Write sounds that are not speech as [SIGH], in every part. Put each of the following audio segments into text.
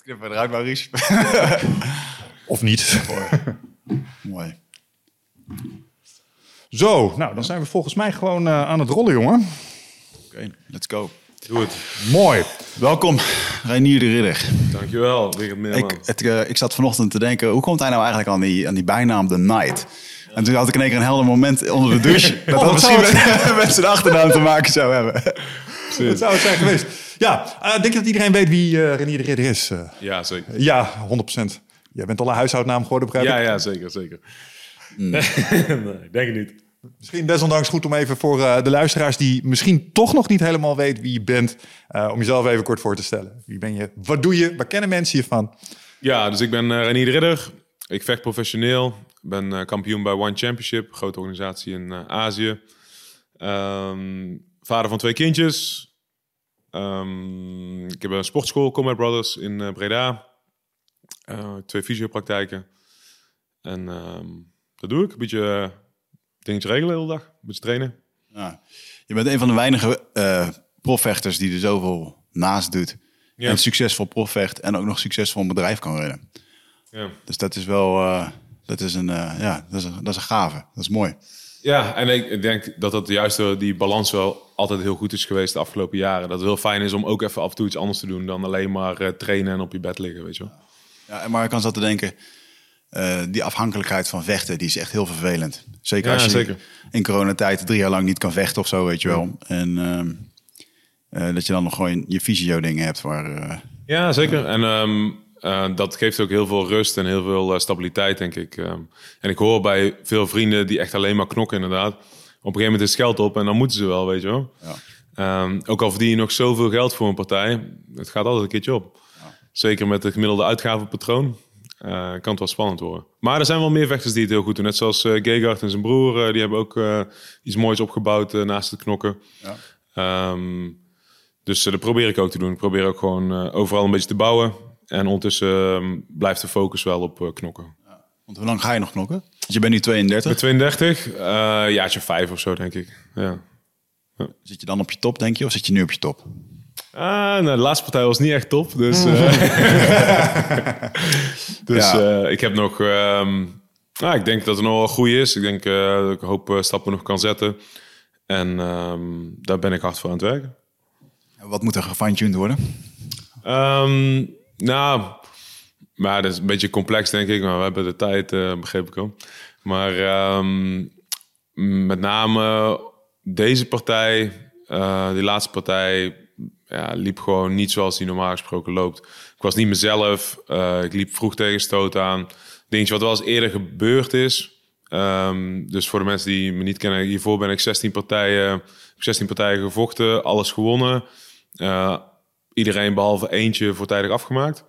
Dat knippen we eruit, Maurice. [LAUGHS] Of niet. Mooi. Zo, nou dan zijn we volgens mij gewoon eh, aan het rollen, jongen. Oké, let's go. Doe het. Mooi. Welkom, Reinier de Ridder. Dankjewel, Richard. Ik, het, eh, ik zat vanochtend te denken, hoe komt hij nou eigenlijk aan die, aan die bijnaam The Night? En toen had ik in één keer een helder moment onder de douche. [LAUGHS] dat Oh, dat misschien met, [LAUGHS] met zijn achternaam te maken zou hebben. Dat zou het zijn geweest. Ja, eh, denk je dat iedereen weet wie eh Renier de Ridder is? Eh, Ja, zeker. ja, 100%. Jij bent al een huishoudnaam geworden, begrijp ik? Ja, ja, zeker, zeker. Nee, [LAUGHS] denk ik niet. Misschien desondanks goed om even voor eh, de luisteraars die misschien toch nog niet helemaal weten wie je bent, eh, om jezelf even kort voor te stellen. Wie ben je? Wat doe je? Waar kennen mensen je van? Ja, dus ik ben uh, Renier de Ridder. Ik vecht professioneel. Ik ben kampioen bij One Championship, grote organisatie in uh, Azië. Um, vader van twee kindjes. Um, ik heb een sportschool, Combat Brothers, in uh, Breda. Uh, twee fysiopraktijken. En um, dat doe ik. Een beetje dingetje regelen de hele dag. Een beetje trainen. Ja. Je bent een van de weinige uh, profvechters die er zoveel naast doet. Ja. En succesvol profvecht en ook nog succesvol een bedrijf kan runnen. Ja. Dus dat is wel, uh, dat is een, uh, ja, dat is een, dat is een gave. Dat is mooi. Ja, en ik denk dat dat juist die balans wel altijd heel goed is geweest de afgelopen jaren. Dat het heel fijn is om ook even af en toe iets anders te doen dan alleen maar uh, trainen en op je bed liggen, weet je wel. Ja, en maar ik kan zat te denken, uh, die afhankelijkheid van vechten, die is echt heel vervelend. Zeker ja, als je zeker. in coronatijd drie jaar lang niet kan vechten of zo, weet je wel. En uh, dat je dan nog gewoon je fysio dingen hebt waar... eh, ja, zeker. En um, uh, dat geeft ook heel veel rust en heel veel uh, stabiliteit, denk ik. Um, en ik hoor bij veel vrienden die echt alleen maar knokken, inderdaad. Op een gegeven moment is geld op en dan moeten ze wel, weet je wel. Ja. Um, ook al verdien je nog zoveel geld voor een partij, het gaat altijd een keertje op. Ja. Zeker met het gemiddelde uitgavenpatroon. Uh, kan het wel spannend worden. Maar er zijn wel meer vechters die het heel goed doen. Net zoals uh, Gegard en zijn broer. Uh, die hebben ook iets moois opgebouwd naast het knokken. Ja. Um, dus dat probeer ik ook te doen. Ik probeer ook gewoon overal een beetje te bouwen. En ondertussen um, blijft de focus wel op knokken. Ja. Want hoe lang ga je nog knokken? Dus je bent nu 32. Met 32? jaartje vijf of zo, denk ik. Ja. ja. Zit je dan op je top, denk je? Of zit je nu op je top? Ah, nou, de laatste partij was niet echt top. Dus, uh, [LAUGHS] dus ja. uh, ik heb nog... Um, nou, ik denk dat het nog wel goed is. Ik denk uh, dat ik een hoop stappen nog kan zetten. En um, daar ben ik hard voor aan het werken. Wat moet er gefine-tuned worden? Um, nou, maar dat is een beetje complex, denk ik. Maar we hebben de tijd, begreep ik al. Maar met name deze partij, die laatste partij ja, liep gewoon niet zoals die normaal gesproken loopt. Ik was niet mezelf. Uh, ik liep vroeg tegen stoot aan. Dingetje wat wel eens eerder gebeurd is. Um, dus voor de mensen die me niet kennen, hiervoor ben ik 16 partijen, 16 partijen gevochten, alles gewonnen. Uh, iedereen behalve eentje voortijdig afgemaakt.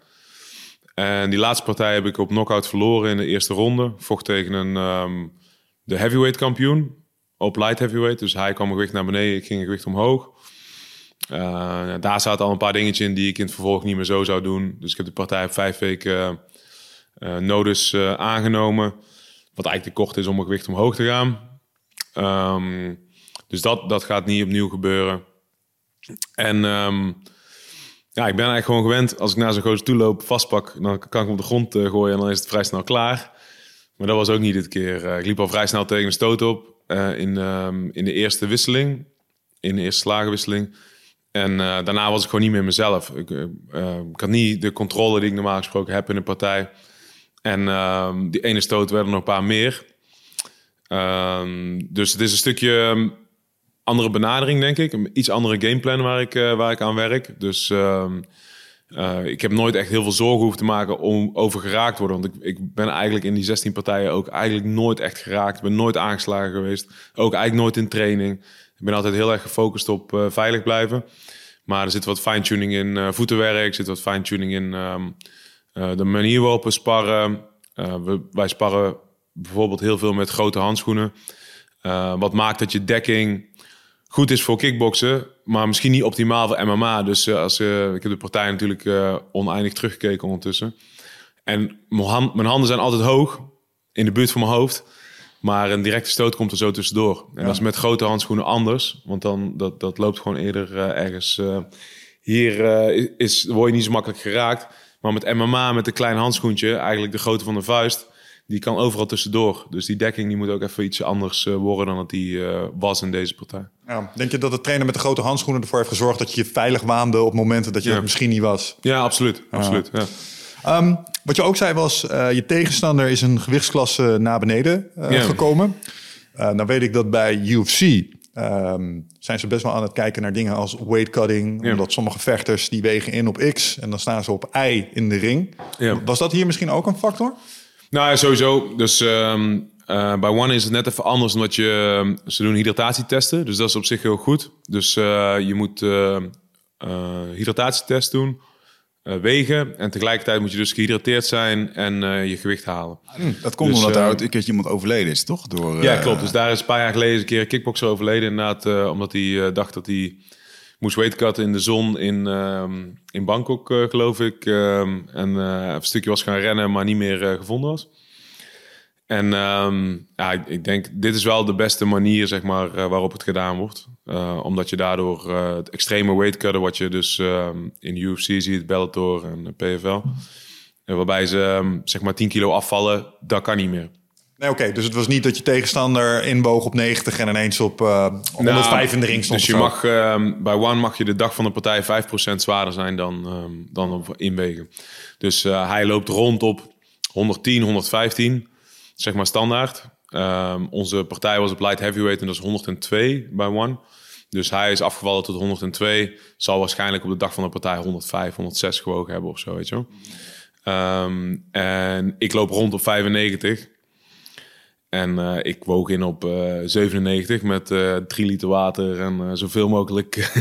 En die laatste partij heb ik op knockout verloren in de eerste ronde. Vocht tegen een, um, de heavyweight kampioen op light heavyweight. Dus hij kwam gewicht naar beneden, ik ging gewicht omhoog. Uh, daar zaten al een paar dingetjes in die ik in het vervolg niet meer zo zou doen. Dus ik heb de partij op vijf weken uh, aangenomen. Wat eigenlijk te kort is om een gewicht omhoog te gaan. Um, dus dat, dat gaat niet opnieuw gebeuren. En um, ja, ik ben eigenlijk gewoon gewend. Als ik naar zo'n gozer toe loop, vastpak, dan kan ik hem op de grond gooien en dan is het vrij snel klaar. Maar dat was ook niet dit keer. ik liep al vrij snel tegen een stoot op in, um, in de eerste wisseling. In de eerste slagenwisseling. En daarna was ik gewoon niet meer mezelf. Ik, ik, had niet de controle die ik normaal gesproken heb in een partij. En uh, die ene stoot werden er nog een paar meer. Ehm, dus het is een stukje andere benadering, denk ik. Een iets andere gameplan waar ik, eh, waar ik aan werk. Dus ehm, eh, ik heb nooit echt heel veel zorgen hoeven te maken om over geraakt worden. Want ik, ik ben eigenlijk in die 16 partijen ook eigenlijk nooit echt geraakt. Ben nooit aangeslagen geweest. Ook eigenlijk nooit in training. Ik ben altijd heel erg gefocust op uh, veilig blijven. Maar er zit wat fine-tuning in voetenwerk. Er zit wat fine-tuning in uh, de manier waarop we sparren. We, wij sparren bijvoorbeeld heel veel met grote handschoenen. wat maakt dat je dekking goed is voor kickboksen, maar misschien niet optimaal voor MMA. Dus als, ik heb de partij natuurlijk oneindig teruggekeken ondertussen. En mijn, hand, mijn handen zijn altijd hoog, in de buurt van mijn hoofd. Maar een directe stoot komt er zo tussendoor. En ja. dat is met grote handschoenen anders. Want dan dat, dat loopt gewoon eerder uh, ergens. Uh, hier uh, is, word je niet zo makkelijk geraakt. Maar met MMA, met een klein handschoentje, eigenlijk de grootte van de vuist, die kan overal tussendoor. Dus die dekking die moet ook even iets anders eh, worden dan dat die eh, was in deze partij. Ja, denk je dat de trainer met de grote handschoenen ervoor heeft gezorgd dat je je veilig waande op momenten dat je Ja. het misschien niet was? Ja, absoluut. absoluut ja. Ehm, wat je ook zei was, eh, je tegenstander is een gewichtsklasse naar beneden gekomen. Nou weet ik dat bij UFC ehm, zijn ze best wel aan het kijken naar dingen als weight cutting. Ja. Omdat sommige vechters die wegen in op X en dan staan ze op Y in de ring. Ja. Was dat hier misschien ook een factor? Nou ja, sowieso. Dus ehm, eh, bij One is het net even anders omdat je... ehm, ze doen hydratatietesten, dus dat is op zich heel goed. Dus eh, je moet eh eh, hydratatietest doen, wegen... en tegelijkertijd moet je dus gehydrateerd zijn en je gewicht halen. Dat komt Dus, omdat eh, er ooit een keertje iemand overleden is, toch? Door, Ja, klopt. Dus daar is een paar jaar geleden een keer een kickboxer overleden. Inderdaad, omdat hij dacht dat hij moest weightcutten in de zon in, ehm, in Bangkok, eh, geloof ik. Ehm, en eh, een stukje was gaan rennen, maar niet meer eh, gevonden was. En ehm, ja, ik, denk, dit is wel de beste manier, zeg maar, waarop het gedaan wordt. Omdat je daardoor het extreme weightcutten, wat je dus in de UFC ziet, Bellator en PFL... waarbij ze zeg maar 10 kilo afvallen, dat kan niet meer. Nee, oké. Dus het was niet dat je tegenstander inboog op 90 en ineens op eh 105 in de ring stond. Dus je mag, ehm, bij One mag je de dag van de partij 5% zwaarder zijn dan, ehm, dan op inwegen. Dus eh, hij loopt rond op 110, 115, zeg maar standaard. Ehm, onze partij was op light heavyweight en dat is 102 bij One. Dus hij is afgevallen tot 102. Zal waarschijnlijk op de dag van de partij 105, 106 gewogen hebben of zo, weet je wel. En ik loop rond op 95. En eh, ik woog in op eh 97 met eh 3 liter water en eh, zoveel mogelijk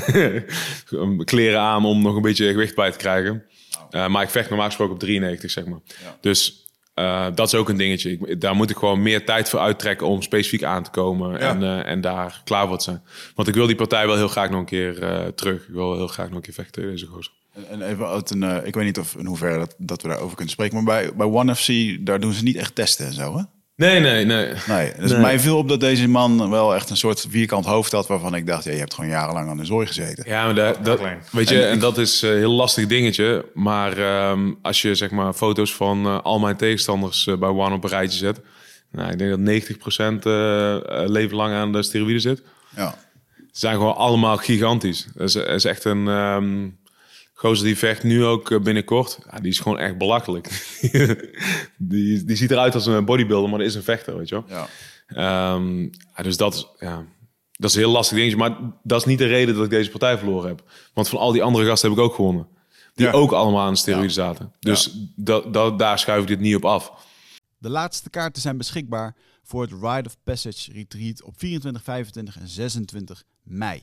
[LAUGHS] kleren aan om nog een beetje gewicht bij te krijgen. Eh, maar ik vecht normaal gesproken op 93, zeg maar. Dus eh, dat is ook een dingetje. Ik, daar moet ik gewoon meer tijd voor uittrekken om specifiek aan te komen en, eh, en daar klaar voor te zijn. Want ik wil die partij wel heel graag nog een keer eh, terug. Ik wil heel graag nog een keer vechten deze gozer. En even uit een, eh, ik weet niet of in hoeverre dat, dat we daarover kunnen spreken, maar bij, bij One FC, daar doen ze niet echt testen en zo, hè? Nee, nee, nee. Nee, dus Nee. mij viel op dat deze man wel echt een soort vierkant hoofd had, waarvan ik dacht, ja, je hebt gewoon jarenlang aan de zooi gezeten. Ja, maar dat, weet je, en dat is een heel lastig dingetje. Maar ehm, als je zeg maar foto's van eh, al mijn tegenstanders eh, bij One op een rijtje zet, nou, ik denk dat 90% eh eh, leven lang aan de steroïden zit. Ja. Ze zijn gewoon allemaal gigantisch. Dat is, dat is echt een ehm gozer die vecht nu ook eh, binnenkort. Ja, die is gewoon echt belachelijk. [LAUGHS] die, die ziet eruit als een bodybuilder, maar dat is een vechter, weet je wel. Ja. Ehm, ja, dus dat is, ja, dat is een heel lastig dingetje. Maar dat is niet de reden dat ik deze partij verloren heb. Want van al die andere gasten heb ik ook gewonnen. Die Ja. ook allemaal aan de steroïden zaten. Dus dat, dat, daar schuif ik dit niet op af. De laatste kaarten zijn beschikbaar voor het Ride of Passage Retreat op 24, 25 en 26 mei.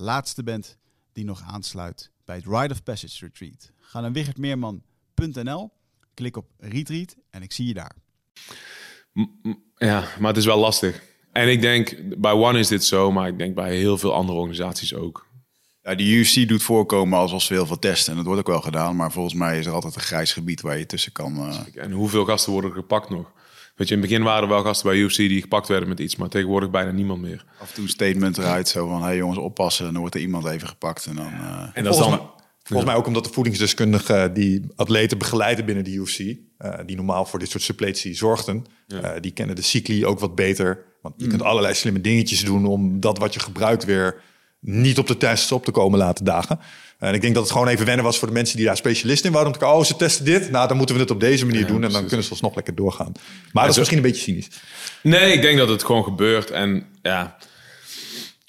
laatste bent die nog aansluit bij het Ride of Passage Retreat. Ga naar wichertmeerman.nl, klik op Retreat en ik zie je daar. Ja, maar het is wel lastig. En ik denk, bij One is dit zo, maar ik denk bij heel veel andere organisaties ook. Ja, de UFC doet voorkomen alsof ze heel veel testen. En dat wordt ook wel gedaan. Maar volgens mij is er altijd een grijs gebied waar je tussen kan. eh, En hoeveel gasten worden er gepakt nog? Weet je, in het begin waren er wel gasten bij UFC die gepakt werden met iets, maar tegenwoordig bijna niemand meer. af en toe een statement eruit. Zo van, hé hey jongens, oppassen. En dan wordt er iemand even gepakt. En dan... eh, En dat is Volgens, dan... mij, volgens mij ook omdat de voedingsdeskundigen die atleten begeleiden binnen de UFC, eh, die normaal voor dit soort suppletie zorgden, eh, die kennen de cycli ook wat beter. Want je kunt allerlei slimme dingetjes doen om dat wat je gebruikt weer niet op de test op te komen laten dagen. En ik denk dat het gewoon even wennen was voor de mensen die daar specialist in waren. Om te kijken, oh, ze testen dit. Nou, dan moeten we het op deze manier doen. En dan kunnen ze alsnog lekker doorgaan. Maar dat is zo- misschien een beetje cynisch. Nee, ik denk dat het gewoon gebeurt. En ja,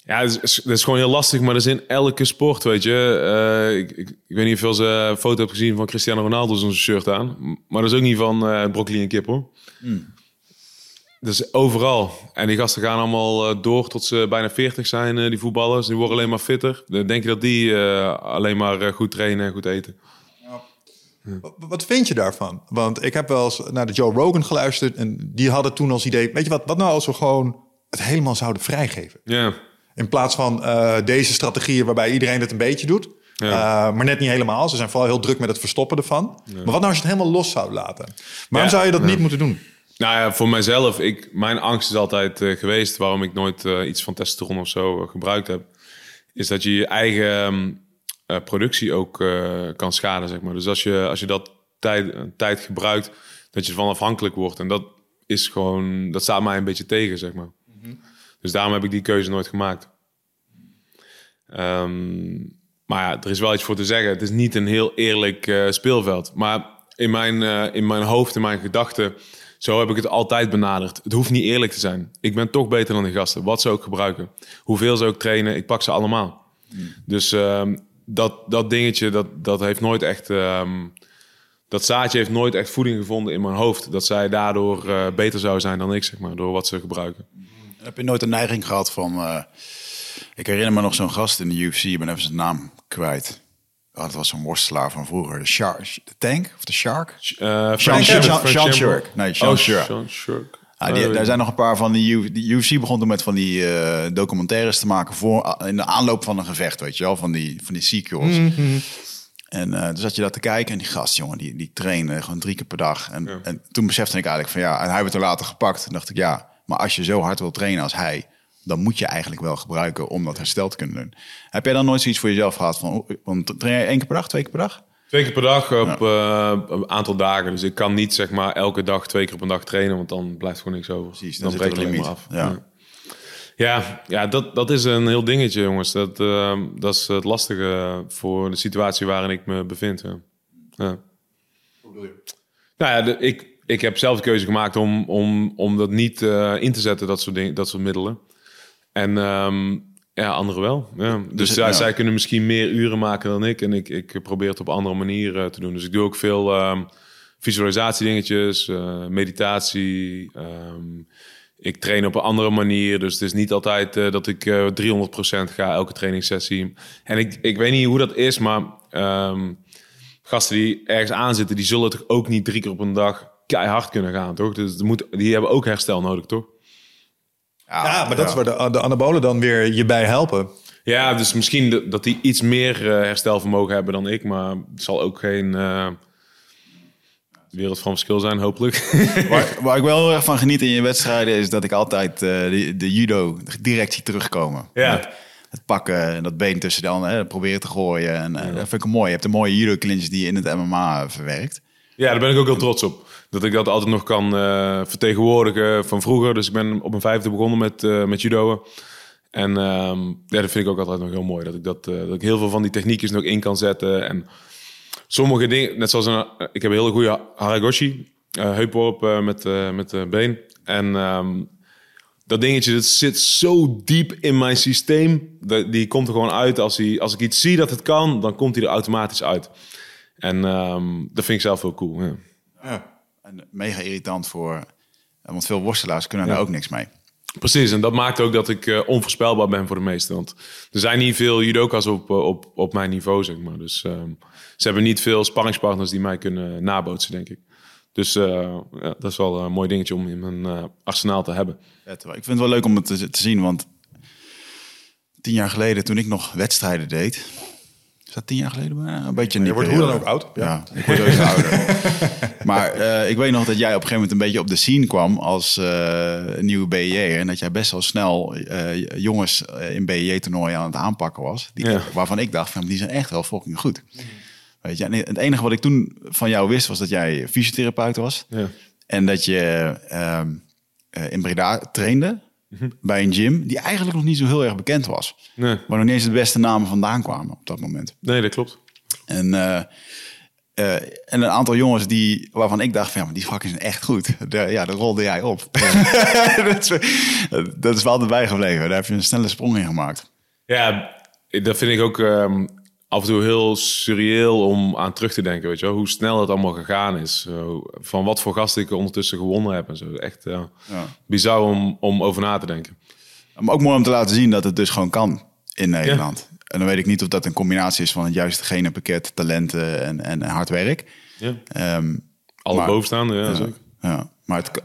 ja het is, gewoon heel lastig, maar dat is in elke sport, weet je. Eh, ik, ik, ik weet niet of je eens een foto hebt gezien van Cristiano Ronaldo zo'n shirt aan. Maar dat is ook niet van eh, broccoli en kip, hoor. Dat is overal. En die gasten gaan allemaal eh, door tot ze bijna 40 zijn, eh, die voetballers. Die worden alleen maar fitter. Dan denk je dat die eh, alleen maar eh, goed trainen en goed eten. Wat- Wat vind je daarvan? Want ik heb wel eens naar de Joe Rogan geluisterd en die hadden toen als idee, weet je wat, wat nou als we gewoon het helemaal zouden vrijgeven? Ja, In plaats van eh, deze strategieën waarbij iedereen het een beetje doet, Ja. eh, maar net niet helemaal. Ze zijn vooral heel druk met het verstoppen ervan. Maar wat nou als je het helemaal los zou laten? Waarom Ja. zou je dat Ja. niet moeten doen? Nou ja, voor mijzelf, ik, mijn angst is altijd eh, geweest waarom ik nooit eh, iets van testosteron of zo eh, gebruikt heb. Is dat je je eigen ehm, eh, productie ook kan schaden, zeg maar. Dus als je, als je dat tijd, tijd gebruikt, dat je ervan afhankelijk wordt. En dat is gewoon, dat staat mij een beetje tegen, zeg maar. Dus daarom heb ik die keuze nooit gemaakt. Ehm, maar ja, er is wel iets voor te zeggen. Het is niet een heel eerlijk speelveld. Maar in mijn, in mijn hoofd, in mijn gedachten, zo heb ik het altijd benaderd. Het hoeft niet eerlijk te zijn. Ik ben toch beter dan die gasten, wat ze ook gebruiken. Hoeveel ze ook trainen, ik pak ze allemaal. Dus ehm, dat, dat dingetje, dat, dat heeft nooit echt... ehm, dat zaadje heeft nooit echt voeding gevonden in mijn hoofd. Dat zij daardoor eh, beter zou zijn dan ik, zeg maar, door wat ze gebruiken. Heb je nooit een neiging gehad van... eh, ik herinner me nog zo'n gast in de UFC, ik ben even zijn naam kwijt. Oh, dat was zo'n worstelaar van vroeger. De, Shark, de Tank of de Shark? Uh, Sean, Sean, Shirk. Shamrock. Nee, Sean Oh, Shirk. Sean Shirk. Ah, die, Oh, daar zijn nog een paar van die die UFC begon toen met van die eh, documentaires te maken voor in de aanloop van een gevecht, weet je wel, van die van die sequels. En eh toen zat je dat te kijken en die gast, jongen, die, die trainde gewoon drie keer per dag. En, en toen besefte ik eigenlijk van ja, en hij werd er later gepakt. En dacht ik ja, maar als je zo hard wil trainen als hij, dan moet je eigenlijk wel gebruiken om dat herstel te kunnen doen. Heb jij dan nooit zoiets voor jezelf gehad van, want train jij één keer per dag, twee keer per dag? Twee keer per dag op eh, een aantal dagen. Dus ik kan niet zeg maar elke dag twee keer per dag trainen, want dan blijft gewoon niks over. Precies, dan dan zit er breek ik een alleen maar af. Ja. Ja, ja dat, dat is een heel dingetje, jongens. Dat, eh, dat is het lastige voor de situatie waarin ik me bevind. Ja. Ja. Nou ja, de- ik, ik heb zelf de keuze gemaakt om, om, om dat niet eh, in te zetten, dat soort, dingen, dat soort middelen. En ehm, ja, anderen wel. Ja. Dus, het- zij, ja. zij kunnen misschien meer uren maken dan ik. En ik, ik probeer het op andere manieren te doen. Dus ik doe ook veel ehm visualisatiedingetjes, eh, meditatie. ehm, ik train op een andere manier. Dus het is niet altijd eh, dat ik eh 300% ga elke trainingssessie. En ik, ik weet niet hoe dat is, maar gasten die ergens aan zitten, die zullen toch ook niet drie keer op een dag keihard kunnen gaan, toch? Dus moet, die hebben ook herstel nodig, toch? Ja, maar dat is waar de, de anabolen dan weer je bij helpen. Ja, dus misschien de- dat die iets meer eh, herstelvermogen hebben dan ik, maar het zal ook geen eh, wereld van verschil zijn, hopelijk. [LAUGHS] Waar, waar ik wel heel erg van geniet in je wedstrijden is dat ik altijd eh, de, de judo direct zie terugkomen. Ja. Met het pakken en dat been tussen de anderen, hè, proberen te gooien. En eh, dat vind ik mooi. Je hebt de mooie judo clinches die je in het MMA verwerkt. Ja, daar ben ik ook heel trots op. Dat ik dat altijd nog kan eh, vertegenwoordigen van vroeger. Dus ik ben op mijn vijfde begonnen met, eh met judoën. En ehm, ja, dat vind ik ook altijd nog heel mooi. Dat ik, dat, eh, dat ik heel veel van die techniekjes nog in kan zetten. En sommige dingen, net zoals een, ik heb een hele goede haragoshi. eh, met, met been. En ehm, dat dingetje, dat zit zo diep in mijn systeem. Dat, die komt er gewoon uit. Als, hij, als ik iets zie dat het kan, dan komt hij er automatisch uit. En ehm, dat vind ik zelf heel cool. Ja. En mega irritant voor, want veel worstelaars kunnen daar ook niks mee. Precies, en dat maakt ook dat ik eh, onvoorspelbaar ben voor de meesten. Want er zijn niet veel judoka's op, eh, op, op mijn niveau, zeg maar. Dus ehm, ze hebben niet veel sparringspartners die mij kunnen nabootsen, denk ik. Dus eh, ja, dat is wel een mooi dingetje om in mijn eh, arsenaal te hebben. Ik vind het wel leuk om het te, te zien, want tien jaar geleden toen ik nog wedstrijden deed... Is dat tien jaar geleden? Maar Een beetje Je niet wordt hoe dan ook oud. Ja, ik word sowieso [LAUGHS] ouder. Maar eh, ik weet nog dat jij op een gegeven moment een beetje op de scene kwam als eh, nieuwe BJ'er. En dat jij best wel snel eh, jongens eh, in BJ-toernooien aan het aanpakken was. Die, Ja. Waarvan ik dacht, van, die zijn echt wel fucking goed. Weet je, en het enige wat ik toen van jou wist, was dat jij fysiotherapeut was. Ja. En dat je ehm, eh, in Breda trainde bij een gym die eigenlijk nog niet zo heel erg bekend was. Nee. Waar nog niet eens de beste namen vandaan kwamen op dat moment. nee, dat klopt. En, eh, eh, en een aantal jongens die, waarvan ik dacht van ja, maar die fucking zijn echt goed. De, ja, dat rolde jij op. [LAUGHS] dat, is, dat is wel altijd bijgebleven. Daar heb je een snelle sprong in gemaakt. Ja, dat vind ik ook ehm, af en toe heel surreëel om aan terug te denken. Weet je wel? Hoe snel het allemaal gegaan is. Zo, van wat voor gasten ik ondertussen gewonnen heb en zo. Echt eh, Ja. bizar om, om over na te denken. Maar ook mooi om te laten zien dat het dus gewoon kan in Nederland. En dan weet ik niet of dat een combinatie is van het juiste genenpakket, talenten en, en hard werk. Ja. Ehm, Alle Maar- bovenstaande, ja, ja, ja. Maar het, kan-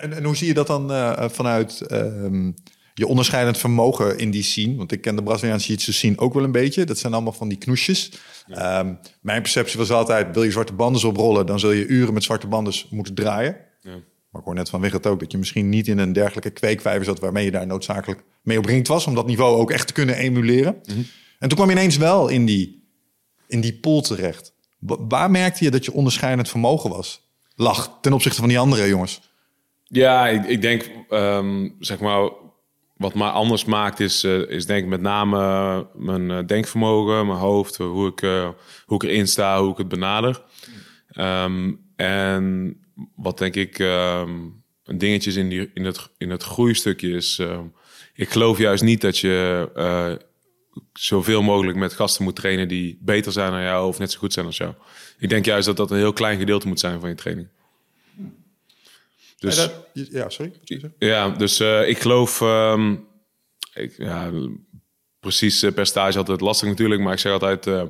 En, en hoe zie je dat dan eh, vanuit ehm, je onderscheidend vermogen in die scene? Want ik ken de Braziliaanse jiu-jitsu scene ook wel een beetje. Dat zijn allemaal van die knoesjes. Ehm, mijn perceptie was altijd, wil je zwarte banden oprollen... dan zul je uren met zwarte banden moeten draaien. Ja. Maar ik hoor net van Wigert ook dat je misschien niet in een dergelijke kweekvijver zat... waarmee je daar noodzakelijk mee opringd was... om dat niveau ook echt te kunnen emuleren. En toen kwam je ineens wel in die, in die pool terecht. Wa- waar merkte je dat je onderscheidend vermogen was? Lag ten opzichte van die andere jongens. Ja, ik, ik denk, ehm, zeg maar, wat mij anders maakt is, eh, is denk ik met name mijn eh, denkvermogen, mijn hoofd, hoe ik, eh, hoe ik erin sta, hoe ik het benader. Ehm, en wat denk ik ehm, een dingetje is in, die, in, het, in het groeistukje is, ehm, ik geloof juist niet dat je eh, zoveel mogelijk met gasten moet trainen die beter zijn dan jou of net zo goed zijn als jou. Ik denk juist dat dat een heel klein gedeelte moet zijn van je training. Dus, Ja, dat- ja, sorry. ja, dus eh, ik geloof... ehm, ik, ja, precies eh, percentage altijd lastig natuurlijk. Maar ik zeg altijd... eh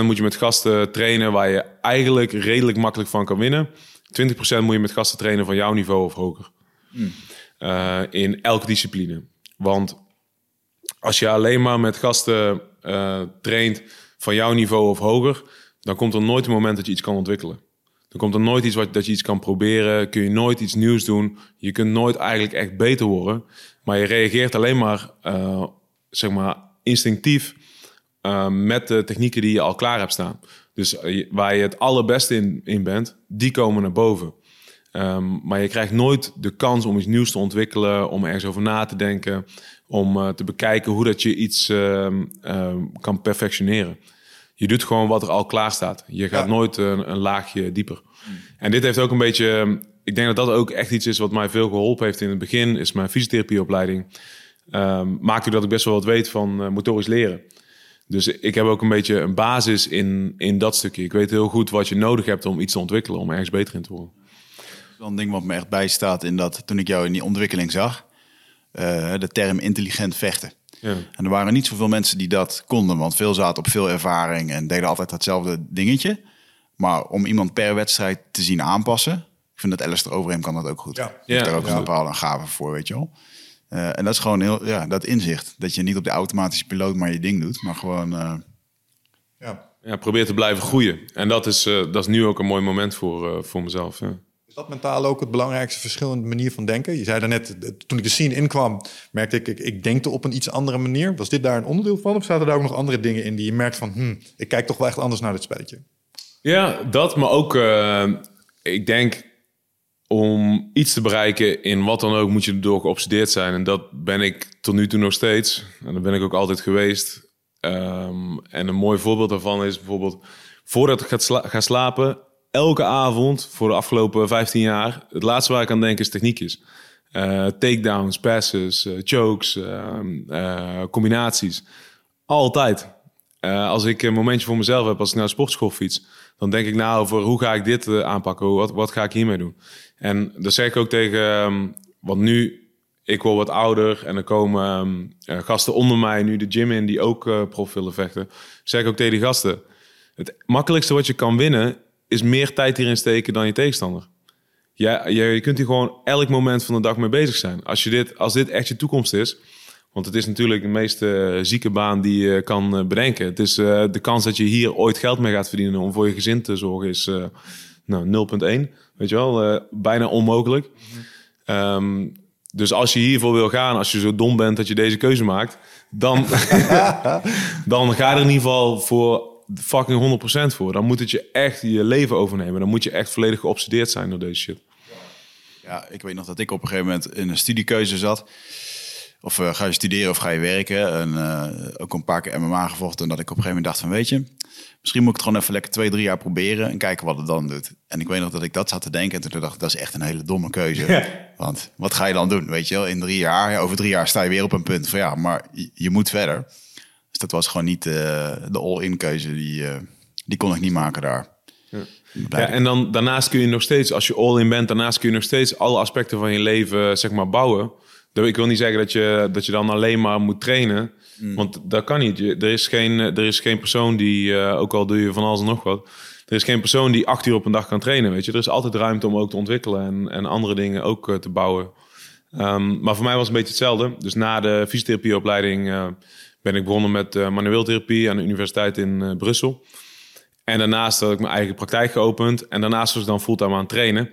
80% moet je met gasten trainen... waar je eigenlijk redelijk makkelijk van kan winnen. 20% moet je met gasten trainen van jouw niveau of hoger. Eh, in elke discipline. Want als je alleen maar met gasten eh, traint van jouw niveau of hoger... dan komt er nooit een moment dat je iets kan ontwikkelen. Dan komt er nooit iets wat, dat je iets kan proberen. Kun je nooit iets nieuws doen. Je kunt nooit eigenlijk echt beter worden. Maar je reageert alleen maar, eh, zeg maar instinctief eh, met de technieken die je al klaar hebt staan. Dus eh, waar je het allerbeste in, in bent, die komen naar boven. Ehm, maar je krijgt nooit de kans om iets nieuws te ontwikkelen, om ergens over na te denken, om te bekijken hoe dat je iets ehm, ehm, kan perfectioneren. Je doet gewoon wat er al klaar staat. Je gaat Ja. nooit een, een laagje dieper. En dit heeft ook een beetje. Ik denk dat dat ook echt iets is wat mij veel geholpen heeft in het begin. Is mijn fysiotherapieopleiding. Ehm maakte dat ik best wel wat weet van eh, motorisch leren. Dus ik heb ook een beetje een basis in, in dat stukje. Ik weet heel goed wat je nodig hebt om iets te ontwikkelen, om ergens beter in te worden. wel een ding wat me echt bijstaat in dat toen ik jou in die ontwikkeling zag, eh, de term intelligent vechten. Ja. En er waren niet zoveel mensen die dat konden, want veel zaten op veel ervaring en deden altijd hetzelfde dingetje. Maar om iemand per wedstrijd te zien aanpassen, ik vind dat Alistair Overeem kan dat ook goed. Ja. Ja, daar ook ja. een bepaalde gave voor, weet je wel. Eh, en dat is gewoon heel, ja, dat inzicht. Dat je niet op de automatische piloot maar je ding doet, maar gewoon... eh, Ja. Ja, probeer te blijven groeien. En dat is, eh, dat is nu ook een mooi moment voor, eh, voor mezelf. Ja. Dat mentaal ook het belangrijkste verschil in de manier van denken? Je zei daarnet, eh, toen ik de scene inkwam, merkte ik, ik, ik denkte op een iets andere manier. Was dit daar een onderdeel van? Of zaten daar ook nog andere dingen in die je merkt van, hm, ik kijk toch wel echt anders naar dit spelletje? Ja, dat, maar ook, eh, ik denk, om iets te bereiken in wat dan ook, moet je erdoor geobsedeerd zijn. En dat ben ik tot nu toe nog steeds. En dat ben ik ook altijd geweest. Ehm, en een mooi voorbeeld daarvan is bijvoorbeeld, voordat ik ga, ga slapen, elke avond voor de afgelopen 15 jaar, het laatste waar ik aan denk is techniekjes. Eh, takedowns, passes, eh, chokes, ehm, eh, combinaties. Altijd. Als ik een momentje voor mezelf heb, als ik naar de sportschool fiets, dan denk ik na over hoe ga ik dit aanpakken, wat, wat ga ik hiermee doen. En dat zeg ik ook tegen, ehm, want nu, ik word wat ouder en er komen ehm, eh, gasten onder mij nu de gym in die ook prof willen vechten. Zeg ik ook tegen die gasten, het makkelijkste wat je kan winnen is meer tijd hierin steken dan je tegenstander. Ja, je, kunt hier gewoon elk moment van de dag mee bezig zijn. Als, je dit, als dit echt je toekomst is. Want het is natuurlijk de meest eh, zieke baan die je kan eh, bedenken. Het is eh, de kans dat je hier ooit geld mee gaat verdienen om voor je gezin te zorgen is nou, 0,1. Weet je wel, bijna onmogelijk. Ehm, dus als je hiervoor wil gaan, als je zo dom bent dat je deze keuze maakt, dan, [LAUGHS] dan ga er in ieder geval voor fucking 100% voor. Dan moet het je echt je leven overnemen. Dan moet je echt volledig geobsedeerd zijn door deze shit. Ja, ik weet nog dat ik op een gegeven moment in een studiekeuze zat. Of eh, ga je studeren of ga je werken? En eh, ook een paar keer MMA gevochten. En dat ik op een gegeven moment dacht van, weet je... Misschien moet ik het gewoon even lekker twee, drie jaar proberen... en kijken wat het dan doet. En ik weet nog dat ik dat zat te denken. En toen dacht ik, dat is echt een hele domme keuze. Want wat ga je dan doen? Weet je wel, in drie jaar, ja, over drie jaar sta je weer op een punt van... ja, maar je, je moet verder. Dus dat was gewoon niet eh, de all-in keuze. Die, eh, die kon ik niet maken daar. Ja, en dan daarnaast kun je nog steeds, als je all-in bent, daarnaast kun je nog steeds alle aspecten van je leven zeg maar bouwen. Ik wil niet zeggen dat je, dat je dan alleen maar moet trainen, want dat kan niet. Er, is geen, er is geen persoon die, eh, ook al doe je van alles en nog wat, er is geen persoon die acht uur op een dag kan trainen. Weet je, er is altijd ruimte om ook te ontwikkelen en, en andere dingen ook te bouwen. Ehm, maar voor mij was het een beetje hetzelfde. Dus na de fysiotherapieopleiding uh, ben ik begonnen met uh, manueel therapie aan de universiteit in Brussel. En daarnaast had ik mijn eigen praktijk geopend. En daarnaast was ik dan fulltime aan het trainen.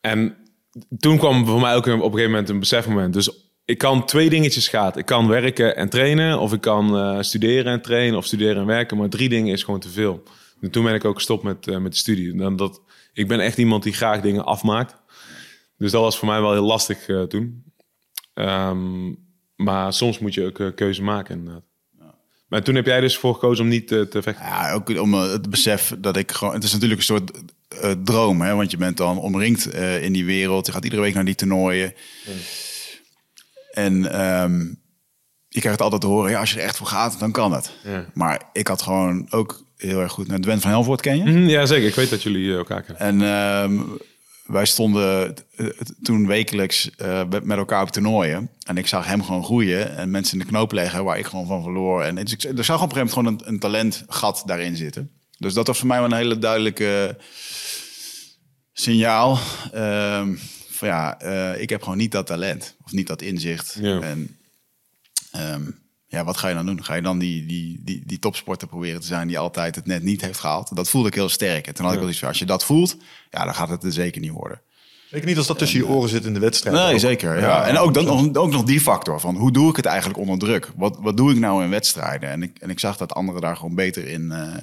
En toen kwam voor mij ook op een gegeven moment een besefmoment. Dus ik kan twee dingetjes gaat. Ik kan werken en trainen, of ik kan uh, studeren en trainen, of studeren en werken. Maar drie dingen is gewoon te veel. En toen ben ik ook gestopt met, met de studie. Dan dat, ik ben echt iemand die graag dingen afmaakt. Dus dat was voor mij wel heel lastig toen. Um, maar soms moet je ook keuze maken inderdaad. Maar toen heb jij dus voor gekozen om niet te, te vechten? Ja, ook om het besef dat ik gewoon... Het is natuurlijk een soort uh, droom, hè? want je bent dan omringd uh, in die wereld. Je gaat iedere week naar die toernooien. En um, je krijgt altijd te horen, ja, als je er echt voor gaat, dan kan het. Ja. Maar ik had gewoon ook heel erg goed naar Dwen van Helvoort ken je? Mm, ja, zeker. Ik weet dat jullie elkaar kennen. En um, wij stonden toen wekelijks uh, met elkaar op toernooien. En ik zag hem gewoon groeien en mensen in de knoop leggen waar ik gewoon van verloor. En dus ik, er zag op een gegeven moment gewoon een, een talentgat daarin zitten. Dus dat was voor mij wel een hele duidelijke signaal. Um, van ja, uh, ik heb gewoon niet dat talent of niet dat inzicht. Ja. En um, ja, wat ga je dan doen? Ga je dan die, die, die, die topsporter proberen te zijn die altijd het net niet heeft gehaald? Dat voelde ik heel sterk. En toen had ik wel iets van, als je dat voelt, ja, dan gaat het er zeker niet worden. Ik niet als dat tussen je oren zit in de wedstrijd. Nee, zeker. Ja. En ook, dan, nog, ook nog die factor van hoe doe ik het eigenlijk onder druk? Wat, wat doe ik nou in wedstrijden? En ik, en ik zag dat anderen daar gewoon beter in, uh,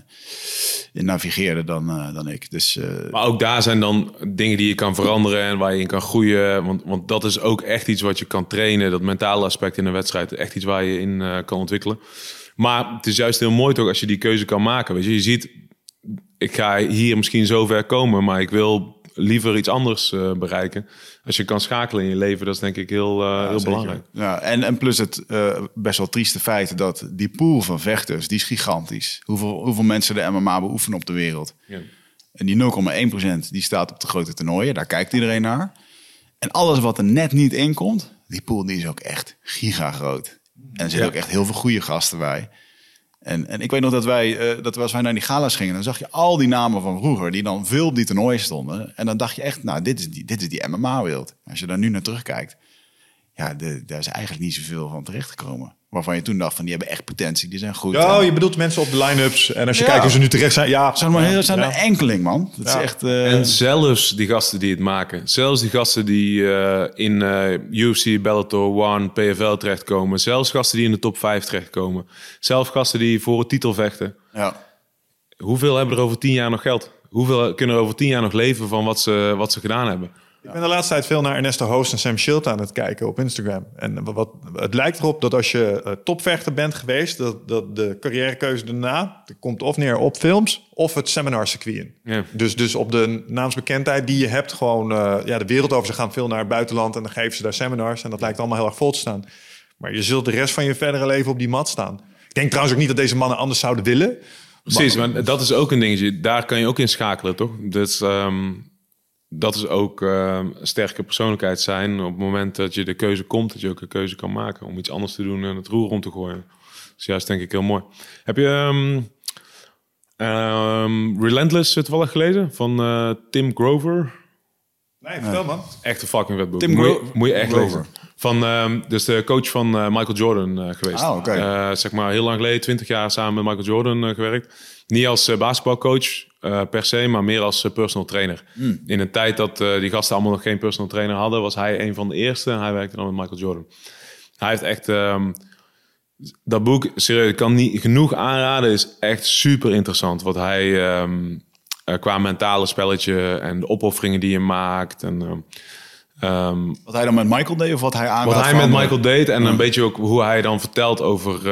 in navigeerden dan, uh, dan ik. Dus, uh, maar ook daar zijn dan dingen die je kan veranderen en waar je in kan groeien. Want, want dat is ook echt iets wat je kan trainen. Dat mentale aspect in een wedstrijd. Echt iets waar je in kan ontwikkelen. Maar het is juist heel mooi toch als je die keuze kan maken. Weet je, je ziet, ik ga hier misschien zo ver komen, maar ik wil liever iets anders uh, bereiken. Als je kan schakelen in je leven, dat is denk ik heel, uh, ja, heel belangrijk. Ja, en, en plus het uh, best wel trieste feit dat die pool van vechters, die is gigantisch. Hoeveel, hoeveel mensen de MMA beoefenen op de wereld. Ja. En die 0,1% die staat op de grote toernooien, daar kijkt iedereen naar. En alles wat er net niet in komt, die pool die is ook echt giga groot. En er zitten ook echt heel veel goede gasten bij. En, en ik weet nog dat wij, uh, dat als wij naar die gala's gingen, dan zag je al die namen van vroeger die dan veel op die toernooien stonden. En dan dacht je echt, nou, dit is die, dit is die MMA-wereld. Als je daar nu naar terugkijkt, ja, daar is eigenlijk niet zoveel van terechtgekomen. Waarvan je toen dacht van die hebben echt potentie, die zijn goed. Ja, je bedoelt mensen op de line-ups. En als je kijkt hoe ze nu terecht zijn, ja. Zijn maar heel, zijn ja. een enkeling, man. Dat is echt, uh... En zelfs die gasten die het maken. Zelfs die gasten die uh, in uh, UFC, Bellator, One, PFL terechtkomen. Zelfs gasten die in de top 5 terechtkomen. Zelfs gasten die voor het titel vechten. Ja. Hoeveel hebben er over tien jaar nog geld? Hoeveel kunnen er over tien jaar nog leven van wat ze, wat ze gedaan hebben? Ik ben de laatste tijd veel naar Ernesto Host en Sam Schild aan het kijken op Instagram. En wat, het lijkt erop dat als je uh, topvechter bent geweest, dat, dat de carrièrekeuze daarna komt of neer op films of het seminarcircuit in. Ja. Dus, dus op de naamsbekendheid die je hebt, gewoon uh, ja, de wereld over. Ze gaan veel naar het buitenland en dan geven ze daar seminars. En dat lijkt allemaal heel erg vol te staan. Maar je zult de rest van je verdere leven op die mat staan. Ik denk trouwens ook niet dat deze mannen anders zouden willen. Precies, maar, dat is ook een dingetje. Daar kan je ook in schakelen, toch? Dus um, dat is ook uh, een sterke persoonlijkheid zijn. Op het moment dat je de keuze komt, dat je ook een keuze kan maken om iets anders te doen en het roer om te gooien. Dus juist denk ik heel mooi. Heb je um, um, Relentless toevallig gelezen van uh, Tim Grover? Nee, vertel man. Echt een fucking vet boek. Tim moet, je, moet je echt Grover. lezen. Van, um, dus de coach van uh, Michael Jordan uh, geweest. Ah, okay. zeg maar heel lang geleden, 20 jaar samen met Michael Jordan gewerkt. Niet als basketbalcoach, uh, per se, maar meer als uh, personal trainer. Mm. In een tijd dat die gasten allemaal nog geen personal trainer hadden, was hij een van de eerste en hij werkte dan met Michael Jordan. Hij heeft echt um, dat boek, serieus, ik kan niet genoeg aanraden, is echt super interessant. Wat hij um, qua mentale spelletje en de opofferingen die je maakt en um, wat hij dan met Michael deed of wat hij aan Wat hij met Michael deed en een beetje ook hoe hij dan vertelt over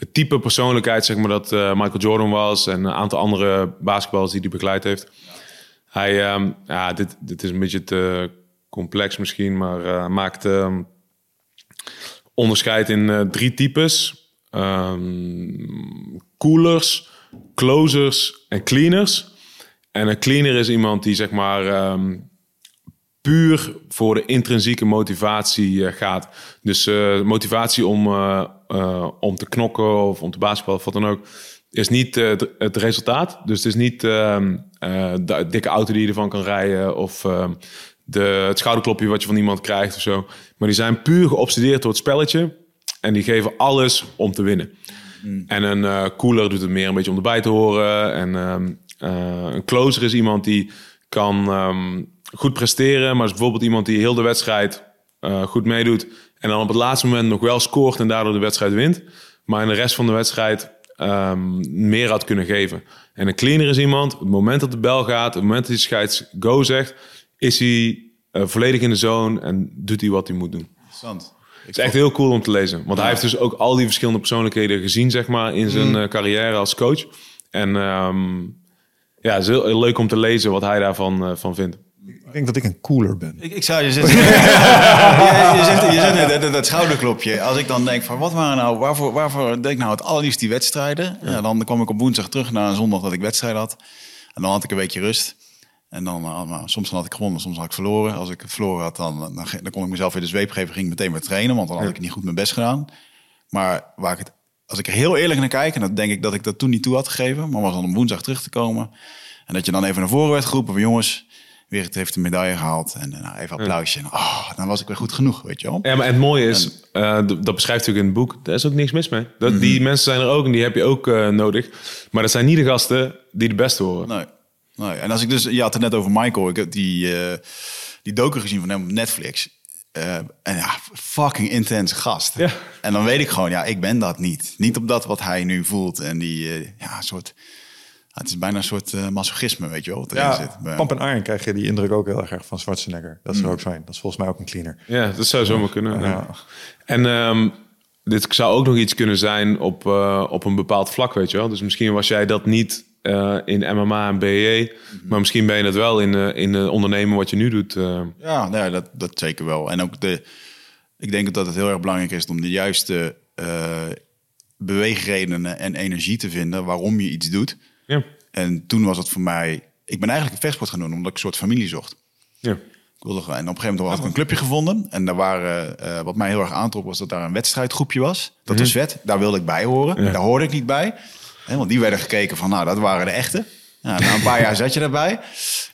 het type persoonlijkheid zeg maar, dat uh, Michael Jordan was en een aantal andere basketballers die hij begeleid heeft. Hij, um, ja, dit, dit is een beetje te complex misschien, maar uh, maakt um, onderscheid in uh, drie types. Um, coolers, closers en cleaners. En een cleaner is iemand die zeg maar puur voor de intrinsieke motivatie gaat. Dus motivatie om uh, om te knokken of om te basketballen of wat dan ook. is niet eh, het- resultaat. Dus het is niet ehm, eh, de dikke auto die je ervan kan rijden of ehm, de, het schouderklopje wat je van iemand krijgt of zo. Maar die zijn puur geobsedeerd door het spelletje en die geven alles om te winnen. En een eh, cooler doet het meer een beetje om erbij te horen. En ehm, eh, een closer is iemand die kan goed presteren, maar is bijvoorbeeld iemand die heel de wedstrijd eh, goed meedoet en dan op het laatste moment nog wel scoort en daardoor de wedstrijd wint, maar in de rest van de wedstrijd ehm, meer had kunnen geven. En een cleaner is iemand, het moment dat de bel gaat, het moment dat hij scheids go zegt, is hij eh, volledig in de zone en doet hij wat hij moet doen. Interessant. Het is echt heel cool om te lezen. Want hij heeft dus ook al die verschillende persoonlijkheden gezien, zeg maar, in zijn eh, carrière als coach. En ehm, ja, het is heel, heel leuk om te lezen wat hij daarvan van vindt. Ik denk dat ik een cooler ben. Ik, ik zou je zeggen, [LAUGHS] je, je zegt, je zegt net, dat, dat schouderklopje. Als ik dan denk van wat waren nou, waarvoor, waarvoor denk ik nou het allerliefst die wedstrijden? Ja, dan kwam ik op woensdag terug naar een zondag dat ik wedstrijd had. En dan had ik een weekje rust. En dan, eh, nou, soms dan had ik gewonnen, soms had ik verloren. Als ik verloren had, dan, dan, dan kon ik mezelf weer de zweep geven, ging ik meteen weer trainen, want dan had ik niet goed mijn best gedaan. Maar waar ik het, als ik er heel eerlijk naar kijk, en dat denk ik dat ik dat toen niet toe had gegeven, maar was dan om woensdag terug te komen. En dat je dan even naar voren werd geroepen van jongens, het heeft een medaille gehaald. En eh, nou, even applausje. En, oh, dan was ik weer goed genoeg, weet je wel. Ja, maar het mooie is, eh, dat beschrijft natuurlijk in het boek, daar is ook niks mis mee. Dat, Die mensen zijn er ook en die heb je ook eh, nodig. Maar dat zijn niet de gasten die de beste horen. Nee. nee. En als ik dus, je had het net over Michael, ik heb die, eh die docu gezien van hem op Netflix. En ja, fucking intense gast. Ja. En dan weet ik gewoon, ja, ik ben dat niet. Niet op dat wat hij nu voelt. En die, ja, soort, het is bijna een soort eh, masochisme, weet je wel, wat erin Ja, zit. Pamp en Iron krijg je die indruk ook heel erg van Schwarzenegger. Dat is er ook zijn. Dat is volgens mij ook een cleaner. Ja, dat zou zomaar kunnen. ja. Ja. En ehm, dit zou ook nog iets kunnen zijn op, eh, op een bepaald vlak, weet je wel. Dus misschien was jij dat niet eh, in MMA en BE, maar misschien ben je dat wel in, eh, in ondernemen wat je nu doet. eh. Ja, nou ja dat, dat zeker wel. En ook de, ik denk dat het heel erg belangrijk is om de juiste eh, beweegredenen en energie te vinden waarom je iets doet. Ja. En toen was het voor mij, ik ben eigenlijk een vechtsport gaan doen omdat ik een soort familie zocht. Ja. Ik wilde en op een gegeven moment had ik een clubje gevonden. En daar waren, eh, wat mij heel erg aantrok, was dat daar een wedstrijdgroepje was. Dat was vet. Daar wilde ik bij horen. Daar hoorde ik niet bij. Hè, want die werden gekeken van, nou, dat waren de echte. Ja, na een paar jaar zat je daarbij.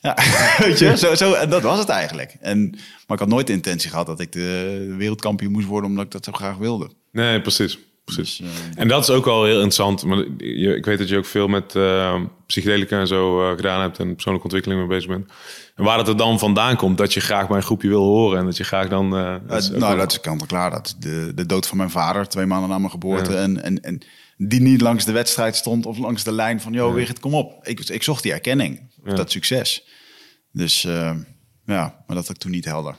Ja, [LAUGHS] weet je, zo, zo, en dat was het eigenlijk. En, maar ik had nooit de intentie gehad dat ik de wereldkampioen moest worden, omdat ik dat zo graag wilde. Nee, precies. Precies. Dus, eh, En dat is ook al heel interessant. Maar je, ik weet dat je ook veel met eh psychedelica en zo eh, gedaan hebt en persoonlijke ontwikkeling mee bezig bent. En waar het er dan vandaan komt dat je graag bij een groepje wil horen en dat je graag dan. dat nou, wel- dat is kant en klaar. Dat de, de dood van mijn vader, twee maanden na mijn geboorte. En, en, en die niet langs de wedstrijd stond of langs de lijn van... joh, Wigert, kom op. Ik, ik zocht die erkenning, dat succes. Dus ja, maar dat had ik toen niet helder.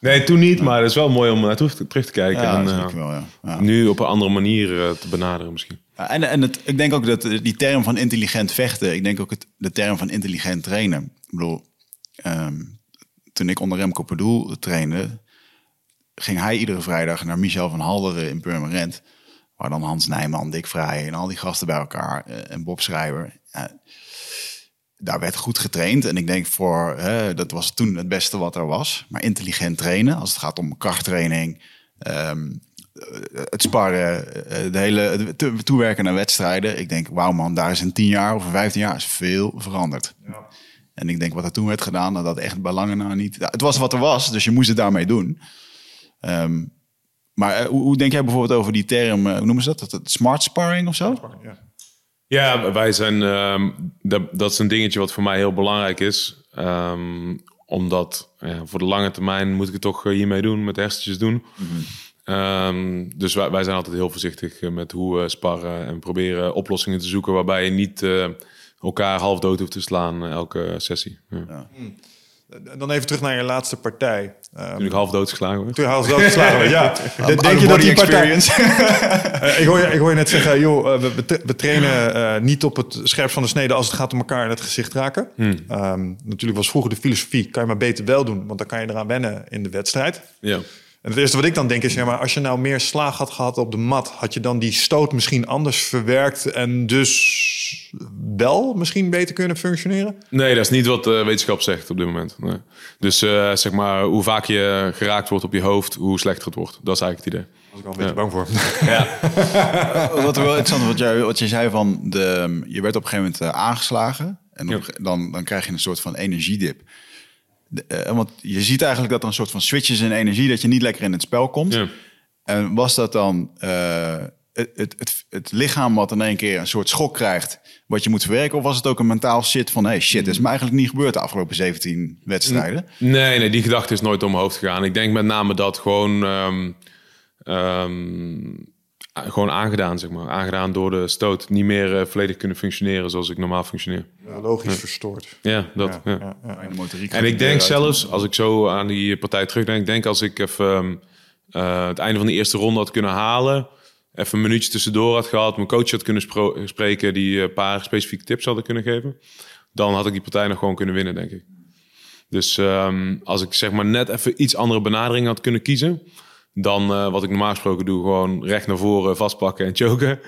Nee, toen niet, maar het is wel mooi om te- terug te kijken. Ja, en, eh, wel, ja. ja. Nu op een andere manier eh, te benaderen misschien. Ja, En, en het, ik denk ook dat die term van intelligent vechten... ik denk ook het, de term van intelligent trainen. Ik bedoel, ehm, toen ik onder Remco Pardoel trainde... ging hij iedere vrijdag naar Michel van Halderen in Purmerend... waar dan Hans Nijman, Dick Vrij en al die gasten bij elkaar... eh, en Bob Schrijver... Ja, daar werd goed getraind. En ik denk voor, hè, dat was toen het beste wat er was. Maar intelligent trainen, als het gaat om krachttraining, ehm, eh, het sparren, eh, de hele toewerken naar wedstrijden. Ik denk, wauw man, daar is in 10 jaar of in 15 jaar is veel veranderd. En ik denk wat er toen werd gedaan, dat dat echt bij lange na niet. Ja, het was wat er was, dus je moest het daarmee doen. Ehm, maar eh, hoe, hoe denk jij bijvoorbeeld over die term, hoe noemen ze dat? dat? het smart sparring of zo? Ja. Ja, wij zijn. ehm, dat, dat is een dingetje wat voor mij heel belangrijk is. Ehm, omdat ja, voor de lange termijn moet ik het toch eh, hiermee doen, met hersentjes doen. Ehm, dus wij, wij zijn altijd heel voorzichtig eh, met hoe we sparren en proberen oplossingen te zoeken waarbij je niet eh, elkaar half dood hoeft te slaan elke sessie. Ja. Dan even terug naar je laatste partij. Ehm, Toen ik half dood geslagen werd. toen haal ze wel geslagen werd, ja. [LAUGHS] Denk je dat die partij... [LAUGHS] Eh, ik, hoor je, ik hoor je net zeggen, joh, eh, we, we, tra- we trainen eh, niet op het scherp van de snede als het gaat om elkaar in het gezicht raken. Ehm, natuurlijk was vroeger de filosofie, kan je maar beter wel doen, want dan kan je eraan wennen in de wedstrijd. Ja. En het eerste wat ik dan denk is, ja, maar als je nou meer slaag had gehad op de mat, had je dan die stoot misschien anders verwerkt en dus wel misschien beter kunnen functioneren? Nee, dat is niet wat de wetenschap zegt op dit moment. Nee. Dus eh, zeg maar, hoe vaak je geraakt wordt op je hoofd, hoe slechter het wordt. Dat is eigenlijk het idee. Daar was ik al een beetje bang voor. [LAUGHS] Wat er wel interessant wat, jij, wat je zei van, de, je werd op een gegeven moment eh, aangeslagen. En op, dan, dan krijg je een soort van energiedip. De, eh, want je ziet eigenlijk dat er een soort van switches in energie, dat je niet lekker in het spel komt. Ja. En was dat dan eh, het, het, het, het lichaam wat in één keer een soort schok krijgt, wat je moet verwerken? Of was het ook een mentaal shit van, hey shit, is me eigenlijk niet gebeurd de afgelopen 17 wedstrijden? Nee, nee, die gedachte is nooit mijn hoofd gegaan. Ik denk met name dat gewoon, ehm, ehm, gewoon aangedaan, zeg maar. Aangedaan door de stoot. Niet meer eh, volledig kunnen functioneren zoals ik normaal functioneer. Logisch verstoord. Ja, dat. Ja, Ja, ja. En ik denk zelfs, als ik zo aan die partij terugdenk, denk als ik even ehm, eh, het einde van de eerste ronde had kunnen halen, even een minuutje tussendoor had gehad, mijn coach had kunnen spreken, die een paar specifieke tips hadden kunnen geven, dan had ik die partij nog gewoon kunnen winnen, denk ik. Dus ehm, als ik zeg maar net even iets andere benadering had kunnen kiezen, dan eh, wat ik normaal gesproken doe, gewoon recht naar voren vastpakken en choken.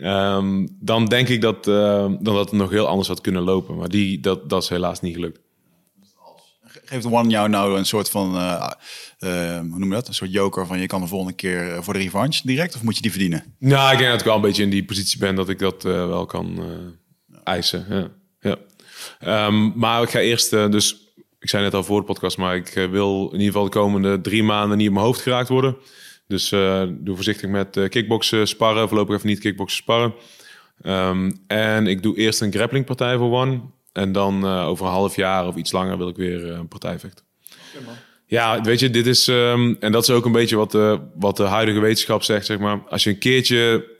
Ehm, dan denk ik dat, eh, dan dat het nog heel anders had kunnen lopen. Maar die, dat, dat is helaas niet gelukt. Geeft One jou nou een soort van, eh, eh, hoe noem je dat? Een soort joker van je kan de volgende keer voor de revanche direct? Of moet je die verdienen? Nou, ik denk dat ik wel een beetje in die positie ben dat ik dat wel kan eisen. Ja. Ja. Ehm, maar ik ga eerst, dus ik zei net al voor de podcast, maar ik eh, wil in ieder geval de komende drie maanden niet op mijn hoofd geraakt worden. Dus eh, doe voorzichtig met eh kickboksen sparren, voorlopig even niet kickboksen sparren. Ehm, en ik doe eerst een grapplingpartij voor One. En dan over een half jaar of iets langer wil ik weer een partij vechten. Ja, weet je, dit is. ehm, en dat is ook een beetje wat de, wat de huidige wetenschap zegt, zeg maar. Als je een keertje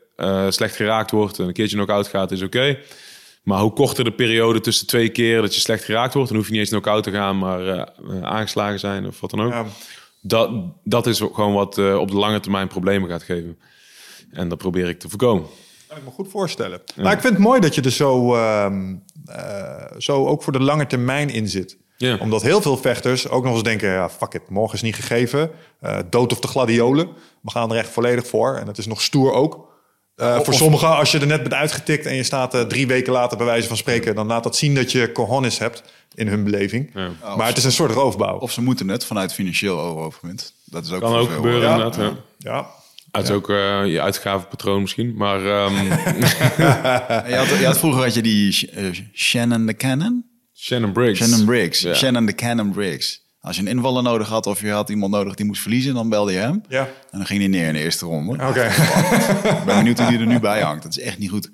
slecht geraakt wordt en een keertje knock-out gaat, is oké. Maar hoe korter de periode tussen twee keer dat je slecht geraakt wordt, dan hoef je niet eens knock-out te gaan, maar eh, eh, aangeslagen zijn of wat dan ook. Ja. Dat, dat is gewoon wat eh, op de lange termijn problemen gaat geven. En dat probeer ik te voorkomen. kan ik me goed voorstellen. Maar ik vind het mooi dat je er zo, ehm, eh, zo ook voor de lange termijn in zit. Omdat heel veel vechters ook nog eens denken... ja, fuck it, morgen is niet gegeven. Dood of de gladiolen. We gaan er echt volledig voor. En het is nog stoer ook. Eh, voor sommigen, als je er net bent uitgetikt... en je staat eh, drie weken later bij wijze van spreken... dan laat dat zien dat je cojones hebt in hun beleving. Ja. Maar het is een soort roofbouw. Of ze moeten het vanuit financieel oogpunt. Dat is ook Kan ook veel, gebeuren, eh, inderdaad. Ja. Ja. Uit ook je uitgavenpatroon misschien. Maar ehm, [LAUGHS] Je had, je had vroeger had je die Shannon the Cannon. Shannon Briggs. Shannon Briggs. Ja. Shannon the Cannon Briggs. Als je een invaller nodig had of je had iemand nodig die moest verliezen, dan belde je hem. Ja. En dan ging hij neer in de eerste ronde. Oké. Ik ben benieuwd hoe die er nu bij hangt. Dat is echt niet goed.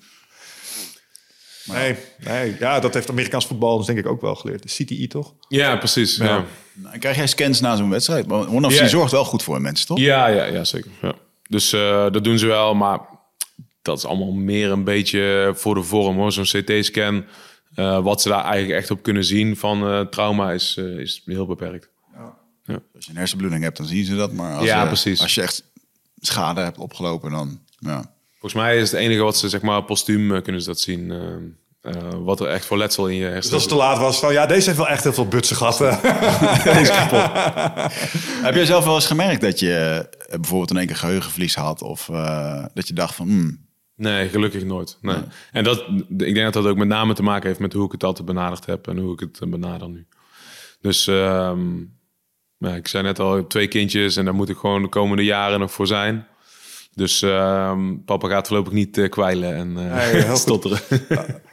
Nee, nee, ja, dat heeft Amerikaans voetbal dus denk ik ook wel geleerd. De CTE toch? Ja, precies. Ja. Nou, krijg jij scans na zo'n wedstrijd? Maar One of Ja. die zorgt wel goed voor mensen, toch? Ja, ja, ja zeker. Ja. Dus eh, dat doen ze wel, maar dat is allemaal meer een beetje voor de vorm hoor. Zo'n CT-scan, eh, wat ze daar eigenlijk echt op kunnen zien van eh, trauma is, eh, is heel beperkt. Als je een hersenbloeding hebt, dan zien ze dat. Maar als, Ja, je, precies. als je echt schade hebt opgelopen, dan... Ja. Volgens mij is het enige wat ze zeg maar postuum kunnen ze dat zien. wat er echt voor letsel in je Dus hersenen als het te laat was van ja, deze heeft wel echt heel veel butsen gehad. [LAUGHS] [LAUGHS] Heb jij zelf wel eens gemerkt dat je bijvoorbeeld in één keer geheugenverlies had? Of eh, dat je dacht van... hmm, Nee, gelukkig nooit. Nee. En dat, ik denk dat dat ook met name te maken heeft met hoe ik het altijd benaderd heb en hoe ik het eh, benader nu. Dus ehm, ik zei net al, ik heb twee kindjes en daar moet ik gewoon de komende jaren nog voor zijn. Dus ehm, papa gaat voorlopig niet eh, kwijlen en eh, Nee, heel goed. [LAUGHS] stotteren.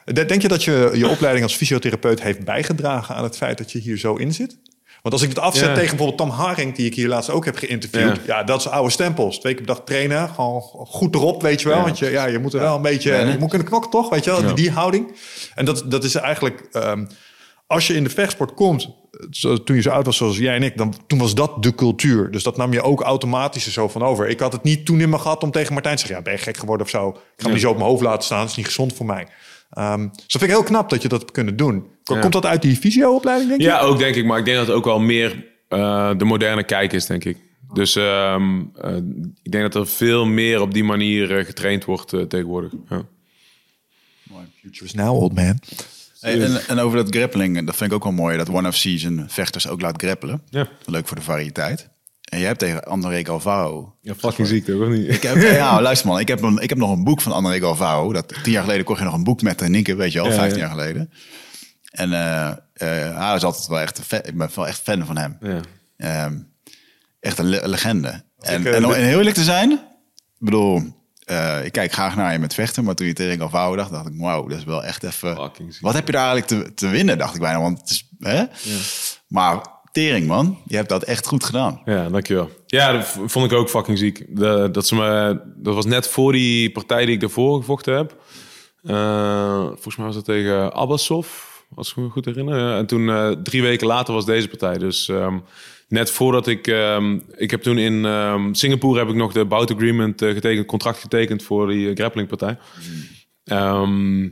Denk je dat je je opleiding als fysiotherapeut heeft bijgedragen aan het feit dat je hier zo in zit? Want als ik het afzet Ja. tegen bijvoorbeeld Tom Haring, die ik hier laatst ook heb geïnterviewd. Ja, Ja. dat is oude stempels. Twee keer per dag trainen, gewoon goed erop, weet je wel. Ja. Want je, ja, je moet er wel een beetje, je moet kunnen knokken toch, weet je wel, die, die houding. En dat, dat is eigenlijk, ehm, als je in de vechtsport komt, toen je zo oud was zoals jij en ik, dan, toen was dat de cultuur. Dus dat nam je ook automatisch er zo van over. Ik had het niet toen in me gehad om tegen Martijn te zeggen, ja, ben je gek geworden of zo. Ik ga me niet zo op mijn hoofd laten staan, dat is niet gezond voor mij. Ehm, dus dat vind ik heel knap dat je dat hebt kunnen doen. Komt Ja. dat uit die fysio-opleiding, denk je? Ja, ook denk ik. Maar ik denk dat het ook wel meer eh, de moderne kijk is, denk ik. Dus ehm, eh, ik denk dat er veel meer op die manier eh, getraind wordt tegenwoordig. Ja. Future is now, old man. Hey, en, en over dat grappling, dat vind ik ook wel mooi. Dat One FC zijn vechters ook laat grappelen. Ja. Leuk voor de variëteit. En je hebt tegen André Galvao. Ja, fucking ziek toch, of niet? Ik heb, ja, luister man, ik heb, een, ik heb nog een boek van André Galvao. Dat, tien jaar geleden kocht je nog een boek met Nikke, weet je wel, Ja, 15 ja. jaar geleden. En eh, eh, hij was altijd wel echt, een fan, ik ben wel echt fan van hem. Ja. Ehm, echt een le- legende. En, ik, eh, en om heel eerlijk te zijn, ik bedoel, eh, ik kijk graag naar je met vechten, maar toen je tegen Galvao dacht, dacht ik, wauw, dat is wel echt even... Fucking ziek. Wat heb je daar eigenlijk te, te winnen, dacht ik bijna, want het is, hè? Maar tering man, je hebt dat echt goed gedaan. Ja, dankjewel. Ja, dat vond ik ook fucking ziek. De, dat, ze me, dat was net voor die partij die ik daarvoor gevochten heb. Eh, volgens mij was dat tegen Abbasov, als ik me goed herinner. En toen, eh, drie weken later was deze partij. Dus ehm, net voordat ik... ehm, ik heb toen in ehm, Singapore heb ik nog de bout agreement eh, getekend, contract getekend voor die grapplingpartij. Ehm,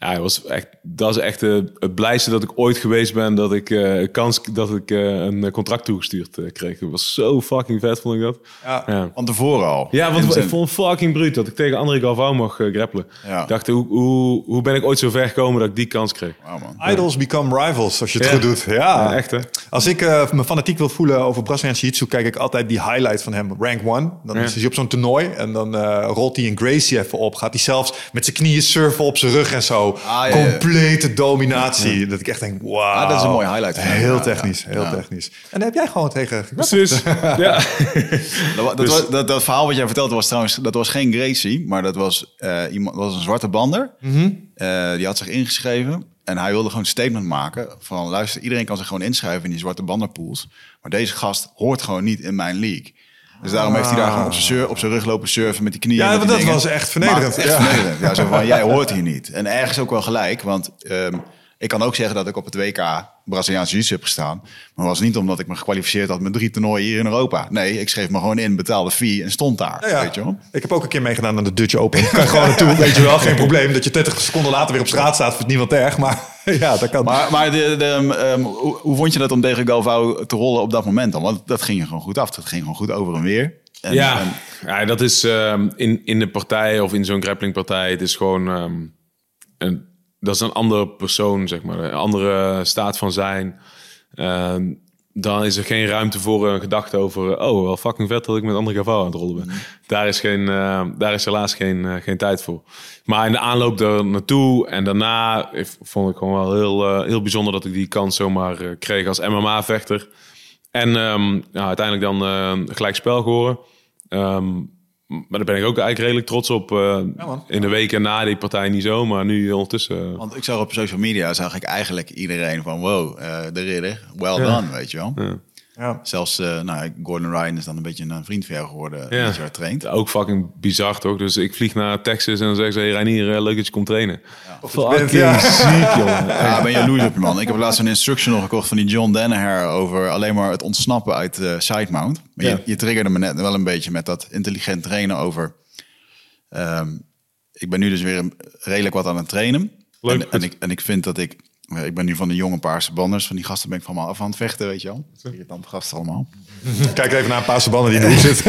ja, het was echt, dat is echt eh, het blijste dat ik ooit geweest ben dat ik eh, kans dat ik eh, een contract toegestuurd kreeg. Het was zo fucking vet, vond ik dat. Ja. ja. Van tevoren al. Ja, want ik vond het fucking bruut dat ik tegen André Galvao mocht eh, grappelen. Ja. Ik dacht, hoe, hoe, hoe ben ik ooit zo ver gekomen dat ik die kans kreeg? Wauw, man. Idols become rivals, als je het Ja. goed doet. Ja, Ja, echt, hè? Als ik eh, me fanatiek wil voelen over Brazilian Jiu-Jitsu, kijk ik altijd die highlight van hem, rank one. Dan Ja. is hij op zo'n toernooi en dan eh, rolt hij een Gracie even op. Gaat hij zelfs met zijn knieën surfen op zijn rug en zo. Ah, ja, ja. Complete dominatie. Dat ik echt denk, wauw. Ah, dat is een mooie highlight. Heel Ja, technisch, ja. heel Ja. technisch. En daar heb jij gewoon tegen. Precies. ja. [LAUGHS] Dat, wa- dat, was- dat, dat verhaal wat jij vertelde was trouwens, dat was geen Gracie, maar dat was, eh, iemand, dat was een zwarte bander. Eh, die had zich ingeschreven en hij wilde gewoon een statement maken van luister, iedereen kan zich gewoon inschrijven in die zwarte banderpools, maar deze gast hoort gewoon niet in mijn league. Dus daarom heeft hij daar gewoon op zijn, sur- op zijn rug lopen surfen met die knieën. Ja, want dat dingen. was echt vernederend. Echt Ja. vernederend. Ja, zo van, jij hoort hier niet. En ergens ook wel gelijk, want ehm, ik kan ook zeggen dat ik op het WK Braziliaans Jiu-Jitsu heb gestaan. Maar dat was niet omdat ik me gekwalificeerd had met drie toernooien hier in Europa. Nee, ik schreef me gewoon in, betaalde fee en stond daar. Ja, ja. Weet je wel? Ik heb ook een keer meegedaan aan de Dutch Open. Kan gewoon naartoe, [LAUGHS] weet je wel. Geen probleem dat je 30 seconden later weer op straat staat. Vindt niemand erg, maar [LAUGHS] ja, dat kan. Maar, maar de, de, ehm, hoe, hoe vond je dat om tegen Galvao te rollen op dat moment dan? Want dat ging je gewoon goed af. Dat ging gewoon goed over en weer. En, Ja, en- ja dat is ehm, in, in de partij of in zo'n grapplingpartij. Het is gewoon ehm, een, dat is een andere persoon, zeg maar, een andere staat van zijn. Ehm, dan is er geen ruimte voor een gedachte over. Oh, wel fucking vet dat ik met andere Gavao aan het rollen ben. Daar is geen, eh, daar is helaas geen, eh, geen tijd voor. Maar in de aanloop daar naartoe en daarna vond ik gewoon wel heel, eh, heel bijzonder dat ik die kans zomaar kreeg als MMA-vechter. En ja, uiteindelijk dan gelijk spel geworden. Ehm, maar daar ben ik ook eigenlijk redelijk trots op. eh, man. in de weken na die partij niet zo, maar nu ondertussen. eh, Want ik zag op social media, zag ik eigenlijk iedereen van... wow, eh, de ridder, well done, weet je wel. ja. Ja. Zelfs eh, nou, Gordon Ryan is dan een beetje een vriend van jou geworden. Ja. Dat je traint. Ook fucking bizar toch? Dus ik vlieg naar Texas en dan zeggen ze: hey, Reinier, eh, leuk dat je komt trainen. Fucking bent, ja. ziek, [LAUGHS] jongen. Ja, ik ben jaloers op je man. Ik heb laatst een instructional gekocht van die John Danaher over alleen maar het ontsnappen uit eh sidemount. Maar Ja. je, je triggerde me net wel een beetje met dat intelligent trainen over. ehm, ik ben nu dus weer een- redelijk wat aan het trainen. Leuk, en, en, ik, en ik vind dat ik. Ik ben nu van de jonge paarse banders. Van die gasten ben ik van me af aan het vechten, weet je wel. Irritante gasten allemaal. [LAUGHS] Kijk even naar een paar banden die in de hoek zit. [LAUGHS]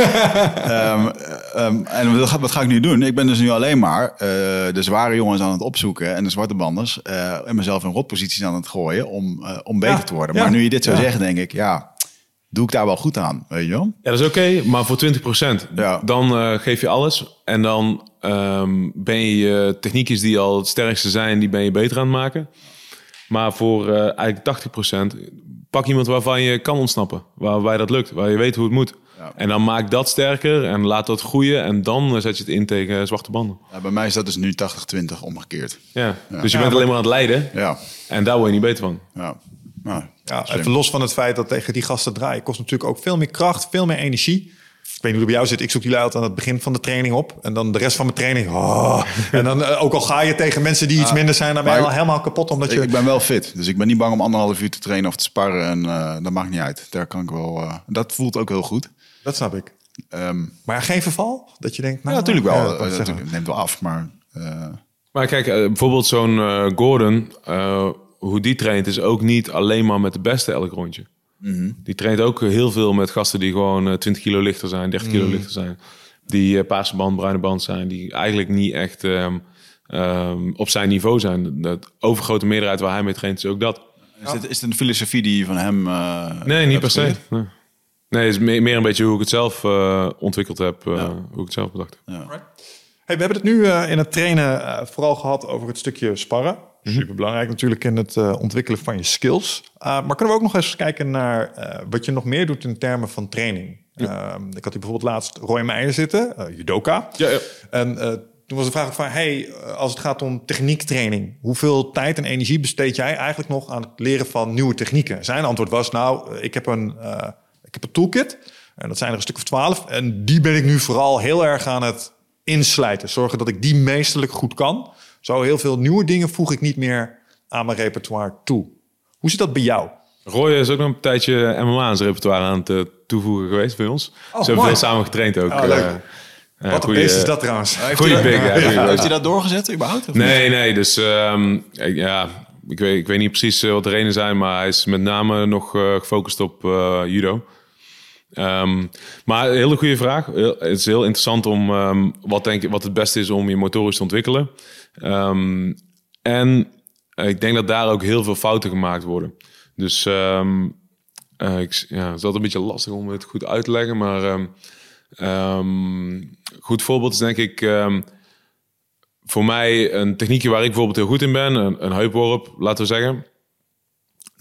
Ehm, ehm, en wat ga, wat ga ik nu doen? Ik ben dus nu alleen maar eh, de zware jongens aan het opzoeken en de zwarte banders eh, en mezelf in rotposities aan het gooien om, eh, om beter Ja, te worden. ja, Maar nu je dit zo ja. zegt, denk ik, ja, doe ik daar wel goed aan, weet je wel? Ja, dat is oké, maar voor 20%. Ja. Dan eh, geef je alles. En dan ehm, ben je je techniekjes die al het sterkste zijn, die ben je beter aan het maken. Maar voor eh, eigenlijk 80% pak iemand waarvan je kan ontsnappen. Waarbij dat lukt, waar je weet hoe het moet. Ja. En dan maak dat sterker en laat dat groeien. En dan zet je het in tegen zwarte banden. Ja, bij mij is dat dus nu 80-20 omgekeerd. Ja. Dus je bent alleen maar aan het leiden. Ja, En daar word je niet beter van. ja. Nou, even los van het feit dat tegen die gasten draaien kost natuurlijk ook veel meer kracht, veel meer energie. Ik weet niet hoe het bij jou zit. Ik zoek die lui altijd aan het begin van de training op. En dan de rest van mijn training. oh. [LAUGHS] En dan eh, ook al ga je tegen mensen die iets minder zijn, dan ben je al helemaal kapot. Omdat Ik, je. ik ben wel fit, dus ik ben niet bang om anderhalf uur te trainen of te sparren. En eh, dat maakt niet uit. Daar kan ik wel. eh, dat voelt ook heel goed. Dat snap ik. Ehm, Maar geen verval? Dat je denkt. Nou, ja, natuurlijk wel. ja, dat neemt wel af, maar. eh, Maar kijk, bijvoorbeeld zo'n Gordon, eh, hoe die traint, is ook niet alleen maar met de beste elk rondje. Die traint ook heel veel met gasten die gewoon eh, 20 kilo lichter zijn, 30 kilo lichter zijn. Die eh, paarse band, bruine band zijn, die eigenlijk niet echt ehm, ehm, op zijn niveau zijn. De overgrote meerderheid waar hij mee traint is ook dat. Is, dit, is het een filosofie die je van hem. eh, Nee, niet per se. Nee. Nee, het is meer, meer een beetje hoe ik het zelf eh, ontwikkeld heb. eh, Hoe ik het zelf bedacht heb. Hey, we hebben het nu eh, in het trainen eh, vooral gehad over het stukje sparren. Super belangrijk natuurlijk in het eh, ontwikkelen van je skills. Uh, maar kunnen we ook nog eens kijken naar uh, wat je nog meer doet in termen van training? Ja. Uh, ik had hier bijvoorbeeld laatst Roy Meijer zitten, judoka. Ja, ja. En toen was de vraag van, hey, als het gaat om techniektraining, hoeveel tijd en energie besteed jij eigenlijk nog aan het leren van nieuwe technieken? Zijn antwoord was, nou, ik heb een, ik heb een toolkit en dat zijn er een stuk of twaalf en die ben ik nu vooral heel erg aan het inslijten. Zorgen dat ik die meesterlijk goed kan. Zo heel veel nieuwe dingen voeg ik niet meer aan mijn repertoire toe. Hoe zit dat bij jou? Roy is ook nog een tijdje MMA aan zijn repertoire aan het uh, toevoegen geweest bij ons. Oh, Ze hebben veel samen getraind ook. Oh, uh, uh, Wat een beest is dat trouwens. Goeie big, ja, ja. Heeft hij dat doorgezet überhaupt? Of nee, nee. Dus um, ja, ik weet, ik weet niet precies wat de redenen zijn, maar hij is met name nog gefocust op judo. Um, maar een hele goede vraag. Het is heel interessant om um, wat, denk, wat het beste is om je motorisch te ontwikkelen. Um, en ik denk dat daar ook heel veel fouten gemaakt worden. Dus uh, ik, ja, het is altijd een beetje lastig om het goed uit te leggen. Maar een goed voorbeeld is denk ik voor mij een techniekje waar ik bijvoorbeeld heel goed in ben. Een, een laten we zeggen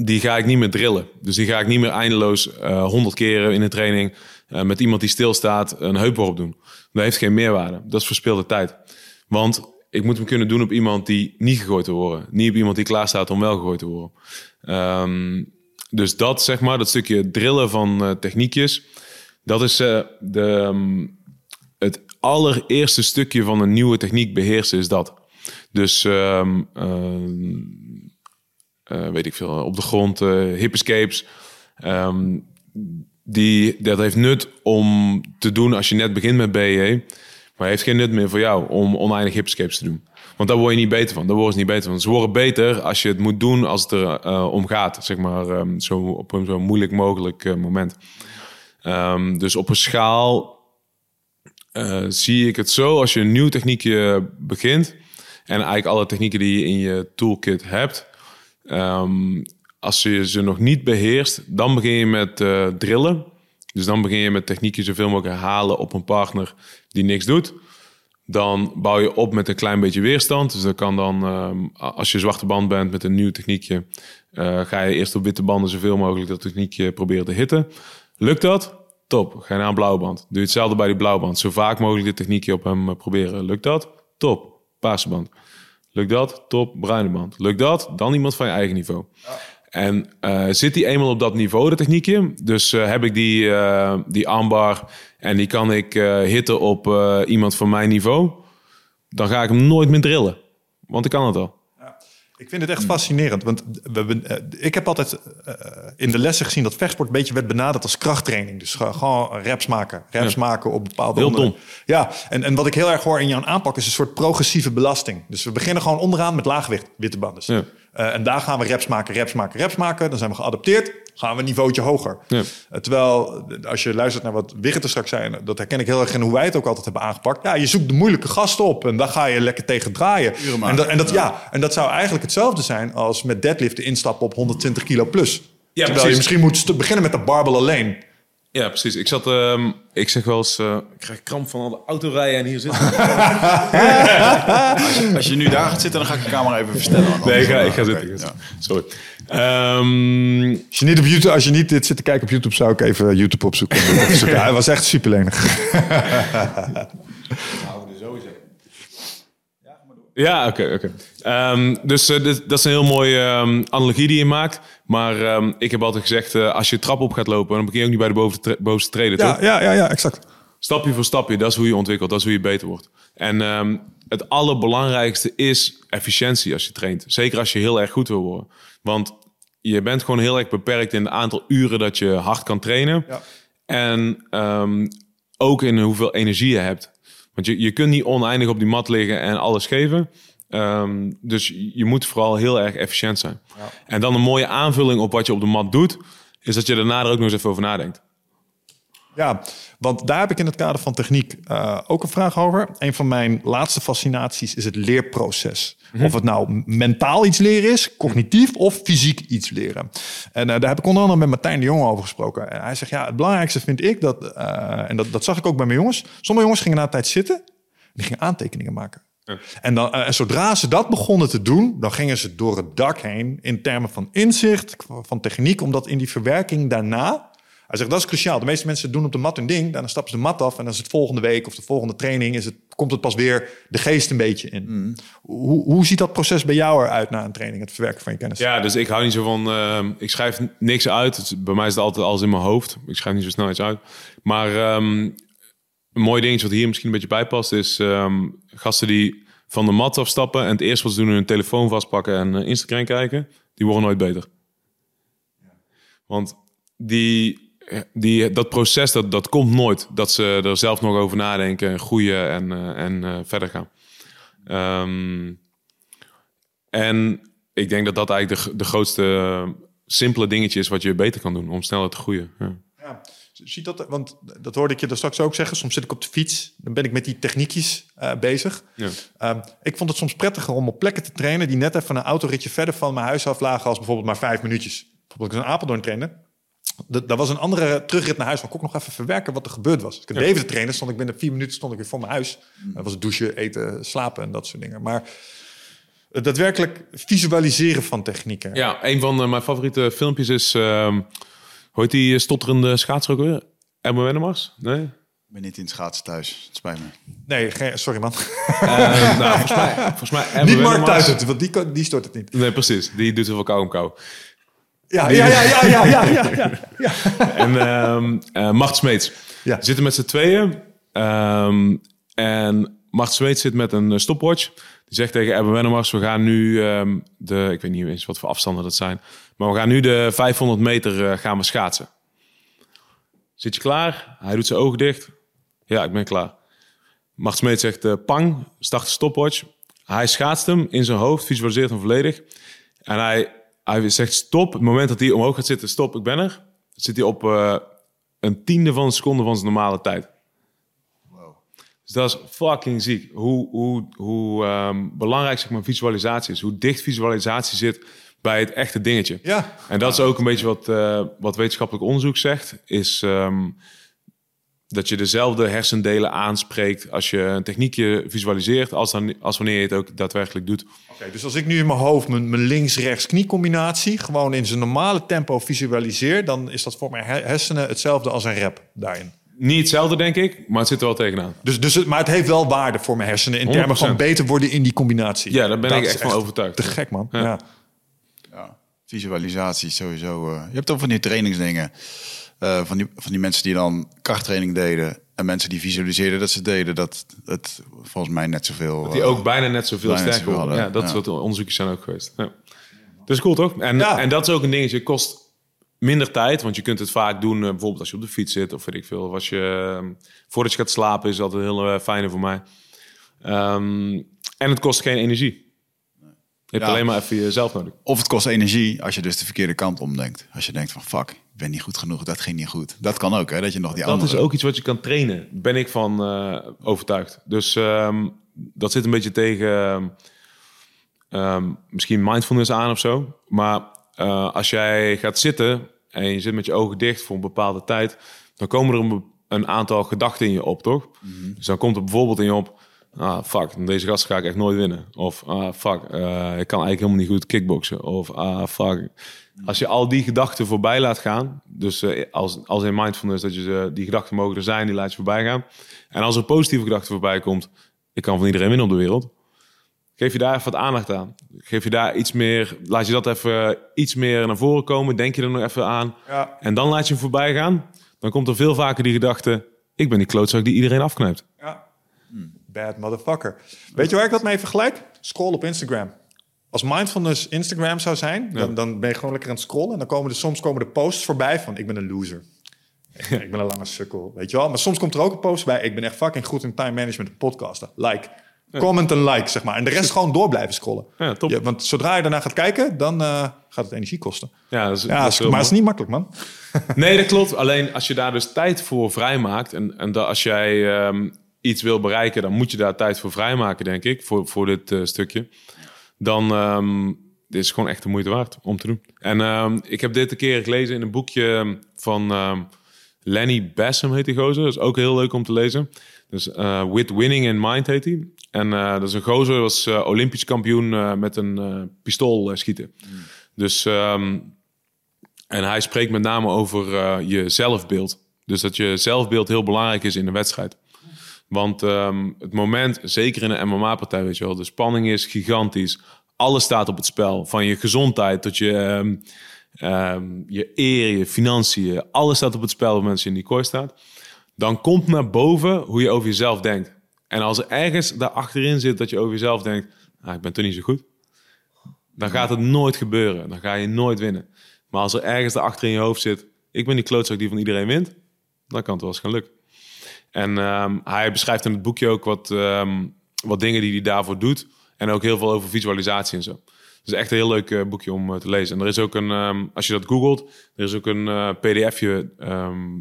die ga ik niet meer drillen. Dus die ga ik niet meer eindeloos honderd uh, keren in een training uh, met iemand die stilstaat een heupworp doen. Dat heeft geen meerwaarde. Dat is verspilde tijd. Want ik moet hem kunnen doen op iemand die niet gegooid wil worden. Niet op iemand die klaar staat om wel gegooid te worden. Um, dus dat, zeg maar, dat stukje drillen van uh, techniekjes, dat is de, um, het allereerste stukje van een nieuwe techniek beheersen, is dat. Dus uh, weet ik veel, op de grond, uh, hip escapes. Um, die, dat heeft nut om te doen als je net begint met BE. Maar heeft geen nut meer voor jou om oneindig hip escapes te doen. Want daar word je niet beter van. Daar worden ze niet beter van. Ze worden beter als je het moet doen als het er uh, om gaat. Zeg maar um, zo, op een zo moeilijk mogelijk moment. Um, dus op een schaal zie ik het zo. Als je een nieuw techniekje begint. En eigenlijk alle technieken die je in je toolkit hebt. Um, als je ze nog niet beheerst, dan begin je met uh, drillen. Dus dan begin je met technieken zoveel mogelijk herhalen op een partner die niks doet. Dan bouw je op met een klein beetje weerstand. Dus dat kan dan, um, als je zwarte band bent met een nieuw techniekje, uh, ga je eerst op witte banden zoveel mogelijk dat techniekje proberen te hitten. Lukt dat? Top. Ga je naar een blauwe band. Doe hetzelfde bij die blauwe band. Zo vaak mogelijk dit techniekje op hem proberen. Lukt dat? Top. Paarse band. Lukt dat? Top, bruine band. Lukt dat? Dan iemand van je eigen niveau. Ja. En uh, zit die eenmaal op dat niveau, de techniekje? Dus uh, heb ik die, uh, die armbar en die kan ik hitten op iemand van mijn niveau? Dan ga ik hem nooit meer drillen. Want ik kan het al. Ik vind het echt fascinerend, want we, uh, ik heb altijd uh, in de lessen gezien dat vechtsport een beetje werd benaderd als krachttraining. Dus uh, gewoon reps maken, reps ja. maken op bepaalde Heel dom. Ja, en, en wat ik heel erg hoor in jouw aanpak is een soort progressieve belasting. Dus we beginnen gewoon onderaan met laaggewicht, witte banden. Ja. Uh, en daar gaan we reps maken, reps maken, reps maken. Dan zijn we geadapteerd, gaan we een niveautje hoger. Ja. Uh, terwijl, als je luistert naar wat Wigert er straks zei... dat herken ik heel erg in hoe wij het ook altijd hebben aangepakt. Ja, je zoekt de moeilijke gasten op en daar ga je lekker tegen draaien. En dat, en, dat, ja, en dat zou eigenlijk hetzelfde zijn als met deadliften instappen op 120 kilo plus. Ja, terwijl precies. je misschien moet beginnen met de barbell alleen. Ja, precies. Ik zat, um, ik zeg wel eens, uh, ik krijg kramp van al de autorijden en hier zitten. [LAUGHS] als, je, als, je, nu daar gaat zitten, dan ga ik de camera even verstellen. Nee, ik ga, ik ga zitten. Okay, ja. Sorry. Um, als, je niet op YouTube, als je niet dit zit te kijken op YouTube, zou ik even YouTube opzoeken. [LAUGHS] ja, hij was echt superlenig. [LAUGHS] Ja, oké, okay, oké. Okay. Um, dus uh, dit, dat is een heel mooie um, analogie die je maakt. Maar um, ik heb altijd gezegd, uh, als je trap op gaat lopen, dan begin je ook niet bij de boven tre bovenste treden, ja, toch? Ja, ja, ja, exact. Stapje voor stapje, dat is hoe je ontwikkelt, dat is hoe je beter wordt. En het allerbelangrijkste is efficiëntie als je traint. Zeker als je heel erg goed wil worden. Want je bent gewoon heel erg beperkt in het aantal uren dat je hard kan trainen. Ja. En ook in hoeveel energie je hebt. Want je, je kunt niet oneindig op die mat liggen en alles geven. Um, dus je moet vooral heel erg efficiënt zijn. Ja. En dan een mooie aanvulling op wat je op de mat doet, is dat je daarna er ook nog eens even over nadenkt. Ja, want daar heb ik in het kader van techniek uh, ook een vraag over. Een van mijn laatste fascinaties is het leerproces. Mhm. Of het nou mentaal iets leren is, cognitief of fysiek iets leren. En uh, daar heb ik onder andere met Martijn de Jonge over gesproken. En hij zegt, ja, het belangrijkste vind ik dat, uh, en dat, dat zag ik ook bij mijn jongens. Sommige jongens gingen na een tijd zitten, die gingen aantekeningen maken. En, dan, en zodra ze dat begonnen te doen, dan gingen ze door het dak heen in termen van inzicht, van techniek, omdat in die verwerking daarna hij zegt, dat is cruciaal. De meeste mensen doen op de mat hun ding. Dan stappen ze de mat af. En dan is het volgende week of de volgende training... Is het, komt het pas weer de geest een beetje in. Mm. Hoe, hoe ziet dat proces bij jou eruit na een training? Het verwerken van je kennis? Ja, dus ik hou niet zo van... Uh, ik schrijf niks uit. bij mij is het altijd alles in mijn hoofd. Ik schrijf niet zo snel iets uit. Maar um, een mooi dingetje wat hier misschien een beetje bij past... is um, gasten die van de mat afstappen... en het eerste wat ze doen hun telefoon vastpakken en uh, Instagram kijken... die worden nooit beter. Want die die, dat proces, dat, dat komt nooit. Dat ze er zelf nog over nadenken, groeien en, uh, en uh, verder gaan. Um, en ik denk dat dat eigenlijk de, de grootste uh, simpele dingetje is wat je beter kan doen om sneller te groeien. Ja. ja. Ziet dat, want dat hoorde ik je er straks ook zeggen. Soms zit ik op de fiets, dan ben ik met die techniekjes bezig. Ja. Um, ik vond het soms prettiger om op plekken te trainen die net even een autoritje verder van mijn huis af lagen als bijvoorbeeld maar vijf minuutjes. Bijvoorbeeld ik een Apeldoorn trainen dat was een andere terugrit naar huis. Maar ik kon nog even verwerken wat er gebeurd was. Ik heb ja. trainen, stond ik binnen vier minuten stond ik weer voor mijn huis. Mm. Dat was douchen, eten, slapen en dat soort dingen. Maar het daadwerkelijk visualiseren van technieken. Ja, een van mijn favoriete filmpjes is... Uh, hoe heet die stotterende schaatser ook weer? Emma Wennemars? Nee? Ik ben niet in het schaatsen thuis. Het spijt me. Nee, geen, sorry man. Uh, nou, volgens mij... Volgens mij niet Mark thuis, want die, die stort het niet. Nee, precies. Die doet heel kou om kou. Ja, ja, ja, ja, ja, ja, ja, [LAUGHS] ja. en um, uh, Mart Smeets. Ja. Zitten met z'n tweeën. Um, en Mart Smeets zit met een stopwatch. Die zegt tegen Erben Wennemars, we gaan nu um, de... Ik weet niet eens wat voor afstanden dat zijn. Maar we gaan nu de 500 meter uh, gaan we schaatsen. Zit je klaar? Hij doet zijn ogen dicht. Ja, ik ben klaar. Mart Smeets zegt, uh, pang, start de stopwatch. Hij schaatst hem in zijn hoofd, visualiseert hem volledig. En hij hij zegt stop. Het moment dat hij omhoog gaat zitten, stop, ik ben er. Zit hij op uh, een tiende van een seconde van zijn normale tijd. Wow. Dus dat is fucking ziek. Hoe, hoe, hoe um, belangrijk zeg maar, visualisatie is. Hoe dicht visualisatie zit bij het echte dingetje. Ja. En dat is ook een beetje wat, uh, wat wetenschappelijk onderzoek zegt. Is um, dat je dezelfde hersendelen aanspreekt als je een techniekje visualiseert, als, dan, als wanneer je het ook daadwerkelijk doet. Oké, dus als ik nu in mijn hoofd mijn, mijn links-rechts kniecombinatie gewoon in zijn normale tempo visualiseer, dan is dat voor mijn hersenen hetzelfde als een rap daarin. Niet hetzelfde, denk ik, maar het zit er wel tegenaan. Dus, dus het, maar het heeft wel waarde voor mijn hersenen in termen van beter worden in die combinatie. Ja, daar ben ik echt van overtuigd. Te gek, man. Ja. ja. Visualisatie sowieso. Uh, je hebt ook van die trainingsdingen. Uh, van, die, van die mensen die dan krachttraining deden en mensen die visualiseerden dat ze deden, dat het volgens mij net zoveel. Dat die ook bijna net zoveel sterker hadden. Ja, dat soort onderzoekjes zijn ook geweest. Ja. Dat is cool toch? En, en dat is ook een dingetje. Het kost minder tijd, want je kunt het vaak doen, uh, bijvoorbeeld als je op de fiets zit of weet ik veel. Of als je uh, voordat je gaat slapen is altijd heel fijne voor mij. Um, en het kost geen energie. Je hebt alleen maar even jezelf nodig. Of het kost energie als je dus de verkeerde kant omdenkt. Als je denkt van fuck, ik ben niet goed genoeg, dat ging niet goed. Dat kan ook, hè? Dat je nog die Dat is ook iets wat je kan trainen, ben ik van uh, overtuigd. Dus um, dat zit een beetje tegen um, misschien mindfulness aan of zo. Maar uh, als jij gaat zitten en je zit met je ogen dicht voor een bepaalde tijd, dan komen er een, een aantal gedachten in je op, toch? Mm -hmm. Dus dan komt er bijvoorbeeld in je op ah, fuck, deze gast ga ik echt nooit winnen. Of, ah, fuck, uh, ik kan eigenlijk helemaal niet goed kickboksen. Of, ah, fuck. Als je al die gedachten voorbij laat gaan, dus uh, als, als in mindfulness, dat je die gedachten mogen er zijn, die laat je voorbij gaan. En als er positieve gedachte voorbij komt, ik kan van iedereen winnen op de wereld. Geef je daar even wat aandacht aan. Geef je daar iets meer, laat je dat even iets meer naar voren komen. Denk je er nog even aan. Ja. En dan laat je hem voorbij gaan. Dan komt er veel vaker die gedachte, ik ben die klootzak die iedereen afknijpt. Bad motherfucker. Weet je waar ik dat mee vergelijk? Scroll op Instagram. Als mindfulness Instagram zou zijn, dan, dan ben je gewoon lekker aan het scrollen. En dan komen er soms komen de posts voorbij van ik ben een loser. [LAUGHS] ik ben een lange sukkel, weet je wel. Maar soms komt er ook een post bij. Ik ben echt fucking goed in time management podcasten. Like. comment en like, zeg maar. En de rest gewoon door blijven scrollen. Ja, top. Ja, want zodra je daarna gaat kijken, dan eh, gaat het energie kosten. Ja, dat is, Ja, dat is heel maar het is niet makkelijk, man. Nee, dat klopt. Alleen als je daar dus tijd voor vrijmaakt... en, en dat als jij ehm, iets wil bereiken... dan moet je daar tijd voor vrijmaken, denk ik. Voor, voor dit eh, stukje. Dan ehm dit is gewoon echt de moeite waard om te doen. En ehm, ik heb dit een keer gelezen in een boekje van ehm, Lenny Bassam, heet die gozer. Dat is ook heel leuk om te lezen. Dus With Winning in Mind heet hij. En eh, dat is een gozer, was Olympisch kampioen met een pistool schieten. Dus... ehm, en hij spreekt met name over je zelfbeeld. Dus dat je zelfbeeld heel belangrijk is in een wedstrijd. Want ehm, het moment, zeker in een MMA-partij, weet je wel, de spanning is gigantisch. Alles staat op het spel. Van je gezondheid tot je, ehm, je eer, je financiën. Alles staat op het spel op je in die kooi staat. Dan komt naar boven hoe je over jezelf denkt. En als er ergens daar achterin zit dat je over jezelf denkt... Ah, ik ben toch niet zo goed dan gaat het nooit gebeuren. Dan ga je nooit winnen. Maar als er ergens daarachter in je hoofd zit... ik ben die klootzak die van iedereen wint... dan kan het wel eens gaan lukken. En ehm, hij beschrijft in het boekje ook wat, ehm, wat dingen die hij daarvoor doet. En ook heel veel over visualisatie en zo. Dus echt een heel leuk eh, boekje om eh, te lezen. En er is ook een, ehm, als je dat googelt... er is ook een eh, pdfje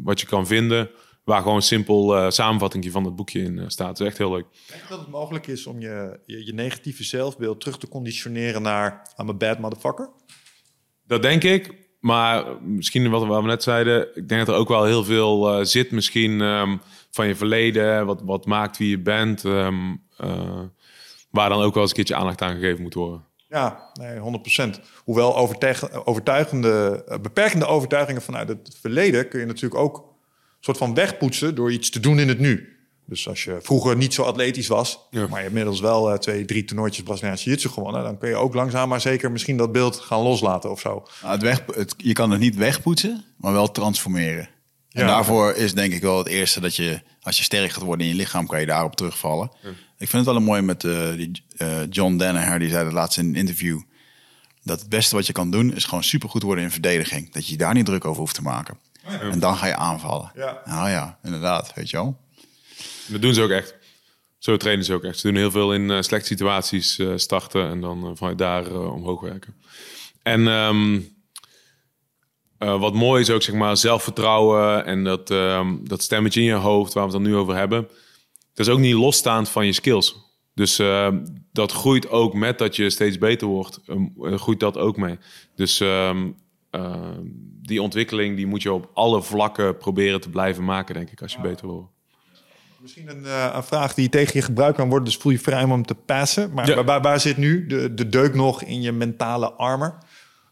wat je kan vinden... waar gewoon een simpel samenvatting van het boekje in staat. Is echt heel leuk. Denk dat het mogelijk is om je, je, je negatieve zelfbeeld terug te conditioneren naar I'm a bad motherfucker? Dat denk ik. Maar misschien wat, we net zeiden, ik denk dat er ook wel heel veel zit misschien van je verleden, wat, wat maakt wie je bent, ehm, eh, waar dan ook wel eens een keertje aandacht aan gegeven moet worden. Ja, nee, 100%. Hoewel overtuig- overtuigende, eh, beperkende overtuigingen vanuit het verleden kun je natuurlijk ook een soort van wegpoetsen door iets te doen in het nu. Dus als je vroeger niet zo atletisch was, Ja. maar je hebt inmiddels wel eh, twee, drie toernooitjes Braziliaanse Jiu-Jitsu gewonnen, dan kun je ook langzaam maar zeker misschien dat beeld gaan loslaten of zo. Nou, het weg, het, je kan het niet wegpoetsen, maar wel transformeren. En Ja. daarvoor is denk ik wel het eerste dat je, als je sterk gaat worden in je lichaam, kan je daarop terugvallen. Ik vind het wel een mooi met eh, die, eh, John Danaher, die zei dat laatst in een interview. Dat het beste wat je kan doen, is gewoon supergoed worden in verdediging. Dat je je daar niet druk over hoeft te maken. En dan ga je aanvallen. Ja. Nou ja, inderdaad, weet je wel. Dat doen ze ook echt. Zo trainen ze ook echt. Ze doen heel veel in eh, slechte situaties starten en dan vanuit daar omhoog werken. En ehm, eh, wat mooi is ook, zeg maar, zelfvertrouwen en dat, ehm, dat stemmetje in je hoofd, waar we het dan nu over hebben. Dat is ook niet losstaand van je skills. Dus eh, dat groeit ook met dat je steeds beter wordt. ehm, eh, groeit dat ook mee. Dus ehm, ehm, die ontwikkeling die moet je op alle vlakken proberen te blijven maken, denk ik, als je beter wil worden. Misschien een, eh, een vraag die tegen je gebruikt kan worden, dus voel je vrij om hem te passen. Maar Ja. waar, waar zit nu de, de deuk nog in je mentale armor?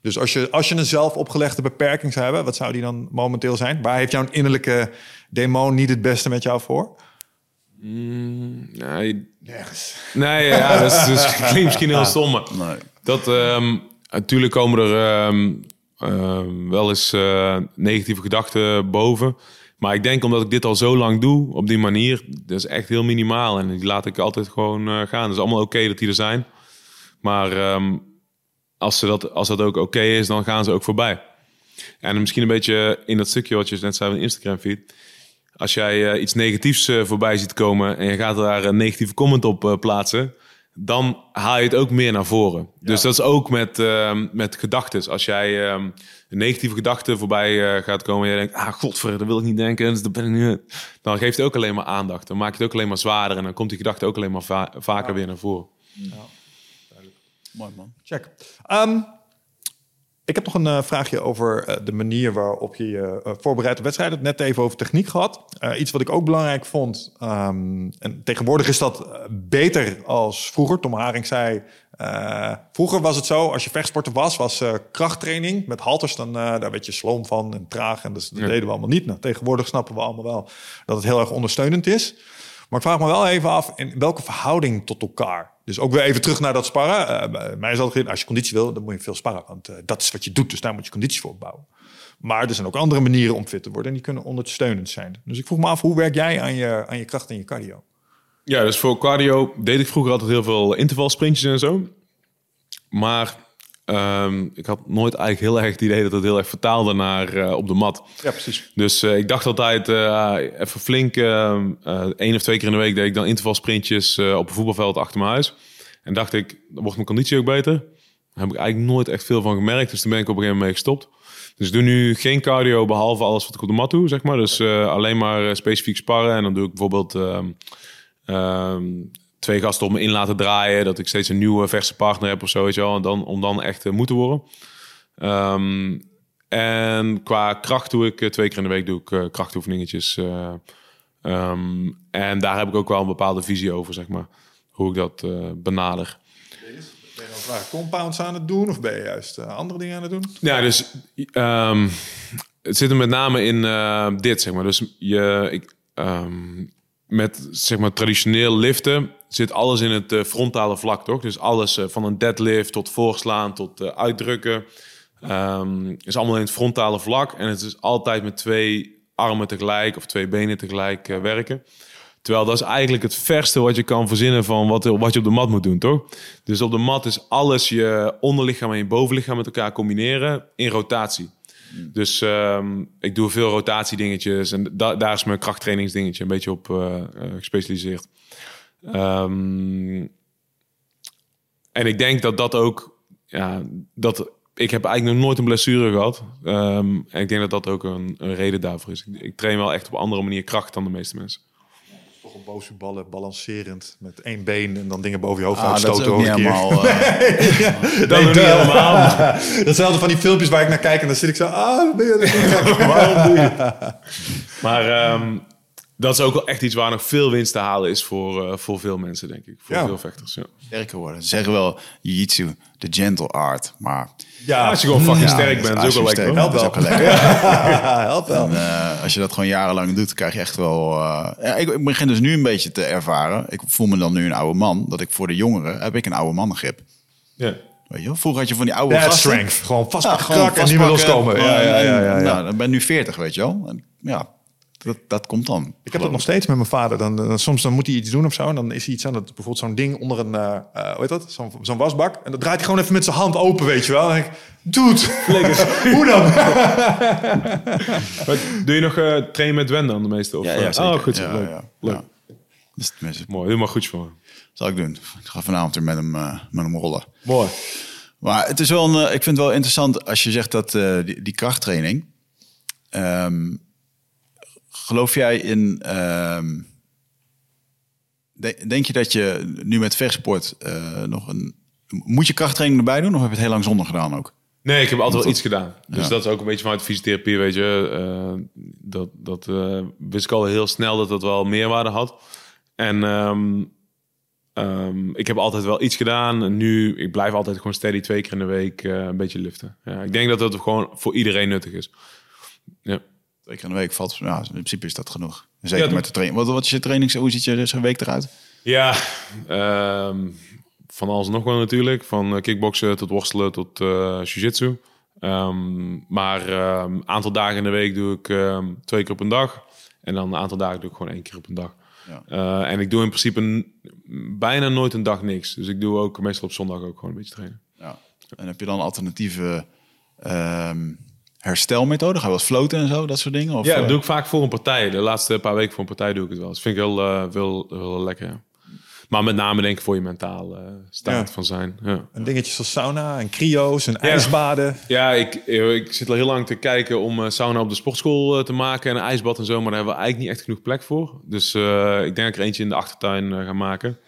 Dus als je, als je een zelf opgelegde beperking zou hebben, wat zou die dan momenteel zijn? Waar heeft jouw innerlijke demon niet het beste met jou voor? Nee, Nergens. Nee, ja, dat, is, dat is- [LAUGHS] klinkt misschien heel stom. Nee. Dat, ehm, natuurlijk komen er ehm, ehm, wel eens eh, negatieve gedachten boven. Maar ik denk omdat ik dit al zo lang doe, op die manier, dat is echt heel minimaal. En die laat ik altijd gewoon eh, gaan. Het is allemaal oké dat die er zijn. Maar ehm, als, ze dat, als dat ook oké is, dan gaan ze ook voorbij. En misschien een beetje in dat stukje wat je net zei van Instagram feed. Als jij eh, iets negatiefs eh, voorbij ziet komen en je gaat daar een negatieve comment op eh, plaatsen, dan haal je het ook meer naar voren. Dus dat is ook met, ehm met gedachten. Als jij ehm, een negatieve gedachte voorbij gaat komen en je denkt, ah godver, dat wil ik niet denken, dus dat ben ik niet. Dan geeft het ook alleen maar aandacht. Dan maak je het ook alleen maar zwaarder en dan komt die gedachte ook alleen maar va- vaker weer naar voren. Mooi man. Check. Ehm, ik heb nog een eh, vraagje over eh, de manier waarop je je eh, voorbereidt op wedstrijden. Net even over techniek gehad. Eh, iets wat ik ook belangrijk vond. ehm, en tegenwoordig is dat beter als vroeger. Tom Haring zei. eh, vroeger was het zo, als je vechtsporter was, was eh, krachttraining met halters. Dan, eh, daar werd je sloom van en traag. En dus dat deden we allemaal niet. Nou, tegenwoordig snappen we allemaal wel dat het heel erg ondersteunend is. Maar ik vraag me wel even af, in welke verhouding tot elkaar? Dus ook weer even terug naar dat sparren. Bij mij is altijd, als je conditie wil, dan moet je veel sparren. Want eh, dat is wat je doet, dus daar moet je conditie voor opbouwen. Maar er zijn ook andere manieren om fit te worden en die kunnen ondersteunend zijn. Dus ik vroeg me af, hoe werk jij aan je, aan je kracht en je cardio? Ja, dus voor cardio deed ik vroeger altijd heel veel intervalsprintjes en zo. Maar Ehm, ik had nooit eigenlijk heel erg het idee dat het heel erg vertaalde naar eh, op de mat. Ja, precies. Dus eh, ik dacht altijd eh, even flink, uh, één of twee keer in de week deed ik dan intervalsprintjes op een voetbalveld achter mijn huis. En dacht ik, dan wordt mijn conditie ook beter. Daar heb ik eigenlijk nooit echt veel van gemerkt. Dus toen ben ik op een gegeven moment mee gestopt. Dus ik doe nu geen cardio behalve alles wat ik op de mat doe, zeg maar. Dus alleen maar specifiek sparren. En dan doe ik bijvoorbeeld ehm, ehm, twee gasten op me in laten draaien. Dat ik steeds een nieuwe verse partner heb of zo, weet je wel. En dan, om dan echt uh, moeten worden. Um, en qua kracht doe ik twee keer in de week doe ik uh, krachtoefeningetjes. Uh, um, en daar heb ik ook wel een bepaalde visie over, zeg maar. Hoe ik dat benader. Ben je nou compounds aan het doen of ben je juist andere dingen aan het doen? Ja, dus um, het zit er met name in dit, zeg maar. Dus je, ik, met zeg maar traditioneel liften zit alles in het uh, frontale vlak, toch? Dus alles uh, van een deadlift tot voorslaan tot uh, uitdrukken um, is allemaal in het frontale vlak en het is altijd met twee armen tegelijk of twee benen tegelijk werken. Terwijl dat is eigenlijk het verste wat je kan verzinnen van wat, wat je op de mat moet doen, toch? Dus op de mat is alles je onderlichaam en je bovenlichaam met elkaar combineren in rotatie. Dus um, ik doe veel rotatiedingetjes en da daar is mijn krachttrainingsdingetje een beetje op gespecialiseerd. Um, en ik denk dat dat ook, ja, dat ik heb eigenlijk nog nooit een blessure gehad. Um, en ik denk dat dat ook een, een reden daarvoor is. Ik, ik train wel echt op een andere manier kracht dan de meeste mensen toch een boze ballen balancerend met één been en dan dingen boven je hoofd ah, uitstoten. Dat is ook niet helemaal. Uh... ja, dat nee, niet helemaal. [LAUGHS] Datzelfde van die filmpjes waar ik naar kijk en dan zit ik zo. Ah, ben je [LAUGHS] doe je? Maar um, dat is ook wel echt iets waar nog veel winst te halen is voor, uh, voor veel mensen, denk ik. Voor ja. veel vechters. Ja. Sterker worden. Ze zeggen wel jiu-jitsu, de gentle art. Maar ja, als je gewoon fucking ja, sterk bent, is ook wel lekker. Help wel. Ook lekker. ja, help wel. En, uh, als je dat gewoon jarenlang doet, krijg je echt wel... Uh, ja, ik, ik, begin dus nu een beetje te ervaren. Ik voel me dan nu een oude man. Dat ik voor de jongeren heb ik een oude mannengrip. Ja. Weet je, vroeger had je van die oude gasten. strength. Gewoon vastpakken ja, en niet meer loskomen. Ja, ja, ja, ja, ja. Nou, dan ben nu 40, weet je wel. En, ja, dat, dat komt dan. Ik heb dat nog steeds met mijn vader. Dan, dan, soms dan moet hij iets doen of zo. En dan is hij iets aan het bijvoorbeeld zo'n ding onder een, uh, hoe heet dat? Zo'n zo'n wasbak. En dan draait hij gewoon even met zijn hand open, weet je wel. En ik, dude, [LAUGHS] hoe dan? [LAUGHS] doe je nog uh, trainen met Wende dan de meeste? Of, ja, ja, oh, goed. Ja, leuk. Ja, leuk. Ja. Dus tenminste. Mooi, helemaal goed voor me. Zal ik doen. Ik ga vanavond weer met hem, uh, met hem rollen. Mooi. Maar het is wel een, ik vind het wel interessant als je zegt dat die, die krachttraining... Um, Geloof jij in. Uh, denk je dat je nu met vechtsport uh, nog een. Moet je krachttraining erbij doen of heb je het heel lang zonder gedaan ook? Nee, ik heb altijd wel iets gedaan. Dus ja. dat is ook een beetje vanuit fysiotherapie, weet je. Uh, dat dat uh, wist ik al heel snel dat dat wel meerwaarde had. En um, um, ik heb altijd wel iets gedaan. En nu, ik blijf altijd gewoon steady twee keer in de week een beetje liften. Ja, ik denk dat dat gewoon voor iedereen nuttig is. Ja. Twee keer in de week valt. Ja, in principe is dat genoeg. Zeker ja, met de training. Wat, wat is je training? Hoe ziet je dus een week eruit? Ja, um, van alles nog wel natuurlijk. Van uh, kickboksen tot worstelen tot uh, jiu-jitsu. Um, maar een um, aantal dagen in de week doe ik twee keer op een dag. En dan een aantal dagen doe ik gewoon één keer op een dag. Ja. Uh, en ik doe in principe bijna nooit een dag niks. Dus ik doe ook meestal op zondag ook gewoon een beetje trainen. Ja. En heb je dan alternatieve herstelmethode? Ga je wel floten en zo, dat soort dingen? Of, ja, dat doe ik vaak voor een partij. De laatste paar weken voor een partij doe ik het wel. Dat vind ik heel, uh, heel, heel lekker. Ja. Maar met name denk ik voor je mentaal uh, staat ja. van zijn. Ja. En dingetjes als sauna en cryo's en ja. ijsbaden. Ja, ik, ik zit al heel lang te kijken om uh, sauna op de sportschool uh, te maken en een ijsbad en zo. Maar daar hebben we eigenlijk niet echt genoeg plek voor. Dus ik denk dat ik er eentje in de achtertuin ga maken.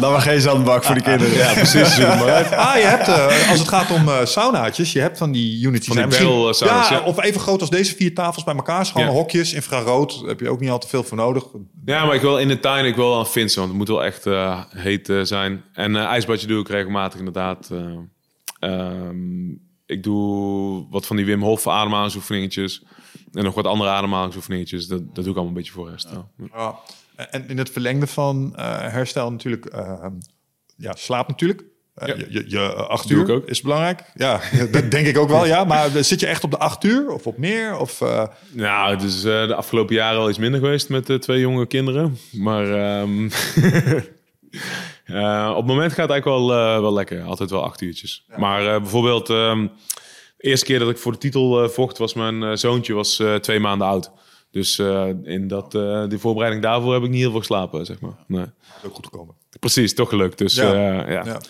Dan maar geen zandbak voor de kinderen. Ja, precies. ah, je hebt, uh, als het gaat om uh, saunaatjes, je hebt van die units. Van die ja, ja, of even groot als deze vier tafels bij elkaar. Gewoon ja. hokjes, infrarood. Daar heb je ook niet al te veel voor nodig. Ja, maar ik wil in de tuin, ik wil aan Vincent, want het moet wel echt uh, heet zijn. En ijsbadje doe ik regelmatig inderdaad. Um, ik doe wat van die Wim Hof ademhalingsoefeningetjes. En nog wat andere ademhalingsoefeningetjes. Dat, dat doe ik allemaal een beetje voor herstel. Ja. En in het verlengde van uh, herstel natuurlijk, uh, ja, slaap natuurlijk. Uh, ja. Je, je acht uur ook. is belangrijk. Ja, [LAUGHS] dat denk ik ook wel. Ja, maar zit je echt op de acht uur of op meer? Of, Nou, het is de afgelopen jaren al iets minder geweest met twee jonge kinderen. Maar um, [LAUGHS] Eh, op het moment gaat het eigenlijk wel, eh, wel lekker. Altijd wel acht uurtjes. Maar eh, bijvoorbeeld, ehm, de eerste keer dat ik voor de titel eh, vocht, was mijn eh, zoontje was, eh, twee maanden oud. Dus eh, in dat, eh, die voorbereiding daarvoor heb ik niet heel veel geslapen, zeg maar. Nee. Ook goed gekomen. Precies, toch gelukt. Dus Ja. ja. ja. Ja.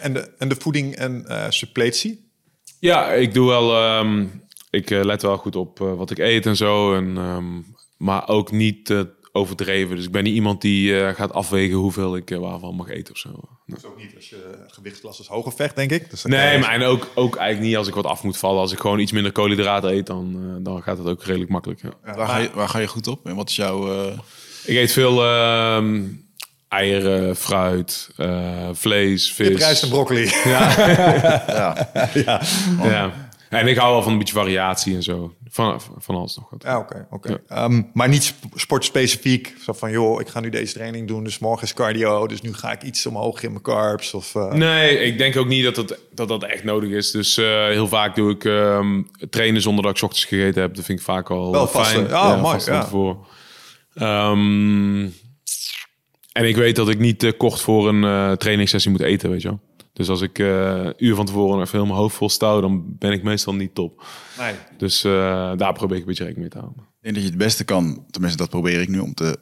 En, de, en de voeding en eh suppletie? Ja, ik doe wel. ehm, ik eh, let wel goed op eh, wat ik eet en zo. En, ehm, maar ook niet eh, overdreven. Dus ik ben niet iemand die eh, gaat afwegen hoeveel ik eh, waarvan mag eten of zo. Nee, Dat is ook niet als je gewichtsklasse is hoger vecht, denk ik. Dus nee maar en ook, ook eigenlijk niet als ik wat af moet vallen. Als ik gewoon iets minder koolhydraten eet, dan, eh, dan gaat het ook redelijk makkelijk. Ja. Waar, ga je, waar ga je goed op? En wat is jouw... Ik eet veel ehm, eieren, fruit, vlees, vis. Kip, rijst en broccoli. [LAUGHS] ja. ja. Ja. En ik hou wel van een beetje variatie en zo. Van, van alles nog wat. Ja, oké. oké. Ehm, maar niet sp- sportspecifiek. Zo van, joh, ik ga nu deze training doen, dus morgen is cardio. Dus nu ga ik iets omhoog in mijn carbs. Of, eh, Nee, ik denk ook niet dat dat, dat, dat echt nodig is. Dus eh, heel vaak doe ik ehm, trainen zonder dat ik ochtends gegeten heb. Dat vind ik vaak al Wel fijn. ja, mooi, vast van ja. tevoren. Ehm, en ik weet dat ik niet te kort voor een eh trainingssessie moet eten, weet je wel. Dus als ik eh, uur van tevoren even heel mijn hoofd vol stouw, dan ben ik meestal niet top. nee. Dus eh, daar probeer ik een beetje rekening mee te houden. Ik denk dat je het beste kan, tenminste dat probeer ik nu, om te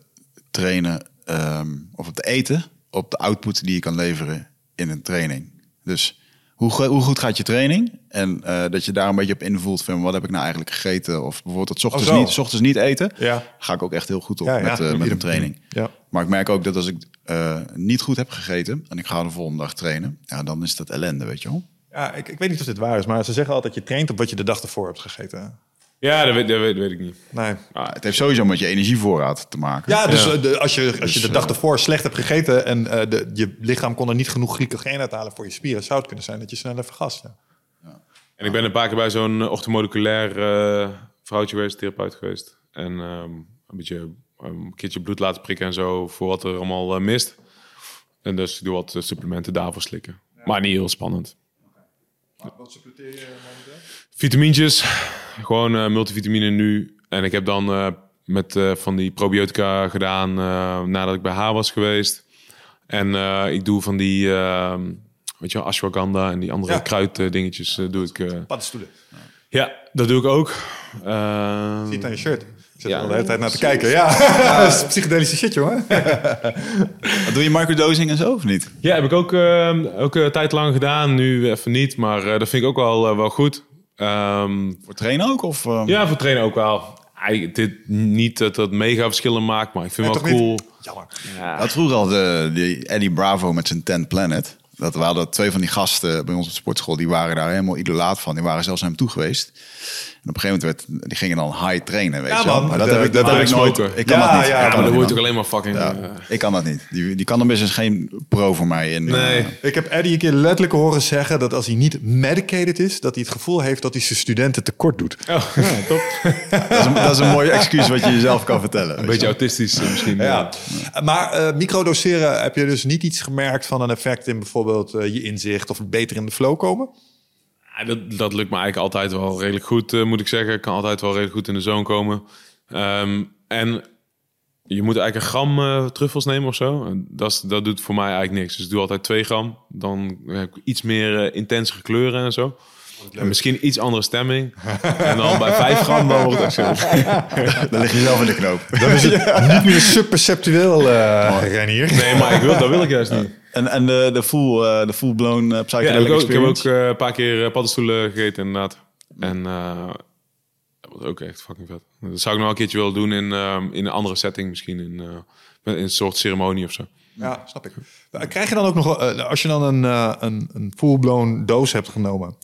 trainen ehm, of om te eten op de output die je kan leveren in een training. Dus hoe, hoe goed gaat je training? En eh, dat je daar een beetje op invoelt van wat heb ik nou eigenlijk gegeten? Of bijvoorbeeld dat 's ochtends, Oh, niet, 's ochtends niet eten, Ja. ga ik ook echt heel goed op Ja, ja. met, eh, met een training. Ja. Maar ik merk ook dat als ik eh, niet goed heb gegeten en ik ga de volgende dag trainen, ja, dan is dat ellende, weet je wel. Ja, ik, ik weet niet of dit waar is, maar ze zeggen altijd je traint op wat je de dag ervoor hebt gegeten. Ja, dat weet, dat weet, dat weet ik niet. Nee. Ah, het heeft sowieso met je energievoorraad te maken. Ja, dus Ja. eh, de, als je, als je Dus, de dag eh, ervoor slecht hebt gegeten en eh, de, je lichaam kon er niet genoeg glycogeen uithalen voor je spieren, zou het kunnen zijn dat je sneller vergast. Ja. En ik ben een paar keer bij zo'n orthomoleculair eh vrouwtje geweest, therapeut geweest. En ehm, een beetje een keertje bloed laten prikken en zo voor wat er allemaal eh, mist. En dus ik doe wat eh, supplementen daarvoor slikken. Maar niet heel spannend. Wat suppleteer je momenteel? Vitamintjes, gewoon eh, multivitamine nu. En ik heb dan eh, met eh, van die probiotica gedaan eh, nadat ik bij haar was geweest. En eh, ik doe van die, ehm, weet je wel, ashwagandha en die andere Ja. kruiddingetjes eh, doe ik. eh, Paddenstoelen. ja, dat doe ik ook. Ehm, Ziet aan je shirt. Ik zit Ja. er al de hele tijd naar te kijken. Ja, [LAUGHS] dat is psychedelische shit, jongen. Wat [LAUGHS] Doe je microdosing en zo of niet? Ja, heb ik ook, ehm, ook een tijd lang gedaan. Nu even niet, maar eh, dat vind ik ook wel, eh, wel goed. Ehm, Voor trainen ook? Of, eh? ja, voor trainen ook wel. Eigenlijk dit, niet dat dat mega verschillen maakt, maar ik vind het wel cool. niet? Jammer. Had vroeger al de, die Eddie Bravo met zijn 10 Planet. Dat we hadden twee van die gasten bij ons op de sportschool. Die waren daar helemaal idolaat van. Die waren zelfs naar hem toe geweest. En op een gegeven moment werd, die gingen dan high trainen, weet Ja, je wel. Maar dat De- heb ik, dat de heb ik nooit. Ik kan Ja, dat niet. ja, maar dat dan niet, word je man. ook alleen maar fucking... Ja, eh, ik kan dat niet. Die, die best eens geen pro voor mij in. Nee. eh, Ik heb Eddie een keer letterlijk horen zeggen dat als hij niet medicated is, dat hij het gevoel heeft dat hij zijn studenten tekort doet. Oh, ja, top. [LAUGHS] dat, is een, dat is een mooi excuus wat je jezelf kan vertellen. Een je beetje wel. autistisch eh, misschien. Ja. Ja. Maar eh, microdoseren, heb je dus niet iets gemerkt van een effect in bijvoorbeeld je inzicht of beter in de flow komen? Ja, dat, dat lukt me eigenlijk altijd wel redelijk goed, eh, moet ik zeggen. Ik kan altijd wel redelijk goed in de zone komen. Ehm, en je moet eigenlijk een gram eh, truffels nemen of zo. Dat, dat doet voor mij eigenlijk niks. Dus ik doe altijd 2 gram. Dan heb ik iets meer eh, intensere kleuren en zo. En misschien iets andere stemming. en dan bij 5 gram dan wordt het zo. [LAUGHS] Dan lig je zelf in de knoop. [LAUGHS] Dan is het niet meer subperceptueel, uh, Renier. Nee, maar ik wil, dat wil ik juist niet. En, en de, de full, eh, de full blown uh, Ja, ik, ook, ik heb ook eh, een paar keer eh, paddenstoelen gegeten inderdaad. En eh, dat was ook echt fucking vet. Dat zou ik nog een keertje willen doen in, ehm, in een andere setting misschien. In, eh, in een soort ceremonie of zo. Ja, snap ik. Krijg je dan ook nog, eh, als je dan een, eh, een, een full-blown doos hebt genomen,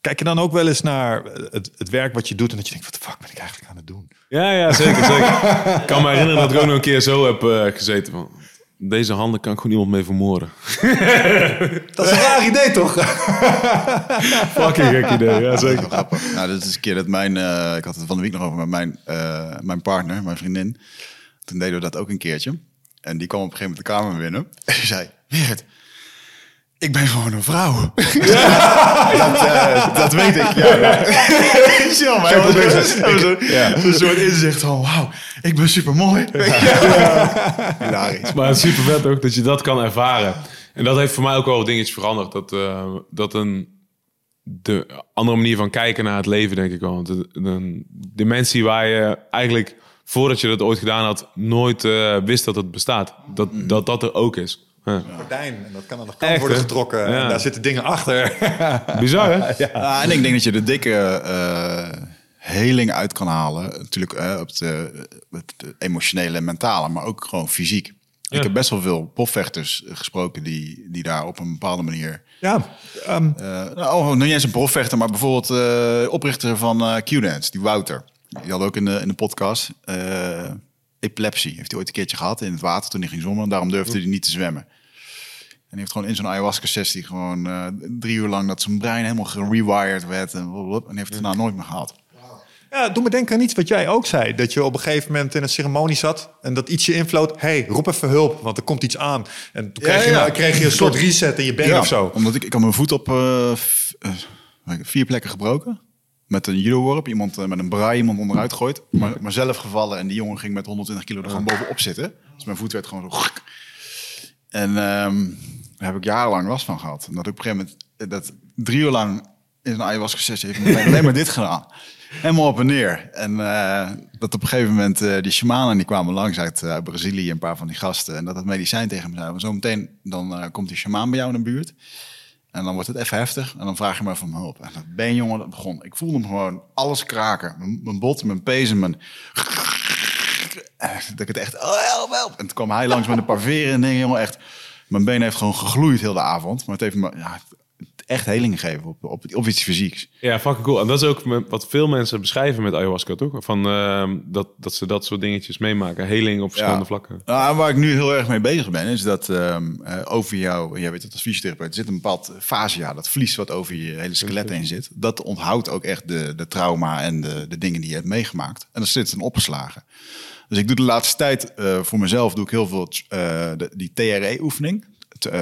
kijk je dan ook wel eens naar het, het werk wat je doet en dat je denkt, wat de fuck ben ik eigenlijk aan het doen? Ja, ja, zeker, zeker. [LAUGHS] ik kan me herinneren dat ik ook nog een keer zo heb eh, gezeten van... Deze handen kan ik gewoon iemand mee vermoorden. [LAUGHS] Dat is een raar idee, toch? [LAUGHS] Fucking gek idee, ja zeker. Grappig. Nou, dat is een keer dat mijn... eh, ik had het van de week nog over met mijn, eh, mijn partner, mijn vriendin. Toen deden we dat ook een keertje. En die kwam op een gegeven moment de kamer binnen. En die zei, Weert, ik ben gewoon een vrouw. [LAUGHS] dat, eh, dat weet ik. Ja, ja. [LAUGHS] Maar zo'n soort inzicht van, wauw, ik ben super mooi. [LAUGHS] Hilarisch. Maar het is super vet ook dat je dat kan ervaren. En dat heeft voor mij ook wel dingetjes veranderd. Dat, eh, dat een de andere manier van kijken naar het leven, denk ik wel. Want de, de dimensie waar je eigenlijk, voordat je dat ooit gedaan had, nooit eh, wist dat het bestaat. Dat, dat dat er ook is. Ja. Gordijn, en dat kan aan de kant Echt, worden getrokken. Ja. En daar zitten dingen achter. [LAUGHS] Bizar, hè? [LAUGHS] Ja, en ik denk dat je de dikke eh heling uit kan halen. Natuurlijk eh, op de, het emotionele en mentale, maar ook gewoon fysiek. Ik heb best wel veel profvechters gesproken die, die daar op een bepaalde manier... ja, ehm, eh nou, oh, niet eens een profvechter, maar bijvoorbeeld eh oprichter van eh Q-Dance, die Wouter. Die had ook in de, in de podcast eh, epilepsie. Heeft hij ooit een keertje gehad in het water toen hij ging zwemmen. Daarom durfde hij niet te zwemmen. En hij heeft gewoon in zo'n ayahuasca-sessie gewoon eh, drie uur lang dat zijn brein helemaal gerewired werd. En, blablabla, en heeft het nou nooit meer gehad. Ja, doe me denken aan iets wat jij ook zei. Dat je op een gegeven moment in een ceremonie zat en dat ietsje invloot. hey, roep even hulp, want er komt iets aan. En toen kreeg, Ja, je, nou, kreeg je een soort reset in je been of zo. Omdat ik, ik had mijn voet op eh, eh, vier plekken gebroken. Met een judo-worp. Iemand eh, met een braai iemand onderuit gooit. Maar, maar zelf gevallen. En die jongen ging met 120 kilo er gewoon bovenop zitten. Dus mijn voet werd gewoon zo... En ehm, daar heb ik jarenlang last van gehad. En dat ik op een gegeven moment... eh, Dat drie uur lang in een ayahuasca-sessie heeft mijn alleen maar dit gedaan. Helemaal op en neer. En eh, dat op een gegeven moment die shamanen die kwamen langs uit, Brazilië, een paar van die gasten. En dat het medicijn tegen me zei. Maar zometeen dan komt die shamaan bij jou in de buurt. En dan wordt het even heftig. En dan vraag je me van hulp. En dat ben jongen, dat begon. Ik voelde hem gewoon alles kraken. Mijn, bot, mijn pezen, mijn... [LAUGHS] Dat ik het echt... Oh, help, help. En toen kwam hij langs met een paar veren en dingen, jongen, echt... Mijn been heeft gewoon gegloeid heel de avond. Maar het heeft me ja, echt heling gegeven op, op, op iets fysieks. Ja, fucking cool. En dat is ook wat veel mensen beschrijven met ayahuasca, toch? Van, ehm, dat, dat ze dat soort dingetjes meemaken. Heling op verschillende vlakken. Nou, waar ik nu heel erg mee bezig ben, is dat ehm, eh, over jou, jij weet het als fysiotherapeut, er zit een bepaald fascia, dat vlies wat over je hele skelet heen zit. Dat onthoudt ook echt de, de trauma en de, de dingen die je hebt meegemaakt. En dat zit dan opgeslagen. Dus ik doe de laatste tijd eh, voor mezelf doe ik heel veel eh, de, die TRE-oefening,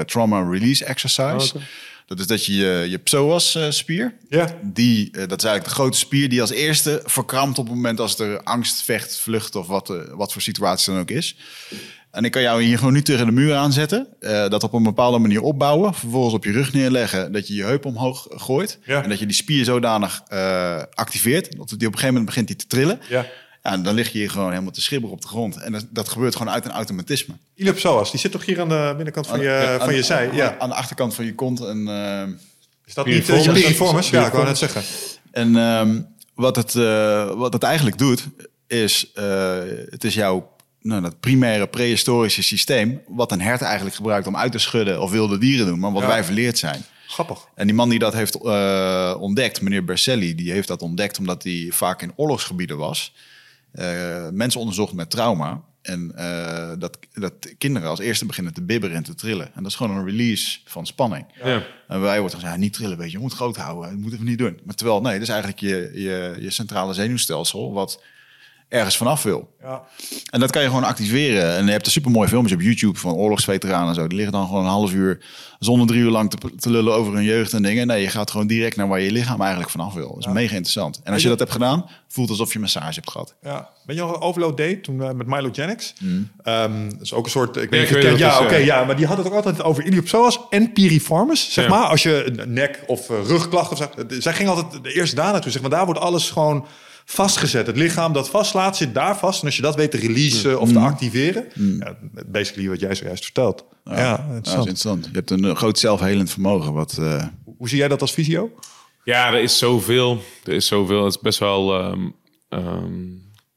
Trauma Release Exercise. Oh. Dat is dat je je, je psoas-spier, Ja. die, eh, dat is eigenlijk de grote spier die als eerste verkrampt op het moment als er angst, vecht, vlucht of wat, eh, wat voor situatie dan ook is. En ik kan jou hier gewoon nu tegen de muur aanzetten. eh, dat op een bepaalde manier opbouwen. Vervolgens op je rug neerleggen. Dat je je heup omhoog gooit. Ja. En dat je die spier zodanig activeert. Dat die op een gegeven moment begint die te trillen. Ja. Ja, dan lig je hier gewoon helemaal te schibberen op de grond. En dat, dat gebeurt gewoon uit een automatisme. Iliopsoas, die zit toch hier aan de binnenkant van je, van aan- je zij? aan- Ja. Aan de achterkant van je kont. En, eh, Is dat niet Piriformis? uh, piriformis? Ja, ik wou net zeggen. En ehm, wat, het, eh, wat het eigenlijk doet, is eh, het is jouw nou, dat primaire prehistorische systeem, wat een hert eigenlijk gebruikt om uit te schudden of wilde dieren doen, maar wat Ja. wij verleerd zijn. Grappig. En die man die dat heeft eh, ontdekt, meneer Berselli, die heeft dat ontdekt omdat hij vaak in oorlogsgebieden was. Eh, mensen onderzocht met trauma. En eh, dat, dat kinderen als eerste beginnen te bibberen en te trillen. En dat is gewoon een release van spanning. Ja. En wij wordt gezegd, ja, niet trillen, weet je, je moet groot houden. Dat moeten we niet doen. Maar terwijl, nee, dat is eigenlijk je, je, je centrale zenuwstelsel wat ergens vanaf wil. Ja. En dat kan je gewoon activeren. En je hebt een supermooie filmpje op YouTube van oorlogsveteranen en zo. Die liggen dan gewoon een half uur zonder drie uur lang te, te lullen over hun jeugd en dingen. Nee, je gaat gewoon direct naar waar je lichaam eigenlijk vanaf wil. Dat is mega interessant. En als je dat hebt gedaan, voelt het alsof je massage hebt gehad. Ja. Ben je nog een overload deed toen eh, met Milo Jennings? Ehm, dat is ook een soort. Ik weet weet Ja, het oké, ja. ja, maar die had het ook altijd over iliopsoas en piriformis. Zeg Ja. maar, als je nek- of eh, rugklachten. Of zo, zij ging altijd de eerste daar naartoe. Zeg maar, daar wordt alles gewoon vastgezet. Het lichaam dat vastlaat zit daar vast. En als je dat weet te releasen of te activeren, ja, basically wat jij zojuist vertelt. Ja, Ja, dat is interessant. interessant. Je hebt een eh, groot zelfhelend vermogen. Wat, eh, Hoe zie jij dat als visio? Ja, er is zoveel. Er is zoveel. Het is best wel ehm, ehm,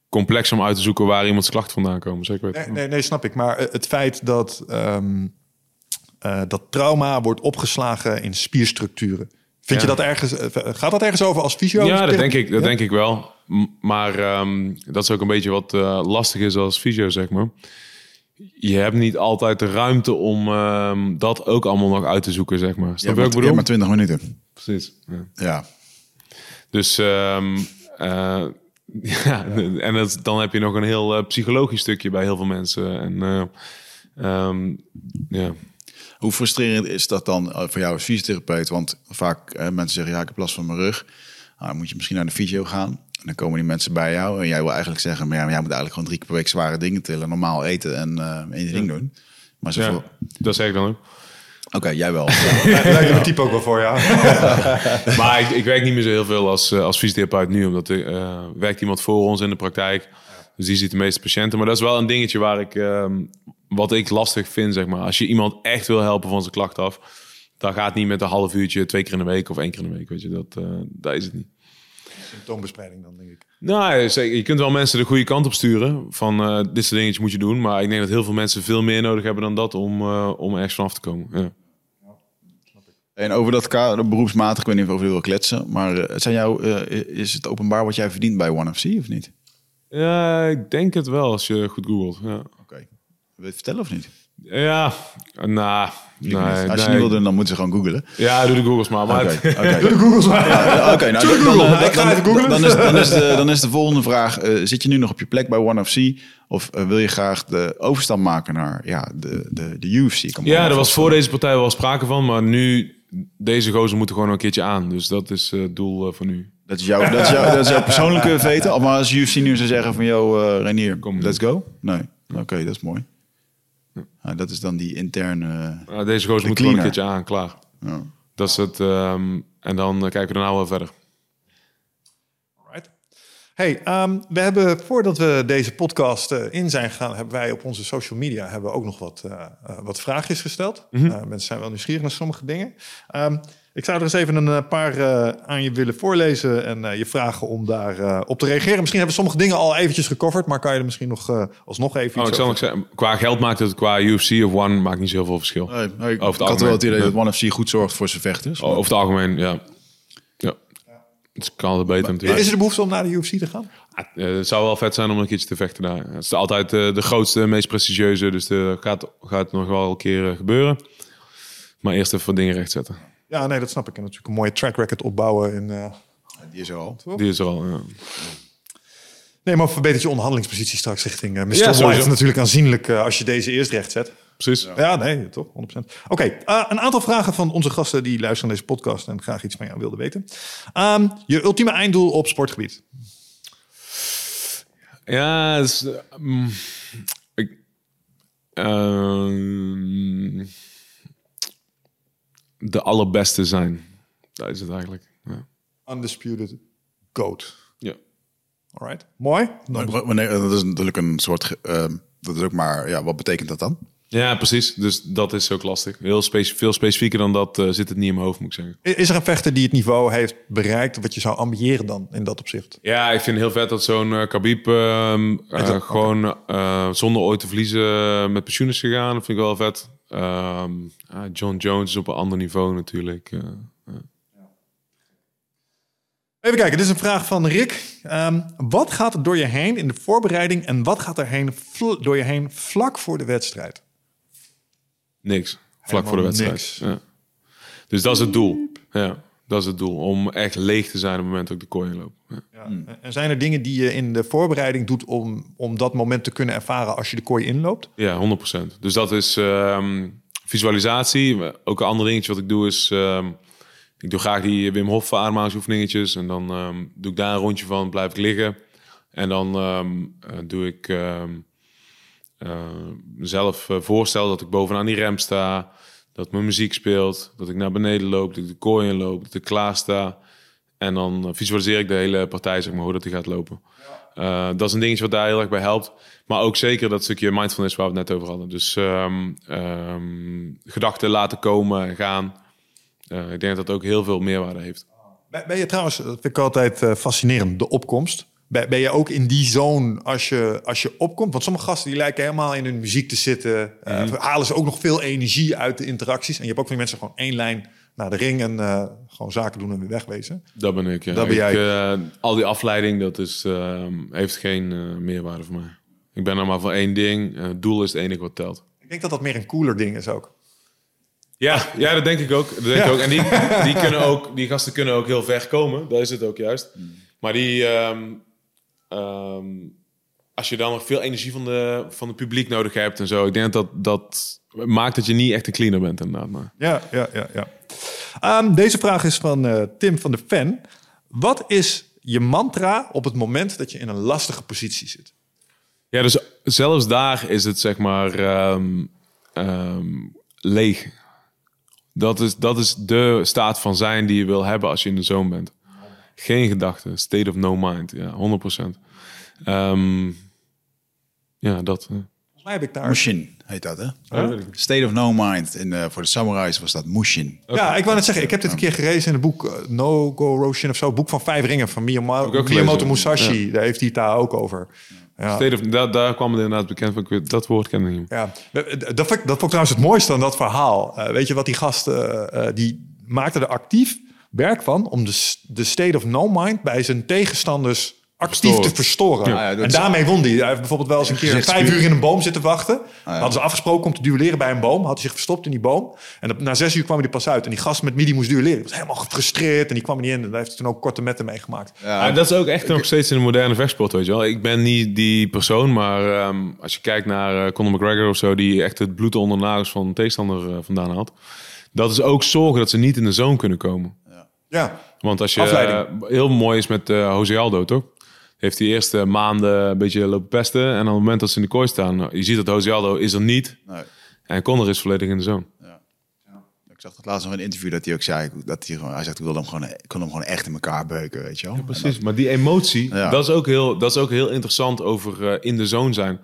complex om uit te zoeken waar iemands klachten vandaan komen. Zeker weten. Nee, nee, nee, snap ik. Maar eh, het feit dat, ehm, eh, dat trauma wordt opgeslagen in spierstructuren. Vind Ja. je dat ergens, eh, gaat dat ergens over als fysio? Ja, dat denk ik, dat Ja? denk ik wel. Maar ehm, dat is ook een beetje wat eh, lastig is als fysio, zeg maar. Je hebt niet altijd de ruimte om ehm, dat ook allemaal nog uit te zoeken, zeg maar. Snap je wat maar, ik je hebt bedoel? maar 20 minuten. Precies. Ja. Ja. Dus ehm, eh, [LAUGHS] ja, en dat, dan heb je nog een heel psychologisch stukje bij heel veel mensen. En ja. Hoe frustrerend is dat dan eh, voor jou als fysiotherapeut? Want vaak eh, mensen zeggen, ja, ik heb last van mijn rug. Nou, dan moet je misschien naar de fysio gaan. En dan komen die mensen bij jou. En jij wil eigenlijk zeggen, maar ja, maar jij moet eigenlijk gewoon drie keer per week zware dingen tillen. Normaal eten en eh één ding doen. Maar Ja, voor- dat zeg ik dan ook. Oké, jij wel. [LAUGHS] Daar lijkt mijn type ook wel voor, ja. [LAUGHS] Maar ik, ik werk niet meer zo heel veel als, als fysiotherapeut nu, omdat er werkt iemand voor ons in de praktijk. Dus die ziet de meeste patiënten. Maar dat is wel een dingetje waar ik, ehm, wat ik lastig vind, zeg maar. Als je iemand echt wil helpen van zijn klacht af, dan gaat het niet met een half uurtje, twee keer in de week of één keer in de week. Weet je, dat, eh dat is het niet. Symptoombespreiding dan, denk ik. Nou, je kunt wel mensen de goede kant op sturen. Van eh, dit soort dingetjes moet je doen. Maar ik denk dat heel veel mensen veel meer nodig hebben dan dat om, eh, om ergens vanaf te komen. Ja. En over dat kader, beroepsmatig, ik weet niet of je over wil kletsen. Maar eh, zijn jou, eh, is het openbaar wat jij verdient bij OneFC of niet? ja, ik denk het wel als je goed googelt. Ja. Wil je het vertellen of niet? ja nou, nee, als je nee. niet wil doen, dan moeten ze gewoon googlen. Ja, doe de Googles maar. maar oké. [LAUGHS] De Googles maar. Ja, Oké, nou, dan, googlen? dan, Ik ga dan- even googlen. dan is, dan, is de, dan is de volgende vraag: eh, zit je nu nog op je plek bij One FC? Of eh, wil je graag de overstap maken naar ja, de, de, de UFC? Kan ja, er was voor deze partij wel sprake van. Maar nu, deze gozer moeten gewoon een keertje aan. Dus dat is eh, het doel voor nu. Dat is, jouw, dat, is jouw, dat is jouw persoonlijke [LAUGHS] veten. Of maar als UFC nu zou zeggen van, yo, Renier, Kom. let's go? Nee. Oké, dat is mooi. Ja, dat is dan die interne... Deze gozer De moet gewoon een keertje aan, klaar. ja. Dat is het. ehm, en dan eh, kijken we daarna wel verder. Hey, ehm, we hebben voordat we deze podcast eh, in zijn gegaan, hebben wij op onze social media hebben we ook nog wat, eh, eh, wat vraagjes gesteld. Mhm. Mensen zijn wel nieuwsgierig naar sommige dingen. Ehm, ik zou er eens even een paar eh, aan je willen voorlezen en eh, je vragen om daar eh, op te reageren. Misschien hebben we sommige dingen al eventjes gecoverd, maar kan je er misschien nog eh, alsnog even Oh, iets ik zal zeggen, qua geld maakt het qua UFC of One maakt niet zoveel verschil. Nee, nee, ik, Over het ik had wel het idee algemeen. dat One FC goed zorgt voor zijn vechters. Over het algemeen, ja. Het kan altijd beter natuurlijk. Is er de behoefte om naar de UFC te gaan? Ah, eh, het zou wel vet zijn om een keertje te vechten daar. Het is altijd eh, de grootste, meest prestigieuze. Dus er gaat, gaat nog wel een keer eh, gebeuren. Maar eerst even wat dingen rechtzetten. Ja, nee, dat snap ik. En natuurlijk een mooie track record opbouwen. En, eh, Die is er al. Die is er al. Ja. Nee, maar verbetert je onderhandelingspositie straks richting uh, Mr. Ja, White natuurlijk aanzienlijk als je deze eerst recht zet. Precies. Ja, nee, toch, 100%. Oké, eh, een aantal vragen van onze gasten die luisteren naar deze podcast en graag iets van jou wilden weten. Ehm, je ultieme einddoel op sportgebied. Ja, het is, eh, mm, ik, ehm, de allerbeste zijn. Dat is het eigenlijk. Ja. Undisputed GOAT. ja. Alright, mooi. Wanneer, dat is natuurlijk een soort... ehm, dat is ook maar... Ja, wat betekent dat dan? Ja, precies. Dus dat is ook lastig. Heel speci veel specifieker dan dat eh, zit het niet in mijn hoofd, moet ik zeggen. Is er een vechter die het niveau heeft bereikt wat je zou ambiëren dan in dat opzicht? Ja, ik vind het heel vet dat zo'n eh Khabib ehm, eh, gewoon zonder ooit te verliezen met pensioen is gegaan. Dat vind ik wel vet. Ehm, ah, John Jones is op een ander niveau natuurlijk. Even kijken, dit is een vraag van Rick. Ehm, wat gaat er door je heen in de voorbereiding en wat gaat er heen vl- door je heen vlak voor de wedstrijd? Niks. Vlak voor de wedstrijd. niks. Ja. Dus dat is het doel. Ja, dat is het doel. Om echt leeg te zijn op het moment dat ik de kooi inloop. Ja. Ja. En zijn er dingen die je in de voorbereiding doet om, om dat moment te kunnen ervaren als je de kooi inloopt? Ja, 100%. Dus dat is ehm, visualisatie. Ook een ander dingetje wat ik doe is... ehm, ik doe graag die Wim Hof ademhalingsoefeningetjes. En dan ehm, doe ik daar een rondje van, blijf ik liggen. En dan ehm, eh, doe ik eh, mezelf eh, voorstel dat ik bovenaan die rem sta. Dat mijn muziek speelt. Dat ik naar beneden loop. Dat ik de kooi in loop. Dat ik klaar sta. En dan eh, visualiseer ik de hele partij, zeg maar, hoe dat die gaat lopen. Dat is een dingetje wat daar heel erg bij helpt. Maar ook zeker dat stukje mindfulness waar we het net over hadden. Dus ehm, ehm, gedachten laten komen en gaan. Ik denk dat dat ook heel veel meerwaarde heeft. Ben je trouwens, dat vind ik altijd fascinerend, de opkomst. Ben, je ook in die zone als je, als je opkomt? Want sommige gasten die lijken helemaal in hun muziek te zitten. Eh, Mhm. Halen ze ook nog veel energie uit de interacties. En je hebt ook van die mensen gewoon één lijn naar de ring en eh, gewoon zaken doen en weer wegwezen. Dat ben ik. Ja. Dat ben Ik, jij. eh, al die afleiding, dat is, ehm, heeft geen meerwaarde voor mij. Ik ben er maar voor één ding. Het doel is het enige wat telt. Ik denk dat dat meer een cooler ding is ook. Ja, ja, dat denk ik ook. Dat denk Ja. ik ook. En die, [LAUGHS] die, kunnen ook, die gasten kunnen ook heel ver komen. Dat is het ook juist. Maar die... ehm, ehm, als je dan nog veel energie van, de, van het publiek nodig hebt en zo. Ik denk dat dat maakt dat je niet echt een cleaner bent inderdaad. Maar. Ja, ja, ja. ja. Ehm, deze vraag is van eh, Tim van de Fan. Wat is je mantra op het moment dat je in een lastige positie zit? Ja, dus zelfs daar is het zeg maar ehm, leeg. Dat is, dat is de staat van zijn die je wil hebben als je in de zoon bent. Geen gedachten, state of no mind, ja, 100%. Ehm, ja, dat. Volgens mij heb ik daar... Mushin heet dat, hè? Ja. State of No Mind. In, eh, voor de samurais was dat Mushin. Ja, ik wou net zeggen, ik heb dit een keer gelezen in het boek eh, No Go Roshin of zo. Boek van vijf ringen van Miyamoto gelezen. Musashi. Daar heeft hij het daar ook over. Ja. State of, daar, daar kwam het inderdaad bekend van. Ik weet- Dat woord kende ik niet. Ja, dat vond, ik, dat vond ik trouwens het mooiste aan dat verhaal. Eh, weet je wat die gast, eh, die maakte er actief werk van... om de, de state of no mind bij zijn tegenstanders actief te verstoren. Ja, ja, dat en daarmee won hij. Hij heeft bijvoorbeeld wel eens een keer vijf uur in een boom zitten wachten. ja. Hadden ze afgesproken om te duelleren bij een boom. Had hij zich verstopt in die boom. En op- na zes uur kwam hij pas uit. En die gast met wie die moest duelleren... die was helemaal gefrustreerd en die kwam er niet in. En daar heeft hij toen ook korte metten meegemaakt. Ja, Ja, dat is ook echt nog steeds in de moderne vechtsport, weet je wel. Ik ben niet die persoon, maar ehm, als je kijkt naar eh, Conor McGregor of zo... die echt het bloed onder de nagels van een tegenstander eh, vandaan haalt... dat is ook zorgen dat ze niet in de zone kunnen komen. Ja, Want als je Afleiding. eh, heel mooi is met eh Jose Aldo, toch? Heeft die eerste maanden een beetje lopen pesten. En op het moment dat ze in de kooi staan, je ziet dat Jose Aldo is er niet. nee. En Conor is volledig in de zone. Ik zag dat laatst nog in een interview dat hij ook zei dat hij gewoon, hij zegt ik wil hem gewoon, ik kon hem gewoon echt in elkaar beuken, weet je wel. Precies, maar die emotie, Ja. dat, is ook heel, dat is ook heel interessant over eh, in de zone zijn.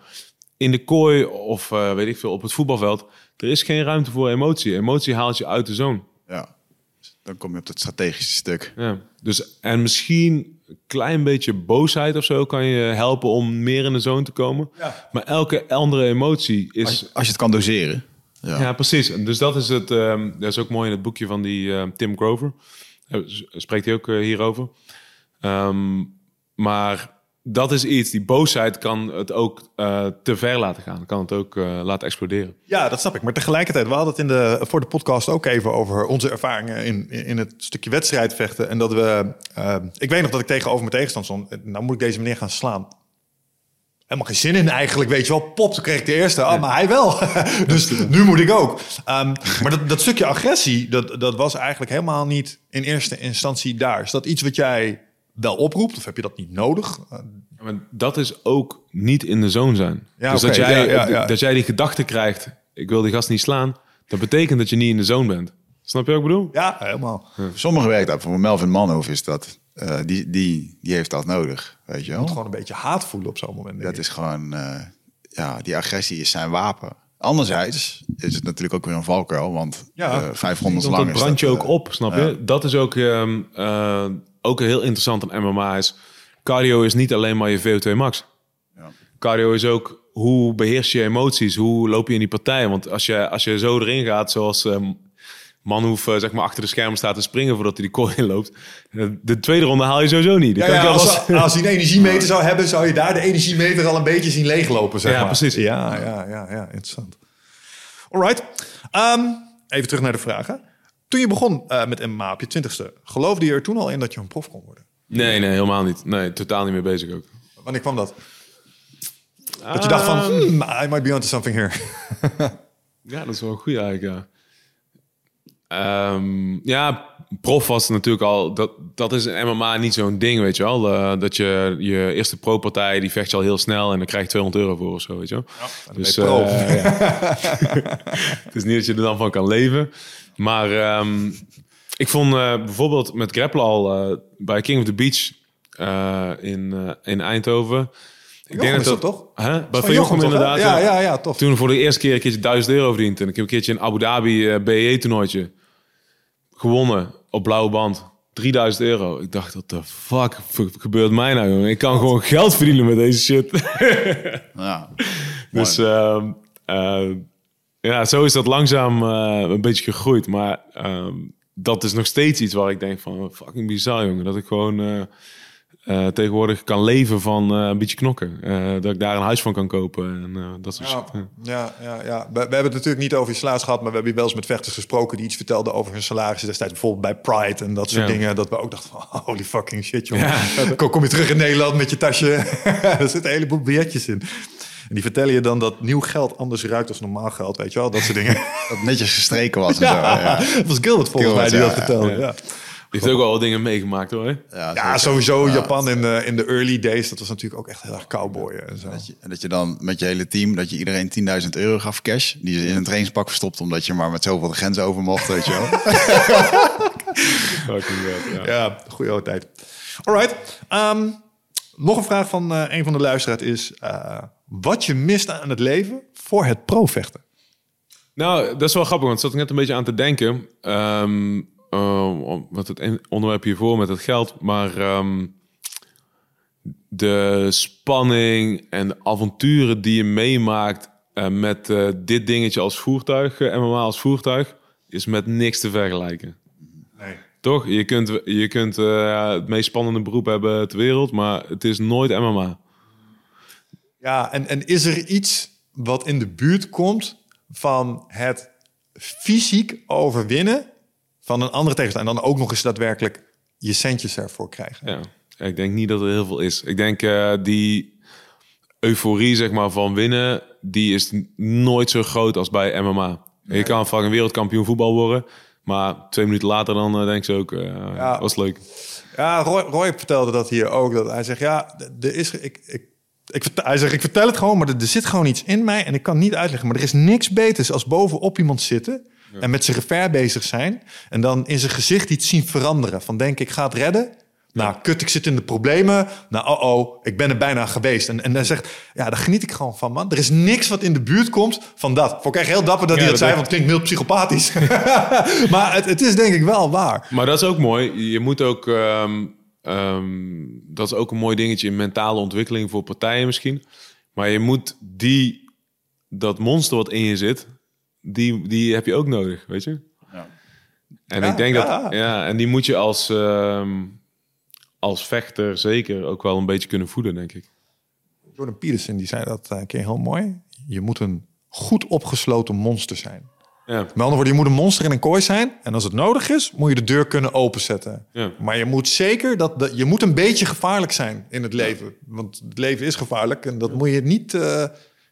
In de kooi of eh, weet ik veel, op het voetbalveld, er is geen ruimte voor emotie. Emotie haalt je uit de zone. Ja. Dan kom je op dat strategische stuk. Ja. Dus, en misschien een klein beetje boosheid of zo kan je helpen om meer in de zone te komen. Ja. Maar elke andere emotie is... Als, je- als je het kan doseren. Ja. Ja, precies. Dus dat is het. ehm, dat is ook mooi in het boekje van die ehm, Tim Grover. Eh, spreekt hij ook eh, hierover. Ehm, maar dat is iets. Die boosheid kan het ook eh, te ver laten gaan. Kan het ook eh, laten exploderen. Ja, dat snap ik. Maar tegelijkertijd, we hadden het in de, voor de podcast ook even over onze ervaringen in, in het stukje wedstrijdvechten. En dat we. eh, ik weet nog dat ik tegenover mijn tegenstander stond. Nou moet ik deze meneer gaan slaan. Helemaal geen zin in eigenlijk, weet je wel. Pop, toen kreeg ik de eerste. Ah, maar hij wel. [LAUGHS] [LAUGHS] dus nu moet ik ook. Ehm, maar dat, dat stukje agressie, dat, dat was eigenlijk helemaal niet in eerste instantie daar. Is dat iets wat jij wel oproept? Of heb je dat niet nodig? Eh, Maar dat is ook niet in de zone zijn. Ja, dus dat, jij, Ja, ja, ja. dat jij die gedachte krijgt. Ik wil die gast niet slaan. Dat betekent dat je niet in de zone bent. Snap je wat ik bedoel? ja, helemaal. Voor Sommigen werkt dat. Voor Melvin Manhoef is dat. eh, die, die, die heeft dat nodig, weet je wel. Gewoon een beetje haat voelen op zo'n moment. Dat is gewoon, eh, ja, die agressie is zijn wapen. Anderzijds is het natuurlijk ook weer een valkuil, want Ja. eh 500 Want lang dat is brandt je dat, ook op, snap je? Dat is ook, ehm, eh, ook heel interessant aan MMA. Is, cardio is niet alleen maar je VO2 max. Ja. Cardio is ook hoe beheers je emoties? Hoe loop je in die partij? Want als je, als je zo erin gaat, zoals ehm Manhoef eh, zeg maar achter de schermen staat te springen voordat hij die kooi inloopt. eh, De tweede ronde haal je sowieso niet. Ja, je als, als hij een energiemeter zou hebben, zou je daar de energiemeter al een beetje zien leeglopen, zeg Ja, maar. precies. Ja, ja, ja, ja, interessant. Alright. Ehm, even terug naar de vragen. Toen je begon eh, met MMA op je twintigste, geloofde je er toen al in dat je een prof kon worden? Nee, nee, helemaal niet. Nee, totaal niet mee bezig ook. Wanneer kwam dat? Dat je dacht van, hmm, I might be onto something here. [LAUGHS] Ja, dat is wel een goede eigenlijk, ja. Ehm, ja, prof was natuurlijk al... Dat, dat is in MMA niet zo'n ding, weet je wel. Eh, dat je je eerste pro-partij, die vecht je al heel snel... en dan krijg je 200 euro voor of zo, weet je wel. dus, eh, [LAUGHS] ja. [LAUGHS] Het is niet dat je er dan van kan leven. Maar ehm, ik vond eh, bijvoorbeeld met grappelen al... eh, bij King of the Beach eh, in, eh, in Eindhoven... Ik Jochem is dat toch? Hè? Bij Van Jochem toch, inderdaad. Ja, ja, ja, tof. Toen voor de eerste keer een keertje 1000 euro verdiend. En ik heb een keertje een Abu Dhabi eh BE-toernooitje gewonnen op blauwe band. 3000 euro. Ik dacht, wat de fuck gebeurt mij nou, jongen? Ik kan gewoon geld verdienen met deze shit. Ja. [LAUGHS] dus ehm, eh, ja, zo is dat langzaam eh, een beetje gegroeid. Maar ehm, dat is nog steeds iets waar ik denk van, fucking bizar, jongen. Dat ik gewoon... eh, eh, tegenwoordig kan leven van een beetje knokken. Dat ik daar een huis van kan kopen en dat soort Ja, shit. Ja. ja, ja, ja. We, we hebben het natuurlijk niet over je salaris gehad, maar we hebben hier wel eens met vechters gesproken die iets vertelden over hun salaris destijds, bijvoorbeeld bij Pride en dat soort Ja. dingen. Dat we ook dachten van, [LAUGHS] holy fucking shit, jongen. Kom, kom je terug in Nederland met je tasje. [LAUGHS] er zitten een heleboel biljetjes in. En die vertellen je dan dat nieuw geld anders ruikt als normaal geld, weet je wel? Dat soort dingen. [LAUGHS] Dat het netjes gestreken was en zo. Ja. [LAUGHS] Het was Gilbert volgens mij die ja, dat vertelde. ja. Ja. Die heeft ook wel wat dingen meegemaakt hoor. Ja, Ja, sowieso Ja, Japan in de, in de early days, dat was natuurlijk ook echt heel erg cowboyen en zo. Dat je, en dat je dan met je hele team, dat je iedereen 10.000 euro gaf cash. Die ze in een trainingspak verstopt, omdat je maar met zoveel de grens over mocht, weet je wel. [LAUGHS] Ja. Ja, goede oude tijd. Alright. Ehm, nog een vraag van eh, een van de luisteraars is... eh, wat je mist aan het leven voor het provechten? Nou, dat is wel grappig, want ik zat er net een beetje aan te denken. Eh, om- wat het onderwerp hiervoor met het geld. Maar ehm, de spanning en de avonturen die je meemaakt eh, met eh, dit dingetje als voertuig, eh, MMA als voertuig, is met niks te vergelijken. Nee. Toch? Je kunt, je kunt het meest spannende beroep hebben ter wereld, maar het is nooit MMA. Ja, en, en is er iets wat in de buurt komt van het fysiek overwinnen van een andere tegenstander... en dan ook nog eens daadwerkelijk je centjes ervoor krijgen? Ja, ik denk niet dat er heel veel is. Ik denk eh, die euforie zeg maar, van winnen, die is nooit zo groot als bij MMA. Je kan vaak een wereldkampioen voetbal worden, maar twee minuten later dan uh, denk ze ook, uh, Ja. was leuk. Ja, Roy, Roy vertelde dat hier ook. Dat hij zegt, ja, er is, ik, ik, ik, hij zegt, ik vertel het gewoon, maar er, er zit gewoon iets in mij en ik kan niet uitleggen. Maar er is niks beters als bovenop iemand zitten en met zijn gevaar bezig zijn. En dan in zijn gezicht iets zien veranderen. Van denk ik ga het redden. Nou, kut, ik zit in de problemen. Nou, oh oh, ik ben er bijna geweest. En, en hij zegt, ja, daar geniet ik gewoon van, man. Er is niks wat in de buurt komt van dat. Voor krijg heel dapper dat Ja, hij dat dat zei, want het klinkt mild psychopathisch. [LAUGHS] [LAUGHS] maar het, het is denk ik wel waar. Maar dat is ook mooi. Je moet ook, ehm, ehm, dat is ook een mooi dingetje in mentale ontwikkeling voor partijen misschien. Maar je moet die, dat monster wat in je zit, die, die heb je ook nodig, weet je? Ja. En Ja, ik denk ja. dat, ja, en die moet je als, ehm, als vechter zeker ook wel een beetje kunnen voeden, denk ik. Jordan Peterson die zei dat eh, een keer heel mooi. Je moet een goed opgesloten monster zijn. Ja, Met andere woorden, je moet een monster in een kooi zijn. En als het nodig is, moet je de deur kunnen openzetten. Ja. Maar je moet zeker dat, dat je moet een beetje gevaarlijk zijn in het leven. Want het leven is gevaarlijk en dat moet je niet. eh,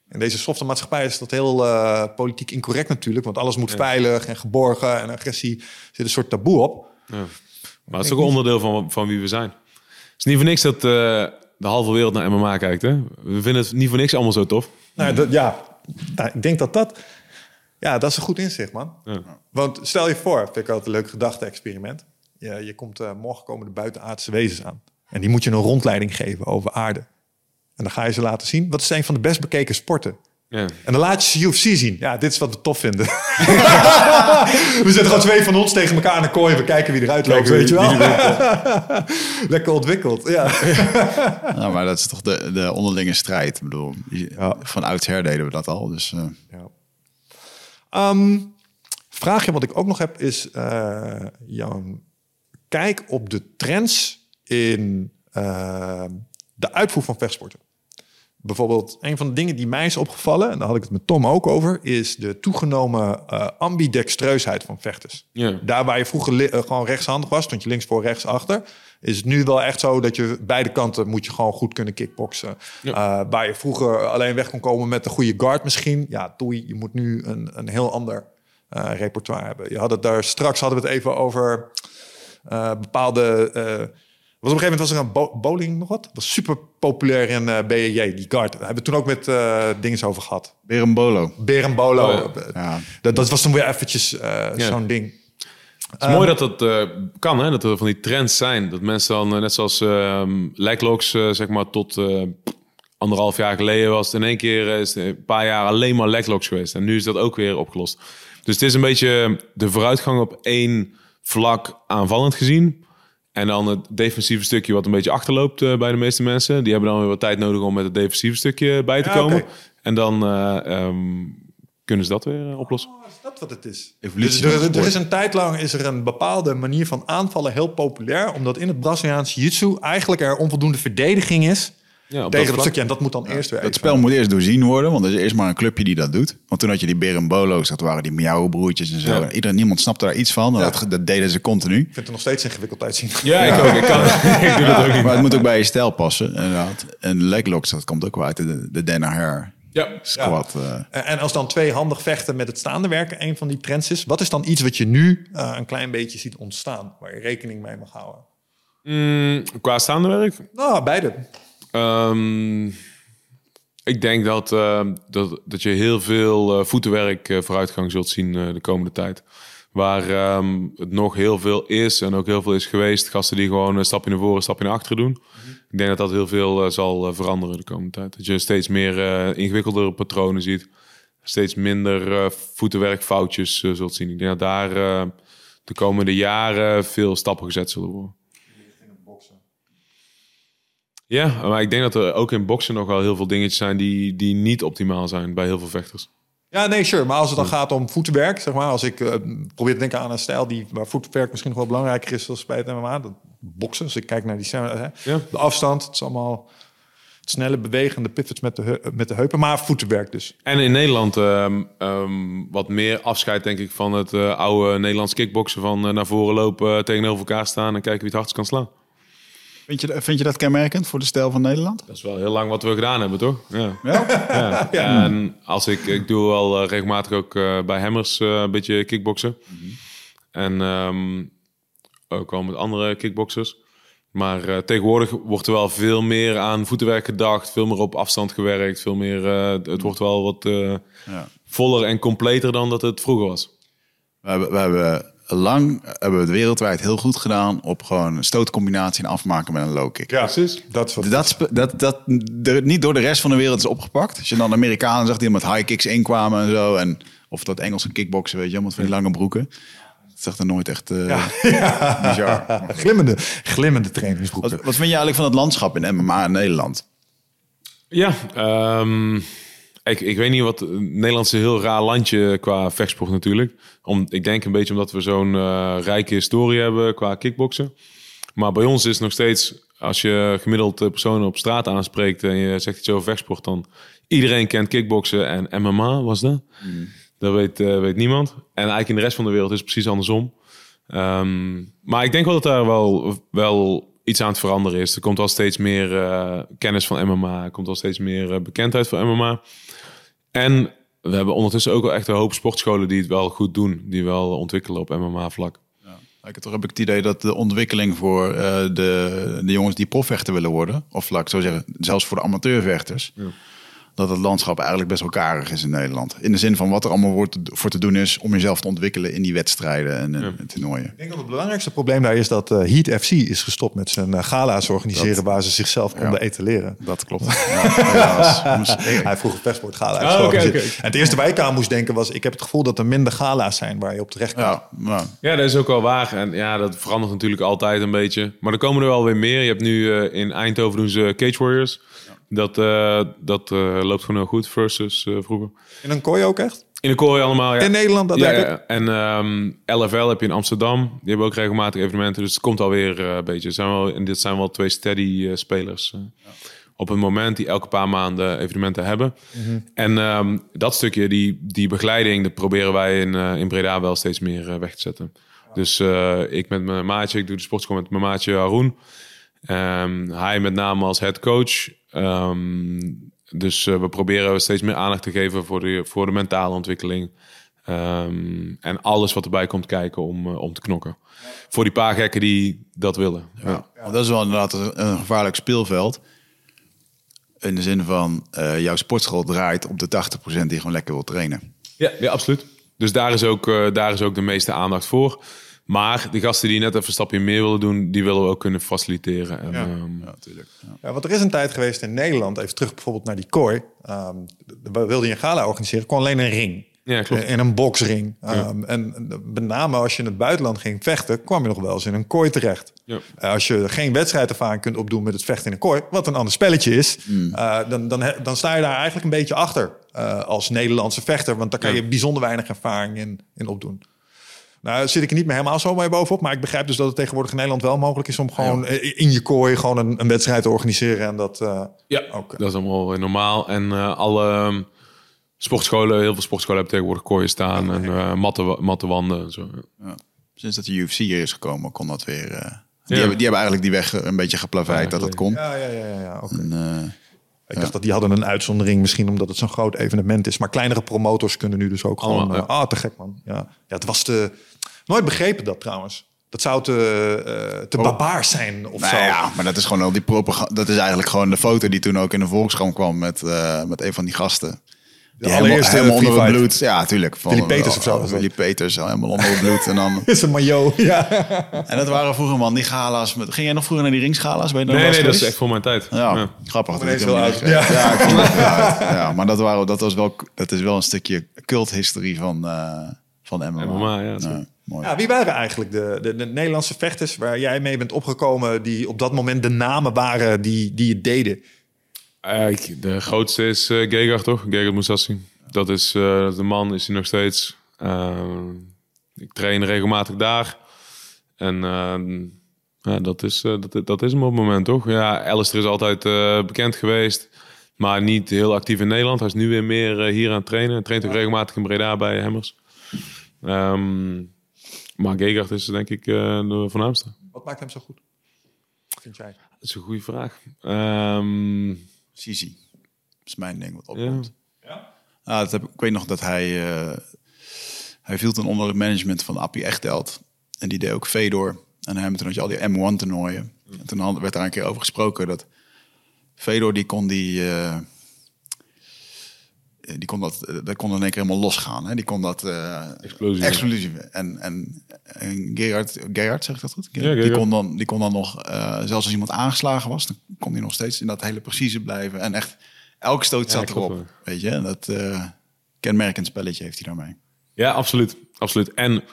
in deze softe maatschappij is dat heel eh, politiek incorrect natuurlijk. Want alles moet veilig en geborgen en agressie zit een soort taboe op. ja. Maar het is ook een onderdeel van, van wie we zijn. Het is niet voor niks dat eh, de halve wereld naar MMA kijkt, hè? We vinden het niet voor niks allemaal zo tof. Nou, dat, ja, nou, ik denk dat dat... Ja, dat is een goed inzicht, man. Ja. Want stel je voor, vind ik altijd een leuk gedachte-experiment. Je, je komt, eh, morgen komen de buitenaardse wezens aan. En die moet je een rondleiding geven over aarde. En dan ga je ze laten zien. Wat is een van de best bekeken sporten? Ja. En dan laat je ze UFC zien. Ja, dit is wat we tof vinden. [LAUGHS] we zetten gewoon twee van ons tegen elkaar in een kooi. En we kijken wie eruit loopt, weet je wel. [LAUGHS] Lekker ontwikkeld, ja. [LAUGHS] Nou, maar dat is toch de, de onderlinge strijd. Ik bedoel, je- Ja. van oudsher deden we dat al. Dus eh, Ja. Ehm, vraagje wat ik ook nog heb is jouw kijk op de trends in eh, de uitvoer van vechtsporten. Bijvoorbeeld, een van de dingen die mij is opgevallen, en daar had ik het met Tom ook over, is de toegenomen eh, ambidextreusheid van vechters. Ja. Daar waar je vroeger gewoon rechtshandig was, stond je links voor, rechts achter, is het nu wel echt zo dat je beide kanten moet je gewoon goed kunnen kickboksen. Eh, waar je vroeger alleen weg kon komen met een goede guard misschien, ja, toei, je moet nu een, een heel ander eh, repertoire hebben. Je had het daar straks hadden we het even over eh, bepaalde. eh, was op een gegeven moment was er een bo- bowling nog wat. was super populair in eh BJJ, die guard. Daar hebben we het toen ook met eh dingen over gehad. Berembolo. Berimbolo. Oh, Ja. dat, dat was toen weer eventjes eh, Ja. zo'n ding. Het is mooi dat dat eh, kan, hè? dat er van die trends zijn. Dat mensen dan, eh, net zoals ehm eh, zeg maar, tot anderhalf jaar geleden was het in één keer is een paar jaar alleen maar leglocks geweest. En nu is dat ook weer opgelost. Dus het is een beetje de vooruitgang op één vlak aanvallend gezien. En dan het defensieve stukje wat een beetje achterloopt bij de meeste mensen. Die hebben dan weer wat tijd nodig om met het defensieve stukje bij te Ja, komen. En dan eh, ehm, kunnen ze dat weer eh, oplossen. Oh, is dat wat het is? Evolutie Dus er, er is een tijd lang is er een bepaalde manier van aanvallen heel populair, omdat in het Braziliaanse jiu-jitsu eigenlijk er onvoldoende verdediging is Ja, op tegen dat stukje. En dat moet dan eerst weer Dat even- spel moet eerst doorzien worden, want er is eerst maar een clubje die dat doet. Want toen had je die Berimbolo's, dat waren die Miauw broertjes en zo. Ja. En Iedereen, niemand snapte daar iets van. Dat, dat deden ze continu. Ik vind het nog steeds ingewikkeld uitzien. Ja, ik ook. Ik, kan, [LAUGHS] [LAUGHS] ik doe dat ook niet. Maar het moet ook bij je stijl passen, inderdaad. En leglocks, dat komt ook wel uit de, de Danaher Ja. squat. eh. En en als dan twee handig vechten met het staande werken een van die trends is, wat is dan iets wat je nu eh, een klein beetje ziet ontstaan, waar je rekening mee mag houden? Mm, qua staande werk? Nou, beide. Ehm, ik denk dat, eh, dat, dat je heel veel eh, voetenwerk eh, vooruitgang zult zien eh, de komende tijd. Waar ehm, het nog heel veel is en ook heel veel is geweest. Gasten die gewoon een stapje naar voren, een stapje naar achteren doen. Ik denk dat dat heel veel eh, zal eh, veranderen de komende tijd. Dat je steeds meer eh ingewikkeldere patronen ziet. Steeds minder voetenwerkfoutjes zult zien. Ik denk dat daar de komende jaren veel stappen gezet zullen worden. Ja, maar ik denk dat er ook in boksen nog wel heel veel dingetjes zijn die, die niet optimaal zijn bij heel veel vechters. Ja, nee, sure. Maar als het dan gaat om voetenwerk, zeg maar, als ik probeer te denken aan een stijl die waar voetenwerk misschien nog wel belangrijker is dan bij het MMA, dat boksen. Als ik kijk naar die hè, Ja. de afstand, het is allemaal snelle bewegende pivots met de, met de heupen, maar voetenwerk dus. En in Nederland ehm, ehm, wat meer afscheid, denk ik, van het eh, oude Nederlands kickboksen. Van eh, naar voren lopen, tegenover elkaar staan en kijken wie het hardst kan slaan. Vind, je, vind je dat kenmerkend voor de stijl van Nederland? Dat is wel heel lang wat we gedaan hebben, toch? Ja. Ja? Ja. En als ik, ik doe wel eh, regelmatig ook eh, bij Hammers eh, een beetje kickboksen. En ehm, ook wel met andere kickboxers. Maar eh, tegenwoordig wordt er wel veel meer aan voetenwerk gedacht. Veel meer op afstand gewerkt. Veel meer, eh, het wordt wel wat eh, Ja. voller en completer dan dat het vroeger was. We hebben, we hebben lang hebben we het wereldwijd heel goed gedaan op gewoon een stootcombinatie en afmaken met een low kick. Ja, precies. Dat is wat Dat, dat, dat de, niet door de rest van de wereld is opgepakt. Als je dan Amerikanen zag die met high kicks inkwamen en zo. En, of dat Engelse kickboksen, weet je, met van die lange broeken. Dat zag er nooit echt eh [LAUGHS] bizar. glimmende, glimmende trainingsbroeken. Wat, wat vind je eigenlijk van het landschap in MMA in Nederland? Ja, ehm, ik, ik weet niet wat. Nederland is een heel raar landje qua vechtsport natuurlijk. Om, ik denk een beetje omdat we zo'n eh, rijke historie hebben qua kickboksen. Maar bij ons is het nog steeds, als je gemiddeld eh, personen op straat aanspreekt en je zegt iets over vechtsport, dan iedereen kent kickboksen en MMA was dat. Dat weet, eh, weet niemand. En eigenlijk in de rest van de wereld is het precies andersom. Ehm, maar ik denk wel dat daar wel, wel iets aan het veranderen is. Er komt wel steeds meer eh, kennis van MMA. Er komt wel steeds meer eh, bekendheid van MMA. En we hebben ondertussen ook wel echt een hoop sportscholen die het wel goed doen. Die wel ontwikkelen op MMA-vlak. Ik heb toch heb ik het idee dat de ontwikkeling voor de, de jongens die profvechter willen worden, of laat ik zo zeggen, zelfs voor de amateurvechters, dat het landschap eigenlijk best wel karig is in Nederland. In de zin van wat er allemaal wordt, voor te doen is om jezelf te ontwikkelen in die wedstrijden en, eh, en toernooien. Ik denk dat het belangrijkste probleem daar is dat eh, Heat FC is gestopt met zijn eh, gala's organiseren waar ze zichzelf konden etaleren. Dat klopt. [LAUGHS] Ja, Hij heeft vroeger Vechtsport gala Ah. En het eerste waar ik aan moest denken was, ik heb het gevoel dat er minder gala's zijn waar je op terecht kan. Ja, Ja, dat is ook wel waar. En ja, dat verandert natuurlijk altijd een beetje. Maar er komen er wel weer meer. Je hebt nu eh, in Eindhoven doen ze Cage Warriors. Dat, eh, dat eh, loopt gewoon heel goed versus eh, vroeger. In een kooi ook echt? In de kooi allemaal, ja. In Nederland, dat ja, ik. ja. En ehm, LFL heb je in Amsterdam. Die hebben ook regelmatig evenementen. Dus het komt alweer eh, een beetje. Zijn wel, en dit zijn wel twee steady spelers. Op het moment die elke paar maanden evenementen hebben. Mhm. En ehm, dat stukje, die, die begeleiding, dat proberen wij in, in Breda wel steeds meer weg te zetten. Dus ik met mijn maatje, ik doe de sportschool met mijn maatje Haroon. Ehm, hij met name als head coach. Ehm, dus eh, we proberen steeds meer aandacht te geven voor de, voor de mentale ontwikkeling. Ehm, en alles wat erbij komt kijken om, eh, om te knokken. Voor die paar gekken die dat willen. Ja. Ja, dat is wel inderdaad een een gevaarlijk speelveld. In de zin van, eh, jouw sportschool draait op de 80% die gewoon lekker wil trainen. Ja, ja, absoluut. Dus daar is, ook, eh, daar is ook de meeste aandacht voor. Maar de gasten die net even een stapje meer willen doen, die willen we ook kunnen faciliteren. En, ehm, Ja, natuurlijk. Ja. Ja, want er is een tijd geweest in Nederland, even terug bijvoorbeeld naar die kooi. Ehm, we wilden je een gala organiseren, kon alleen een ring. Ja, klopt. In een boksring. Ehm, En met name als je in het buitenland ging vechten, kwam je nog wel eens in een kooi terecht. Ja. Eh, als je geen wedstrijdervaring kunt opdoen met het vechten in een kooi, wat een ander spelletje is, Hmm. eh, dan, dan, dan sta je daar eigenlijk een beetje achter. eh, als Nederlandse vechter. Want daar kan Ja. je bijzonder weinig ervaring in, in opdoen. Nou, zit ik er niet meer helemaal zo mee bovenop. Maar ik begrijp dus dat het tegenwoordig in Nederland wel mogelijk is om gewoon eh, in je kooi gewoon een, een wedstrijd te organiseren. En dat. eh, Ja, Oké. dat is allemaal normaal. En eh, alle ehm, sportscholen, heel veel sportscholen hebben tegenwoordig kooien staan en eh matten, matten wanden en zo. Ja. Sinds dat de UFC hier is gekomen, kon dat weer... eh, die, Ja. hebben, die hebben eigenlijk die weg een beetje geplaveid Ja, dat het zeker. kon. ja, ja, ja, ja, ja, oké. En, eh, Ik dacht dat die hadden een uitzondering, misschien omdat het zo'n groot evenement is. Maar kleinere promotors kunnen nu dus ook gewoon. Eh, ah, te gek man. Ja. ja, het was te. Nooit begrepen dat trouwens. Dat zou te, eh te barbaars zijn of nou zo. ja, maar dat is gewoon al die propaganda. Dat is eigenlijk gewoon de foto die toen ook in de Volkskrant kwam met, eh, met een van die gasten. Die helemaal, allereerste helemaal onder free het bloed. Ja, tuurlijk. Van, Willy Peters of zo oh. Willy Peters, helemaal onder het bloed. En, dan, [LAUGHS] Is een maillot. Ja. [LAUGHS] en dat waren vroeger man, die gala's. Met, ging jij nog vroeger naar die ringsgala's? Ben je Nee, nee, dat is echt voor mijn tijd. Ja, Ja. grappig. dat Ja. Ja, ik vond het [LAUGHS] heel oud. ja, maar dat, waren, dat, was wel, dat is wel een stukje culthistorie van, eh van MMA. MMA, ja. Mooi. Ja, wie waren eigenlijk de, de, de Nederlandse vechters waar jij mee bent opgekomen, die op dat moment de namen waren die, die het deden? Eh, de grootste is eh Gegard, toch? Gegard Moussassi. Dat is eh, de man, is hij nog steeds. Eh, ik train regelmatig daar. En eh, ja, dat, is, eh, dat, dat is hem op het moment, toch? Ja, Alistair is altijd eh, bekend geweest. Maar niet heel actief in Nederland. Hij is nu weer meer hier aan het trainen. Hij traint ook regelmatig in Breda bij Hemmers. Ehm, maar Gegard is denk ik eh, de voornaamste. Wat maakt hem zo goed? Vind jij? Dat is een goede vraag. Ehm, Sisi. Dat is mijn ding wat ja. opkomt. Ah, dat heb, ik weet nog dat hij... eh, hij viel toen onder het management van Appie Echteld. En die deed ook Fedor. En hij toen had je al die M1 toernooien. En toen had- werd daar een keer over gesproken dat... Fedor die kon die... eh, die kon dat, eh, dat kon in één keer helemaal losgaan. Hè? Die kon dat... eh Explosie. En, en, en Gerard, Gerard, zeg ik dat goed? Ja, die, kon dan, die kon dan nog, eh, zelfs als iemand aangeslagen was, dan kon hij nog steeds in dat hele precieze blijven. En echt, elke stoot zat erop. Weet je, en dat eh, kenmerkend spelletje heeft hij daarmee. Ja, absoluut. absoluut. En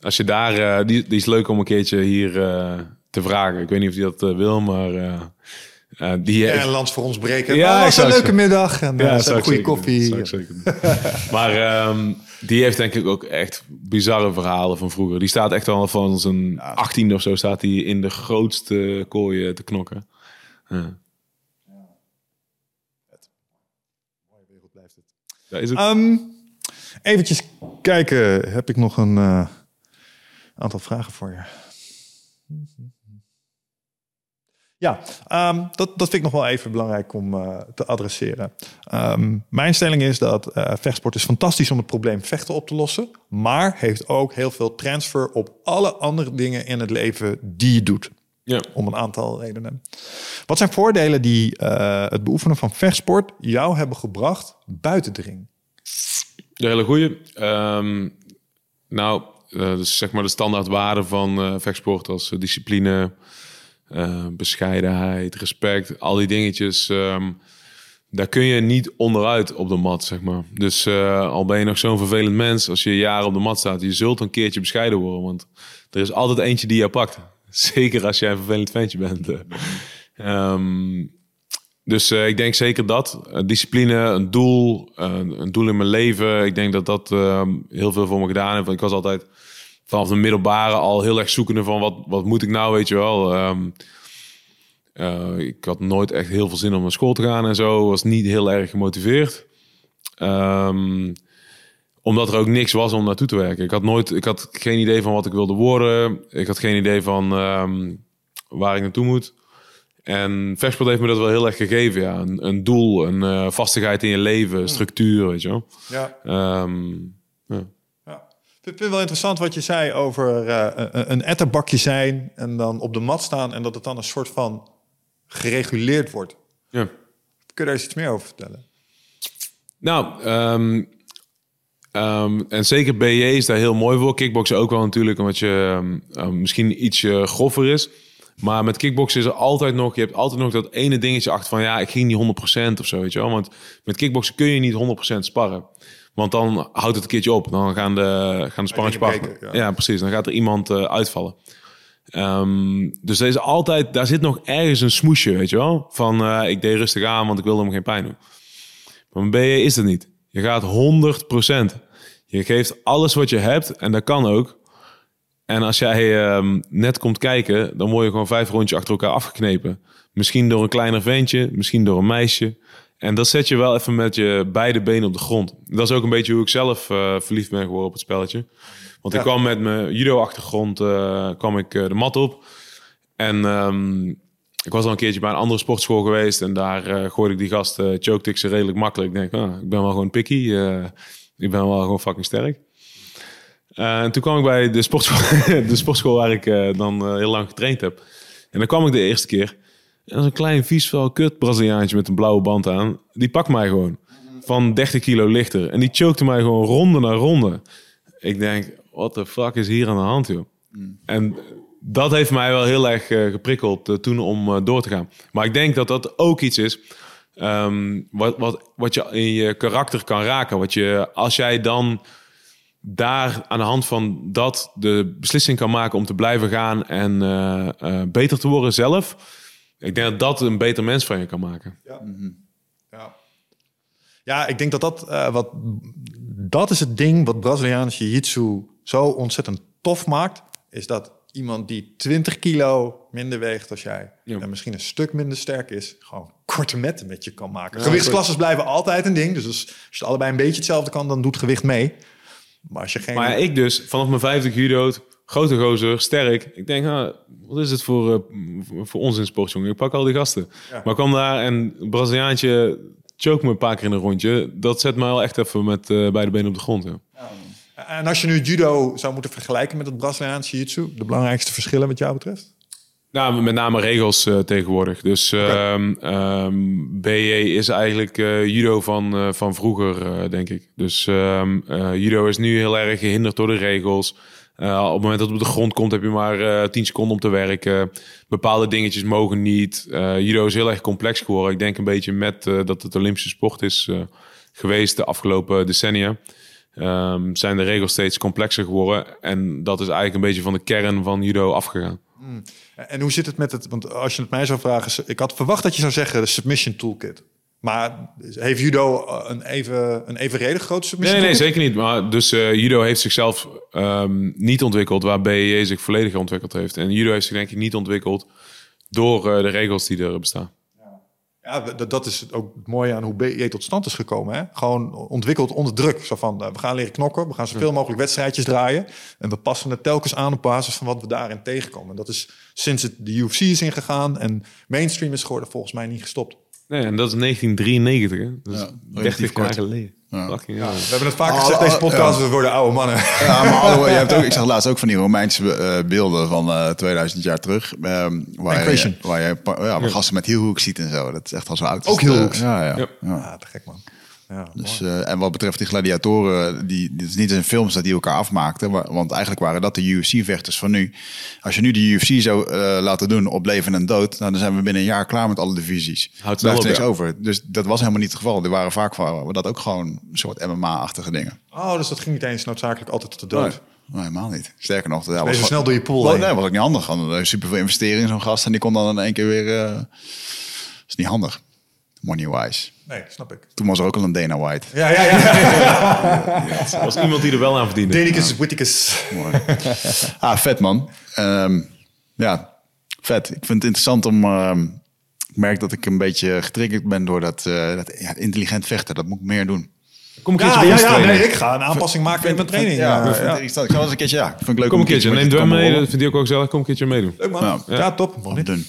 als je daar, eh, die, die is leuk om een keertje hier eh, te vragen. Ik weet niet of hij dat eh, wil, maar eh, eh, die Ja, heeft- een lans voor ons breken. Ja, Ja, was een leuke het- middag en ja, een ik goede koffie. [LAUGHS] maar ehm, die heeft denk ik ook echt bizarre verhalen van vroeger. Die staat echt al van zijn achttiende of zo staat hij in de grootste kooien te knokken. Ja. Ja, is het? Ehm, eventjes kijken, heb ik nog een eh, aantal vragen voor je. Ja, ehm, dat, dat vind ik nog wel even belangrijk om eh, te adresseren. Ehm, mijn stelling is dat eh, vechtsport is fantastisch om het probleem vechten op te lossen, maar heeft ook heel veel transfer op alle andere dingen in het leven die je doet. ja. Om een aantal redenen. Wat zijn voordelen die eh, het beoefenen van vechtsport jou hebben gebracht buiten de ring? De hele goeie. Ehm, nou, dus zeg maar de standaardwaarden van vechtsport als discipline, eh, bescheidenheid, respect, al die dingetjes. ehm, daar kun je niet onderuit op de mat, zeg maar. Dus eh, al ben je nog zo'n vervelend mens, als je jaren op de mat staat, je zult een keertje bescheiden worden, want er is altijd eentje die jou pakt. [LAUGHS] Zeker als jij een vervelend ventje bent. eh. [LAUGHS] Ehm, dus eh, ik denk zeker dat. Discipline, een doel, een doel in mijn leven. Ik denk dat dat ehm, heel veel voor me gedaan heeft. Want ik was altijd vanaf de middelbare al heel erg zoekende van wat, wat moet ik nou, weet je wel. Ehm, eh, ik had nooit echt heel veel zin om naar school te gaan en zo. Was niet heel erg gemotiveerd. Ehm, omdat er ook niks was om naartoe te werken. Ik had nooit, ik had geen idee van wat ik wilde worden. Ik had geen idee van ehm, waar ik naartoe moet. En vechtsport heeft me dat wel heel erg gegeven. Ja. Een, een doel, een eh, vastigheid in je leven, structuur, weet je wel. Ja. Ik vind het wel interessant wat je zei over eh, een- een etterbakje zijn en dan op de mat staan en dat het dan een soort van gereguleerd wordt. ja. Kun je daar eens iets meer over vertellen? Nou, ehm, ehm, en zeker BJ is daar heel mooi voor. Kickboksen ook wel natuurlijk, omdat je ehm, misschien iets groffer is. Maar met kickboksen is er altijd nog, je hebt altijd nog dat ene dingetje achter van ja, ik ging niet 100% of zo, weet je wel. Want met kickboksen kun je niet 100% sparren. Want dan houdt het een keertje op. Dan gaan de, gaan de breken, Ja. ja. precies. Dan gaat er iemand eh, uitvallen. Ehm, dus er is altijd, daar zit nog ergens een smoesje, weet je wel. Van eh, ik deed rustig aan, want ik wilde hem geen pijn doen. Maar BJ is dat niet. Je gaat 100%. Je geeft alles wat je hebt en dat kan ook. En als jij ehm, net komt kijken, dan word je gewoon vijf rondjes achter elkaar afgeknepen. Misschien door een kleiner ventje, misschien door een meisje. En dat zet je wel even met je beide benen op de grond. Dat is ook een beetje hoe ik zelf eh, verliefd ben geworden op het spelletje. Want ik kwam met mijn judo-achtergrond eh, kwam ik eh, de mat op. En ehm, ik was al een keertje bij een andere sportschool geweest. En daar uh, gooide ik die gasten, choked ik ze redelijk makkelijk. Ik denk, ah, ik ben wel gewoon picky. ik ben wel gewoon fucking sterk. en toen kwam ik bij de sportschool, [LAUGHS] de sportschool waar ik dan heel lang getraind heb. En dan kwam ik de eerste keer. En is een klein vies vuil kut Braziliaantje met een blauwe band aan. Die pakt mij gewoon. Van 30 kilo lichter. En die chokte mij gewoon ronde na ronde. Ik denk, wat de fuck is hier aan de hand, joh? En dat heeft mij wel heel erg uh, geprikkeld uh, toen om uh, door te gaan. Maar ik denk dat dat ook iets is um, wat, wat, wat je in je karakter kan raken. Wat je, als jij dan daar aan de hand van dat de beslissing kan maken om te blijven gaan en beter te worden zelf ik denk dat dat een beter mens van je kan maken. Ja, ja. ja ik denk dat dat, uh, wat, dat is het ding wat Braziliaans Jiu-Jitsu zo ontzettend tof maakt. Is dat iemand die 20 kilo minder weegt als jij en misschien een stuk minder sterk is, gewoon korte metten met je kan maken. Gewichtsklasses blijven altijd een ding. Dus als, als je allebei een beetje hetzelfde kan, dan doet gewicht mee. Maar als je geen. Maar ik dus, vanaf mijn 50 judo, grote gozer, sterk. Ik denk, ah, wat is het voor, uh, voor ons in sport, jongen? Ik pak al die gasten. Maar ik kwam daar en Braziliaantje choke me een paar keer in een rondje. Dat zet me wel echt even met uh, beide benen op de grond. Ja. En als je nu judo zou moeten vergelijken met het Braziliaanse jiu-jitsu, de belangrijkste verschillen wat jou betreft? Nou, met name regels uh, tegenwoordig. Dus okay. um, um, BJ is eigenlijk uh, judo van, uh, van vroeger, denk ik. Dus um, judo is nu heel erg gehinderd door de regels. Uh, op het moment dat het op de grond komt, heb je maar uh, eh, 10 seconden om te werken. Bepaalde dingetjes mogen niet. Uh, judo is heel erg complex geworden. Ik denk een beetje met dat het Olympische sport is geweest de afgelopen decennia. Um, zijn de regels steeds complexer geworden. En dat is eigenlijk een beetje van de kern van judo afgegaan. Hmm. En hoe zit het met het? Want als je het mij zou vragen, ik had verwacht dat je zou zeggen de submission toolkit. Maar heeft judo een, even, een evenredig grote submissie? Nee, nee, zeker niet. Maar dus uh, judo heeft zichzelf um, niet ontwikkeld waar BJJ zich volledig ontwikkeld heeft. En judo heeft zich denk ik niet ontwikkeld door uh, de regels die er bestaan. Ja, dat is ook het mooie aan hoe BJJ tot stand is gekomen. Hè? Gewoon ontwikkeld onder druk. Zo van, we gaan leren knokken, we gaan zoveel mogelijk wedstrijdjes draaien. En we passen het telkens aan op basis van wat we daarin tegenkomen. Dat is sinds het de UFC is ingegaan en mainstream is geworden volgens mij niet gestopt. Nee, en dat is 1993. Hè? Dus ja, 30 jaar geleden. Ja. Ja. We hebben het vaak gezegd, oh, deze podcast, we worden oude mannen. Ja, maar alle, [LAUGHS] je hebt ook, ik zag laatst ook van die Romeinse uh, beelden van uh, eh, 2000 jaar terug. Um, waar, je, waar je ja, gasten met hielhoek ziet en zo. Dat is echt al zo oud. Ook hielhoek? Ja, ja. ja. ja. te gek man. Ja, dus, uh, en wat betreft die gladiatoren, die, dit is niet in films dat die elkaar afmaakten. Want eigenlijk waren dat de UFC-vechters van nu. Als je nu de UFC zou uh, laten doen op leven en dood, nou, dan zijn we binnen een jaar klaar met alle divisies. Houdt Blijft niks over. Dus dat was helemaal niet het geval. Er waren vaak van dat ook gewoon een soort MMA-achtige dingen. Oh, dus dat ging niet eens noodzakelijk altijd tot de dood. Nee. helemaal niet. Sterker nog, dat was snel door je pool. Nee, dat was ook niet handig. Super veel investeringen in zo'n gast en die kon dan in één keer weer. Uh, is niet handig money-wise. Nee, snap ik. Toen was er ook al een Dana White. Ja, ja, ja. [LAUGHS] ja, was iemand die er wel aan verdiende. Danicus ja. Whitticus. [LAUGHS] ah, vet man. Um, ja, vet. Ik vind het interessant om... Um, ik merk dat ik een beetje getriggerd ben door dat, uh, dat ja, intelligent vechten. Dat moet ik meer doen. Kom een keertje ja, ja, ja, nee, ik ga een aanpassing maken in mijn training. Ja, ja, ja. Ik ga wel eens een keertje, ja, vind ik leuk. Kom een keertje, neem hem mee. Dat vind ik ook gezellig. Kom een keertje meedoen. Leuk man. Ja, top. Doen.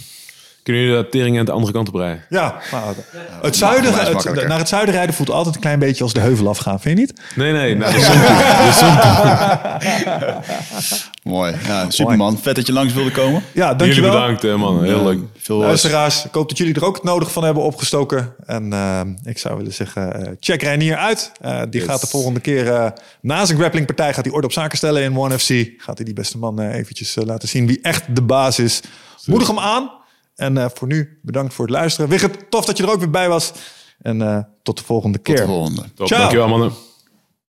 Kunnen jullie dat tering aan de andere kant op rijden? Ja, nou, het zuiden, het, naar het zuiden rijden voelt altijd een klein beetje als de heuvel afgaan, vind je niet? Nee, nee, naar de [LAUGHS] zon De [LAUGHS] Mooi. Ja, superman. Vet dat je langs wilde komen. Ja, dankjewel. Jullie bedankt, eh, man. Heel leuk. Veel luisteraars. Ik hoop dat jullie er ook het nodig van hebben opgestoken. En uh, ik zou willen zeggen, uh, check Reinier uit. Uh, die yes. gaat de volgende keer na zijn grapplingpartij gaat hij orde op zaken stellen in One FC. Gaat hij die beste man eventjes laten zien wie echt de baas is. Moedig hem aan. En uh, voor nu, bedankt voor het luisteren. Wigert, tof dat je er ook weer bij was. En uh, tot de volgende keer. Tot de volgende. Top, Ciao. Dankjewel mannen.